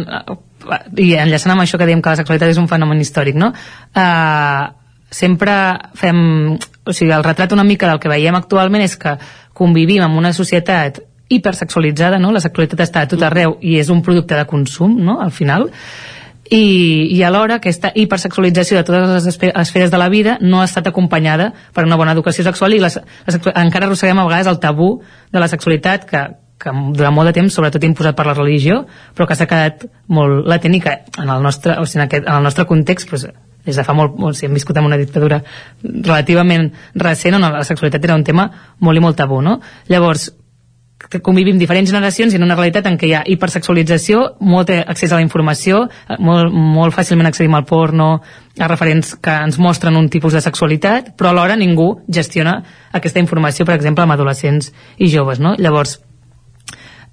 i enllaçant amb això que diem que la sexualitat és un fenomen històric, no? Eh, sempre fem... O sigui, el retrat una mica del que veiem actualment és que convivim en una societat hipersexualitzada, no? La sexualitat està a tot arreu i és un producte de consum, no?, al final. I, i alhora aquesta hipersexualització de totes les esferes de la vida no ha estat acompanyada per una bona educació sexual i les, les, encara arrosseguem a vegades el tabú de la sexualitat que, que durant molt de temps, sobretot imposat per la religió, però que s'ha quedat molt latent i que en el nostre, o sigui, en, aquest, en el nostre context pues, des de fa molt, molt si hem viscut en una dictadura relativament recent on la sexualitat era un tema molt i molt tabú, no? Llavors, que convivim diferents generacions i en una realitat en què hi ha hipersexualització, molt accés a la informació, molt, molt fàcilment accedim al porno, a referents que ens mostren un tipus de sexualitat, però alhora ningú gestiona aquesta informació, per exemple, amb adolescents i joves, no? Llavors,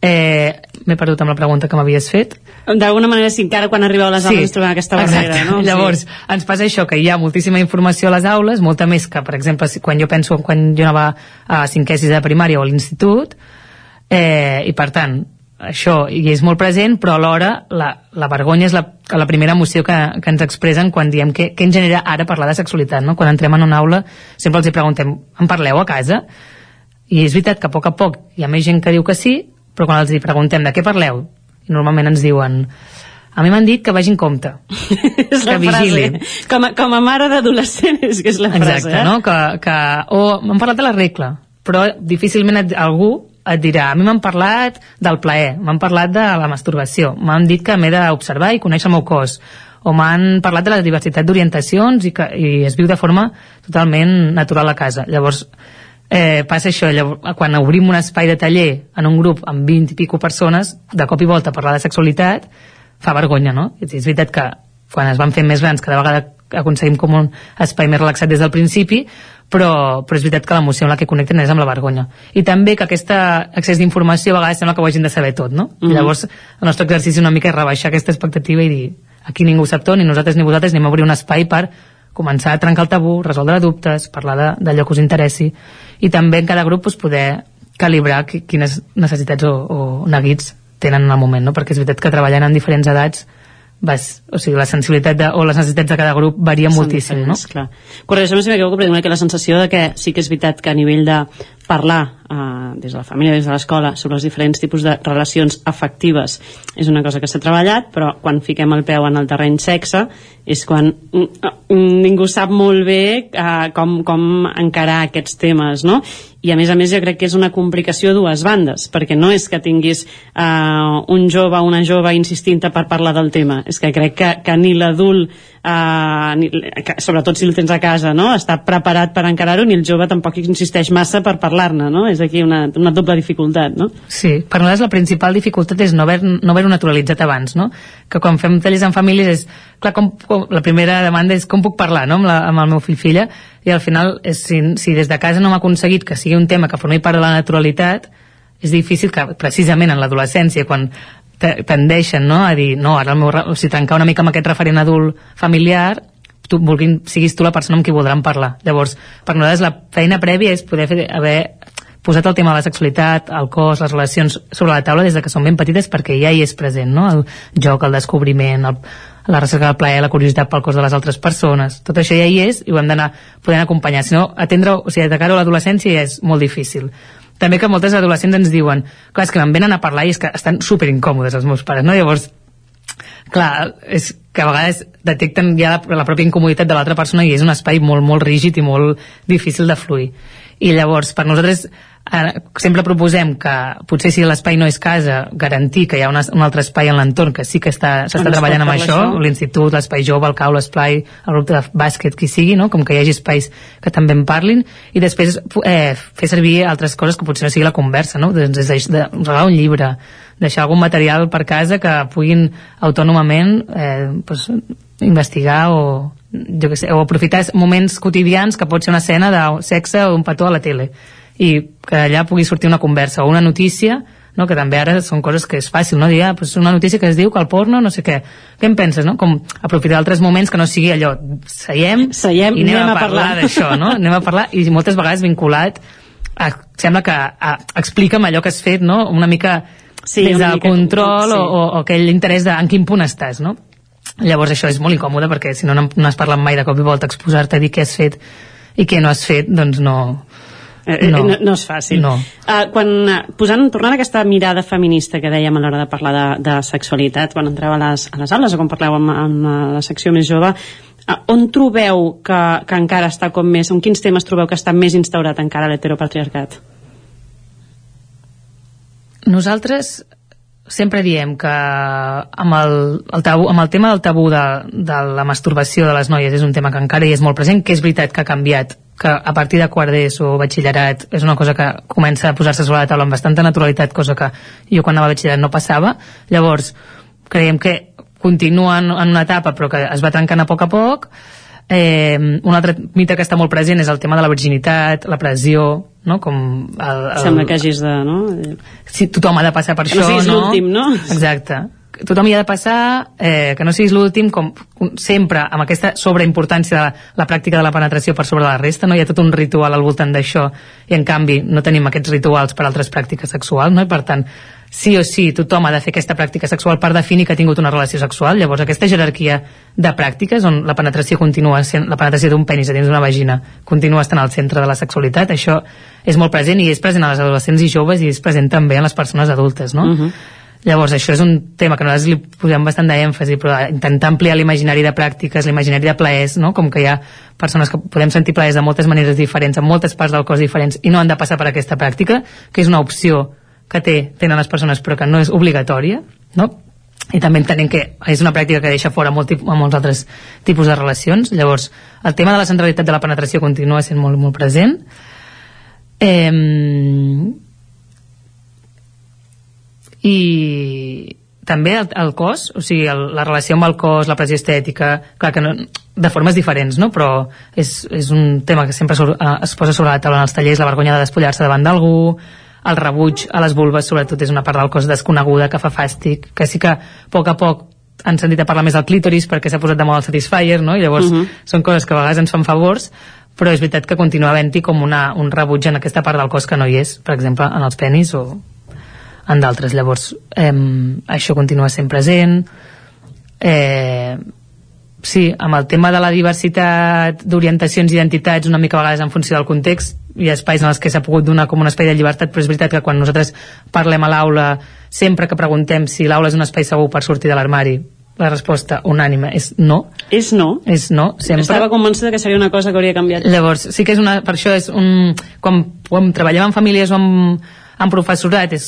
eh, m'he perdut amb la pregunta que m'havies fet. D'alguna manera, sí, encara quan arribeu a les aules sí, trobem aquesta barrera, exacte. no? Llavors, sí. ens passa això, que hi ha moltíssima informació a les aules, molta més que, per exemple, quan jo penso quan jo anava a cinquè sis de primària o a l'institut, eh, i per tant, això hi és molt present, però alhora la, la vergonya és la, la primera emoció que, que ens expressen quan diem què, què ens genera ara parlar de sexualitat, no? Quan entrem en una aula sempre els hi preguntem, en parleu a casa? I és veritat que a poc a poc hi ha més gent que diu que sí, però quan els hi preguntem de què parleu, normalment ens diuen a mi m'han dit que vagin compte, és que vigilin. frase. Com a, com a mare d'adolescent és que és la frase, Exacte, eh? no? Que, que, o m'han parlat de la regla, però difícilment et, algú et dirà, a mi m'han parlat del plaer, m'han parlat de la masturbació, m'han dit que m'he d'observar i conèixer el meu cos, o m'han parlat de la diversitat d'orientacions i, que, i es viu de forma totalment natural a casa. Llavors, eh, passa això, llavors, quan obrim un espai de taller en un grup amb 20 i pico persones, de cop i volta parlar de sexualitat fa vergonya, no? És, veritat que quan es van fer més grans cada vegada aconseguim com un espai més relaxat des del principi, però, però és veritat que l'emoció amb la que connecten és amb la vergonya. I també que aquest accés d'informació a vegades sembla que ho hagin de saber tot, no? Mhm. I llavors el nostre exercici una mica és rebaixar aquesta expectativa i dir aquí ningú sap tot, ni nosaltres ni vosaltres anem a obrir un espai per començar a trencar el tabú, resoldre dubtes, parlar d'allò que us interessi i també en cada grup pues, poder calibrar qui- quines necessitats o, o neguits tenen en el moment, no? perquè és veritat que treballant en diferents edats vas, o sigui, la sensibilitat de, o les necessitats de cada grup varia Són moltíssim, no? Clar. Corregeixo-me si m'equivoco, però tinc que la sensació de que sí que és veritat que a nivell de parlar eh, des de la família, des de l'escola, sobre els diferents tipus de relacions afectives és una cosa que s'ha treballat, però quan fiquem el peu en el terreny sexe és quan mm, mm, ningú sap molt bé eh, com, com encarar aquests temes, no? I a més a més jo crec que és una complicació a dues bandes, perquè no és que tinguis eh, un jove o una jove insistint per parlar del tema, és que crec que, que ni l'adult eh, sobretot si el tens a casa no? està preparat per encarar-ho ni el jove tampoc insisteix massa per parlar-ne no? és aquí una, una doble dificultat no? Sí, per nosaltres la principal dificultat és no haver- no haver-ho naturalitzat abans, no? Que quan fem tallers en famílies és, clar, com, com, la primera demanda és com puc parlar, no?, amb, la, amb el meu fill filla, i al final, és, si, si des de casa no hem aconseguit que sigui un tema que formi part de la naturalitat, és difícil que, precisament en l'adolescència, quan tendeixen no, a dir, no, ara el meu, o sigui, trencar una mica amb aquest referent adult familiar, tu, vulguin, siguis tu la persona amb qui voldran parlar. Llavors, per nosaltres la feina prèvia és poder fer, haver posat el tema de la sexualitat, el cos, les relacions sobre la taula des de que són ben petites perquè ja hi és present, no? El joc, el descobriment, el, la recerca del plaer, la curiositat pel cos de les altres persones. Tot això ja hi és i ho hem d'anar podent acompanyar. Si no, atendre, o sigui, de cara a l'adolescència ja és molt difícil. També que moltes adolescents ens diuen clar, és que me'n venen a parlar i és que estan super incòmodes els meus pares, no? Llavors, clar, és que a vegades detecten ja la, la pròpia incomoditat de l'altra persona i és un espai molt, molt rígid i molt difícil de fluir. I llavors, per nosaltres, eh, sempre proposem que potser si l'espai no és casa, garantir que hi ha una, un altre espai en l'entorn que sí que està- s'està treballant amb això, això. l'institut, l'espai jove, el cau, l'esplai, el grup de bàsquet, qui sigui, no? com que hi hagi espais que també en parlin, i després eh, fer servir altres coses que potser no sigui la conversa, no? Doncs és de, de regalar un llibre, deixar algun material per casa que puguin autònomament eh, pues, investigar o jo què sé, o aprofitar moments quotidians que pot ser una escena de sexe o un petó a la tele i que allà pugui sortir una conversa o una notícia no? que també ara són coses que és fàcil no? dir, ah, pues una notícia que es diu que el porno no sé què, què en penses? No? com aprofitar altres moments que no sigui allò seiem, Seiem i anem, anem a a parlar parlar. d'això no? anem a parlar i moltes vegades vinculat a, sembla que a, explica'm allò que has fet no? una mica Sí, des del control sí. o, o, o aquell interès de en quin punt estàs no? llavors això és molt incòmode perquè si no no no has parlat mai de cop i volta exposar-te a dir què has fet i què no has fet doncs no, Eh, no. no, no és fàcil. No. Uh, quan, posant, tornant a aquesta mirada feminista que dèiem a l'hora de parlar de, de sexualitat, quan entreu a les, a les aules o quan parleu amb, amb la secció més jove, uh, on trobeu que, que encara està com més, en quins temes trobeu que està més instaurat encara l'heteropatriarcat? Nosaltres sempre diem que amb el, el, tabú, amb el tema del tabú de, de la masturbació de les noies és un tema que encara hi és molt present, que és veritat que ha canviat que a partir de quart o batxillerat és una cosa que comença a posar-se sobre la taula amb bastanta naturalitat, cosa que jo quan anava a batxillerat no passava. Llavors, creiem que continua en, en una etapa però que es va trencant a poc a poc. Eh, un altre mite que està molt present és el tema de la virginitat, la pressió, no? Com el, el... Sembla que hagis de, no? Sí, tothom ha de passar per no això, siguis no? l'últim, no? Exacte. Tothom hi ha de passar, eh, que no siguis l'últim, com sempre, amb aquesta sobreimportància de la, la pràctica de la penetració per sobre la resta, no? Hi ha tot un ritual al voltant d'això, i en canvi no tenim aquests rituals per altres pràctiques sexuals, no? I per tant, sí o sí, tothom ha de fer aquesta pràctica sexual per definir que ha tingut una relació sexual. Llavors, aquesta jerarquia de pràctiques, on la penetració continua sent, la penetració d'un penis a dins d'una vagina continua estant al centre de la sexualitat, això és molt present i és present a les adolescents i joves i és present també en les persones adultes, no? Mhm. Llavors, això és un tema que nosaltres li posem bastant d'èmfasi, però intentar ampliar l'imaginari de pràctiques, l'imaginari de plaers, no? com que hi ha persones que podem sentir plaers de moltes maneres diferents, en moltes parts del cos diferents, i no han de passar per aquesta pràctica, que és una opció que té, tenen les persones però que no és obligatòria, no? i també entenem que és una pràctica que deixa fora molt, tip- molts altres tipus de relacions. Llavors, el tema de la centralitat de la penetració continua sent molt, molt present. Eh, i també el, el cos, o sigui, el, la relació amb el cos, la pressió estètica, clar que no, de formes diferents, no? però és, és un tema que sempre sobre, eh, es posa sobre la taula en els tallers, la vergonya de despullar-se davant d'algú, el rebuig a les vulves, sobretot, és una part del cos desconeguda, que fa fàstic, que sí que a poc a poc han sentit a parlar més del clítoris perquè s'ha posat de moda el Satisfyer, no? i llavors Mhm. són coses que a vegades ens fan favors, però és veritat que continua havent-hi com una, un rebuig en aquesta part del cos que no hi és, per exemple, en els penis o en d'altres. Llavors, eh, això continua sent present. Eh, sí, amb el tema de la diversitat d'orientacions i identitats, una mica a vegades en funció del context, hi ha espais en els que s'ha pogut donar com un espai de llibertat, però és veritat que quan nosaltres parlem a l'aula, sempre que preguntem si l'aula és un espai segur per sortir de l'armari, la resposta unànime és no. És no? És no, sempre. Estava convençuda que seria una cosa que hauria canviat. Llavors, sí que és una, per això és un... Quan, quan treballem en famílies o amb, amb professorat és,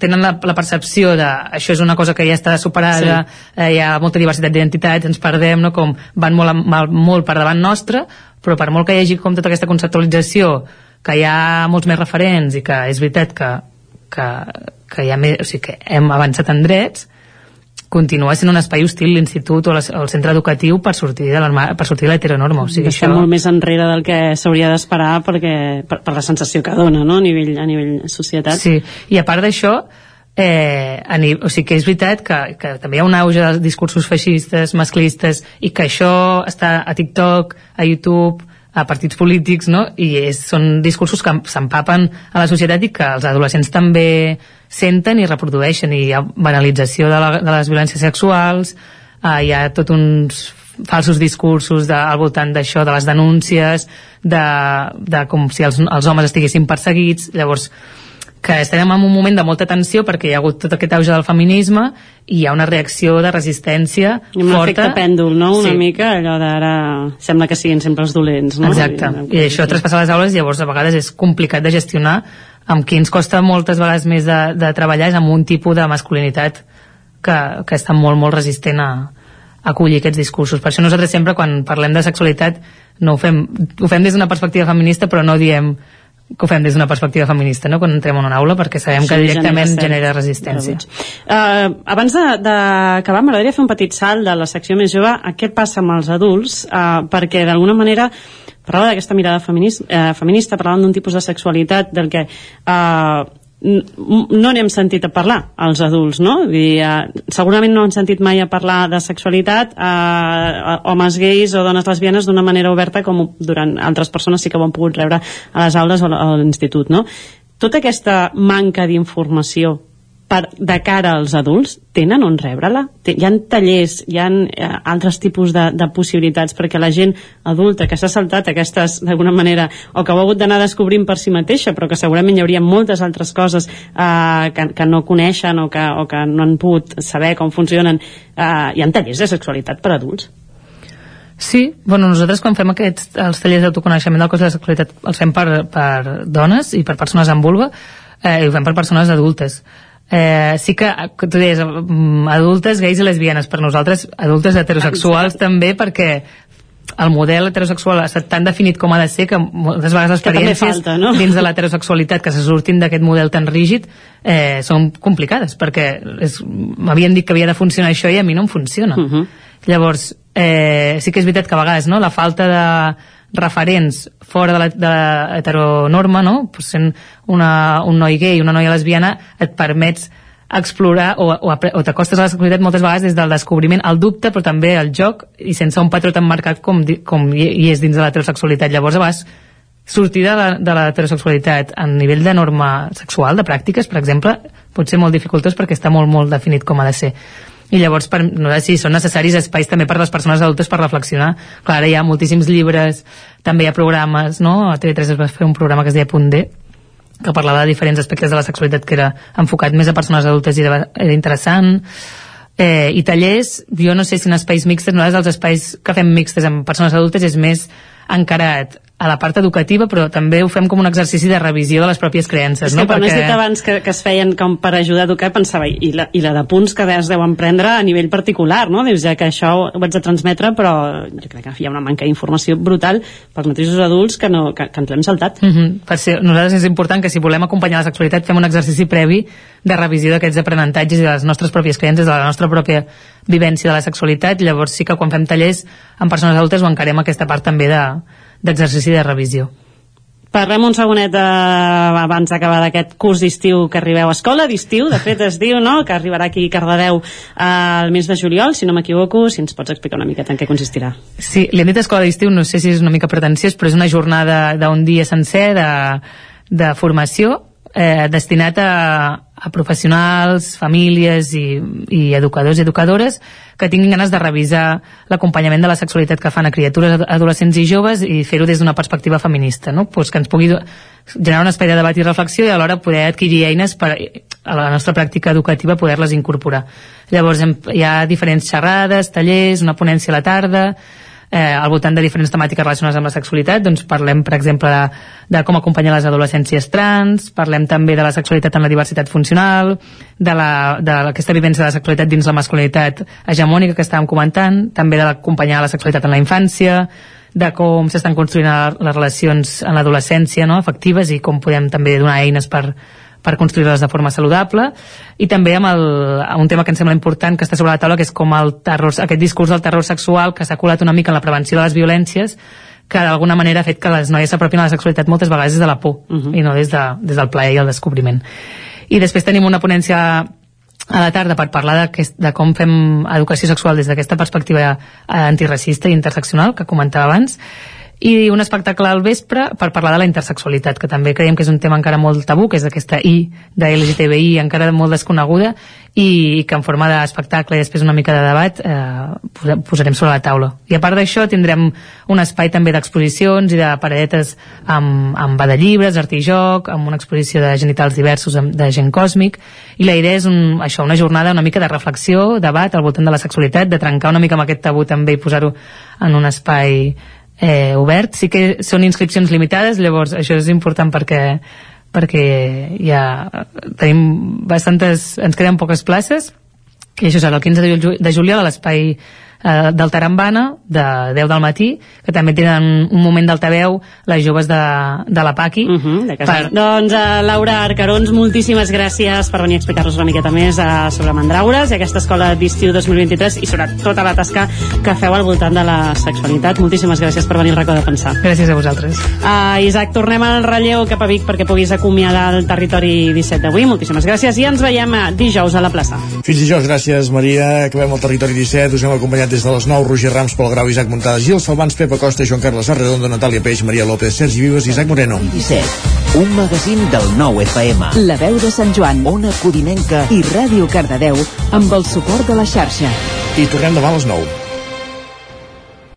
tenen la, la percepció de això és una cosa que ja està superada, sí. eh, hi ha molta diversitat d'identitats, ens perdem, no? com van molt, amb- molt per davant nostre, però per molt que hi hagi com tota aquesta conceptualització, que hi ha molts més referents i que és veritat que, que, que, hi ha més, o sigui, que hem avançat en drets, continua sent un espai hostil l'institut o les- el centre educatiu per sortir de l'arma- per sortir de l'heteronorma. O sigui, Estem això... molt més enrere del que s'hauria d'esperar perquè per, per la sensació que dona no? a, nivell, a nivell societat. Sí, i a part d'això, eh, a o sigui que és veritat que, que també hi ha un auge de discursos feixistes, masclistes, i que això està a TikTok, a YouTube, a partits polítics, no? I és, són discursos que s'empapen a la societat i que els adolescents també senten i reprodueixen, i hi ha banalització de, la, de les violències sexuals, eh, hi ha tot uns falsos discursos de, al voltant d'això, de les denúncies, de, de com si els, els homes estiguessin perseguits, llavors que estem en un moment de molta tensió perquè hi ha hagut tot aquest auge del feminisme i hi ha una reacció de resistència I un forta. efecte pèndol, no? Una Sí. mica allò d'ara sembla que siguin sempre els dolents, no? Exacte, i això traspassa les aules llavors a vegades és complicat de gestionar amb qui ens costa moltes vegades més de, de treballar és amb un tipus de masculinitat que, que està molt, molt resistent a, a acollir aquests discursos. Per això nosaltres sempre quan parlem de sexualitat no ho fem, ho fem des d'una perspectiva feminista però no diem que ho fem des d'una perspectiva feminista, no? quan entrem en una aula, perquè sabem que Sí, directament genera genera resistència. Uh, abans d'acabar, m'agradaria fer un petit salt de la secció més jove a què passa amb els adults, uh, perquè d'alguna manera parlava d'aquesta mirada feminista, uh, feminista parlant d'un tipus de sexualitat del que uh, no n'hem sentit a parlar als adults, no? Dir, uh, segurament no han sentit mai a parlar de sexualitat uh, homes gais o dones lesbianes d'una manera oberta com durant altres persones sí que ho han pogut rebre a les aules o a l'institut, no? Tota aquesta manca d'informació per, de cara als adults, tenen on rebre-la? Hi ha tallers, hi ha eh, altres tipus de, de possibilitats perquè la gent adulta que s'ha saltat aquestes, d'alguna manera, o que ho ha hagut d'anar descobrint per si mateixa, però que segurament hi hauria moltes altres coses eh, que, que no coneixen o que, o que no han pogut saber com funcionen. Eh, hi ha tallers de sexualitat per adults? Sí, bueno, nosaltres quan fem aquests, els tallers d'autoconeixement del cos de la sexualitat els fem per, per dones i per persones amb vulva eh, i ho fem per persones adultes. Eh, sí que, tu deies, mm, adultes, gais i lesbianes, per nosaltres adultes heterosexuals també perquè el model heterosexual ha estat tan definit com ha de ser que moltes vegades les experiències falta, no? dins de l'heterosexualitat que se surtin d'aquest model tan rígid eh, són complicades perquè m'havien dit que havia de funcionar això i a mi no em funciona Mhm. llavors eh, sí que és veritat que a vegades no, la falta de referents fora de la, de la heteronorma no? pues sent una, un noi gay una noia lesbiana et permets explorar o, o, o t'acostes a la sexualitat moltes vegades des del descobriment, el dubte, però també el joc i sense un patró tan marcat com, com hi, és dins de l'heterosexualitat. Llavors, a vegades, sortir de la, de l'heterosexualitat a nivell de norma sexual, de pràctiques, per exemple, pot ser molt dificultós perquè està molt, molt definit com ha de ser. I llavors, per, no sé si són necessaris espais també per les persones adultes per reflexionar. Clar, ara hi ha moltíssims llibres, també hi ha programes, no? A TV3 es va fer un programa que es deia Punt D, que parlava de diferents aspectes de la sexualitat que era enfocat més a persones adultes i era interessant eh, i tallers, jo no sé si en espais mixtes nosaltres els espais que fem mixtes amb persones adultes és més encarat a la part educativa però també ho fem com un exercici de revisió de les pròpies creences És no? que quan has dit abans que, que es feien com per ajudar a educar, pensava, i la, i la de punts que es deuen prendre a nivell particular, no? Dius, ja que això ho haig de transmetre, però jo crec que hi ha una manca d'informació brutal pels mateixos adults que, no, que, que ens l'hem saltat. Mm -hmm. per ser, nosaltres és important que si volem acompanyar la sexualitat fem un exercici previ de revisió d'aquests aprenentatges i de les nostres pròpies creences, de la nostra pròpia vivència de la sexualitat, llavors sí que quan fem tallers amb persones adultes ho encarem aquesta part també de- d'exercici de, de revisió. Parlem un segonet eh, abans d'acabar d'aquest curs d'estiu que arribeu a escola d'estiu, de fet es diu, no?, que arribarà aquí a Cardedeu eh, al mes de juliol, si no m'equivoco, si ens pots explicar una miqueta en què consistirà. Sí, li hem dit escola d'estiu, no sé si és una mica pretensiós, però és una jornada d'un dia sencer de, de formació eh, destinat a, a professionals, famílies i, i educadors i educadores que tinguin ganes de revisar l'acompanyament de la sexualitat que fan a criatures, ad- adolescents i joves i fer-ho des d'una perspectiva feminista, no? pues que ens pugui generar un espai de debat i reflexió i alhora poder adquirir eines per a la nostra pràctica educativa poder-les incorporar. Llavors hem, hi ha diferents xerrades, tallers, una ponència a la tarda, eh, al voltant de diferents temàtiques relacionades amb la sexualitat, doncs parlem, per exemple, de, de com acompanyar les adolescències trans, parlem també de la sexualitat en la diversitat funcional, de la- de aquesta vivència de la sexualitat dins la masculinitat hegemònica que estàvem comentant, també de l'acompanyar la sexualitat en la infància, de com s'estan construint les relacions en l'adolescència no, efectives i com podem també donar eines per, per construir-les de forma saludable. I també amb, el, amb un tema que em sembla important que està sobre la taula que és com el terror, aquest discurs del terror sexual que s'ha colat una mica en la prevenció de les violències que d'alguna manera ha fet que les noies s'apropin a la sexualitat moltes vegades des de la por uh -huh. i no des, de, des del plaer i el descobriment. I després tenim una ponència a la tarda per parlar de, de com fem educació sexual des d'aquesta perspectiva eh, antiracista i interseccional que comentava abans i un espectacle al vespre per parlar de la intersexualitat, que també creiem que és un tema encara molt tabú, que és aquesta I de LGTBI encara molt desconeguda i, que en forma d'espectacle i després una mica de debat eh, posa- posarem sobre la taula. I a part d'això tindrem un espai també d'exposicions i de paradetes amb, amb va de llibres, art i joc, amb una exposició de genitals diversos de gent còsmic i la idea és un, això, una jornada una mica de reflexió, debat al voltant de la sexualitat, de trencar una mica amb aquest tabú també i posar-ho en un espai eh, obert. Sí que són inscripcions limitades, llavors això és important perquè perquè ja tenim bastantes, ens queden poques places i això serà el 15 de ju- de juliol a l'espai eh, del Tarambana de 10 del matí, que també tenen un moment d'altaveu les joves de, de la Paqui uh -huh, de casa. Doncs uh, Laura Arcarons, moltíssimes gràcies per venir a explicar-nos una miqueta més uh, sobre Mandraures i aquesta escola d'estiu 2023 i sobre tota la tasca que feu al voltant de la sexualitat. Moltíssimes gràcies per venir al racó de pensar. Gràcies a vosaltres. Uh, Isaac, tornem al relleu cap a Vic perquè puguis acomiadar el territori 17 d'avui. Moltíssimes gràcies i ens veiem uh, dijous a la plaça. Fins dijous, gràcies Maria. Acabem el territori 17. Us hem acompanyat des de les 9, Roger Rams, Pol Grau, Isaac Montades, Gil Salvans, Pepa Costa, Joan Carles Arredondo, Natàlia Peix, Maria López, Sergi Vives i Isaac Moreno. 17. Un magazín del nou FM. La veu de Sant Joan, Ona Codinenca i Ràdio Cardedeu amb el suport de la xarxa. I tornem demà a les 9.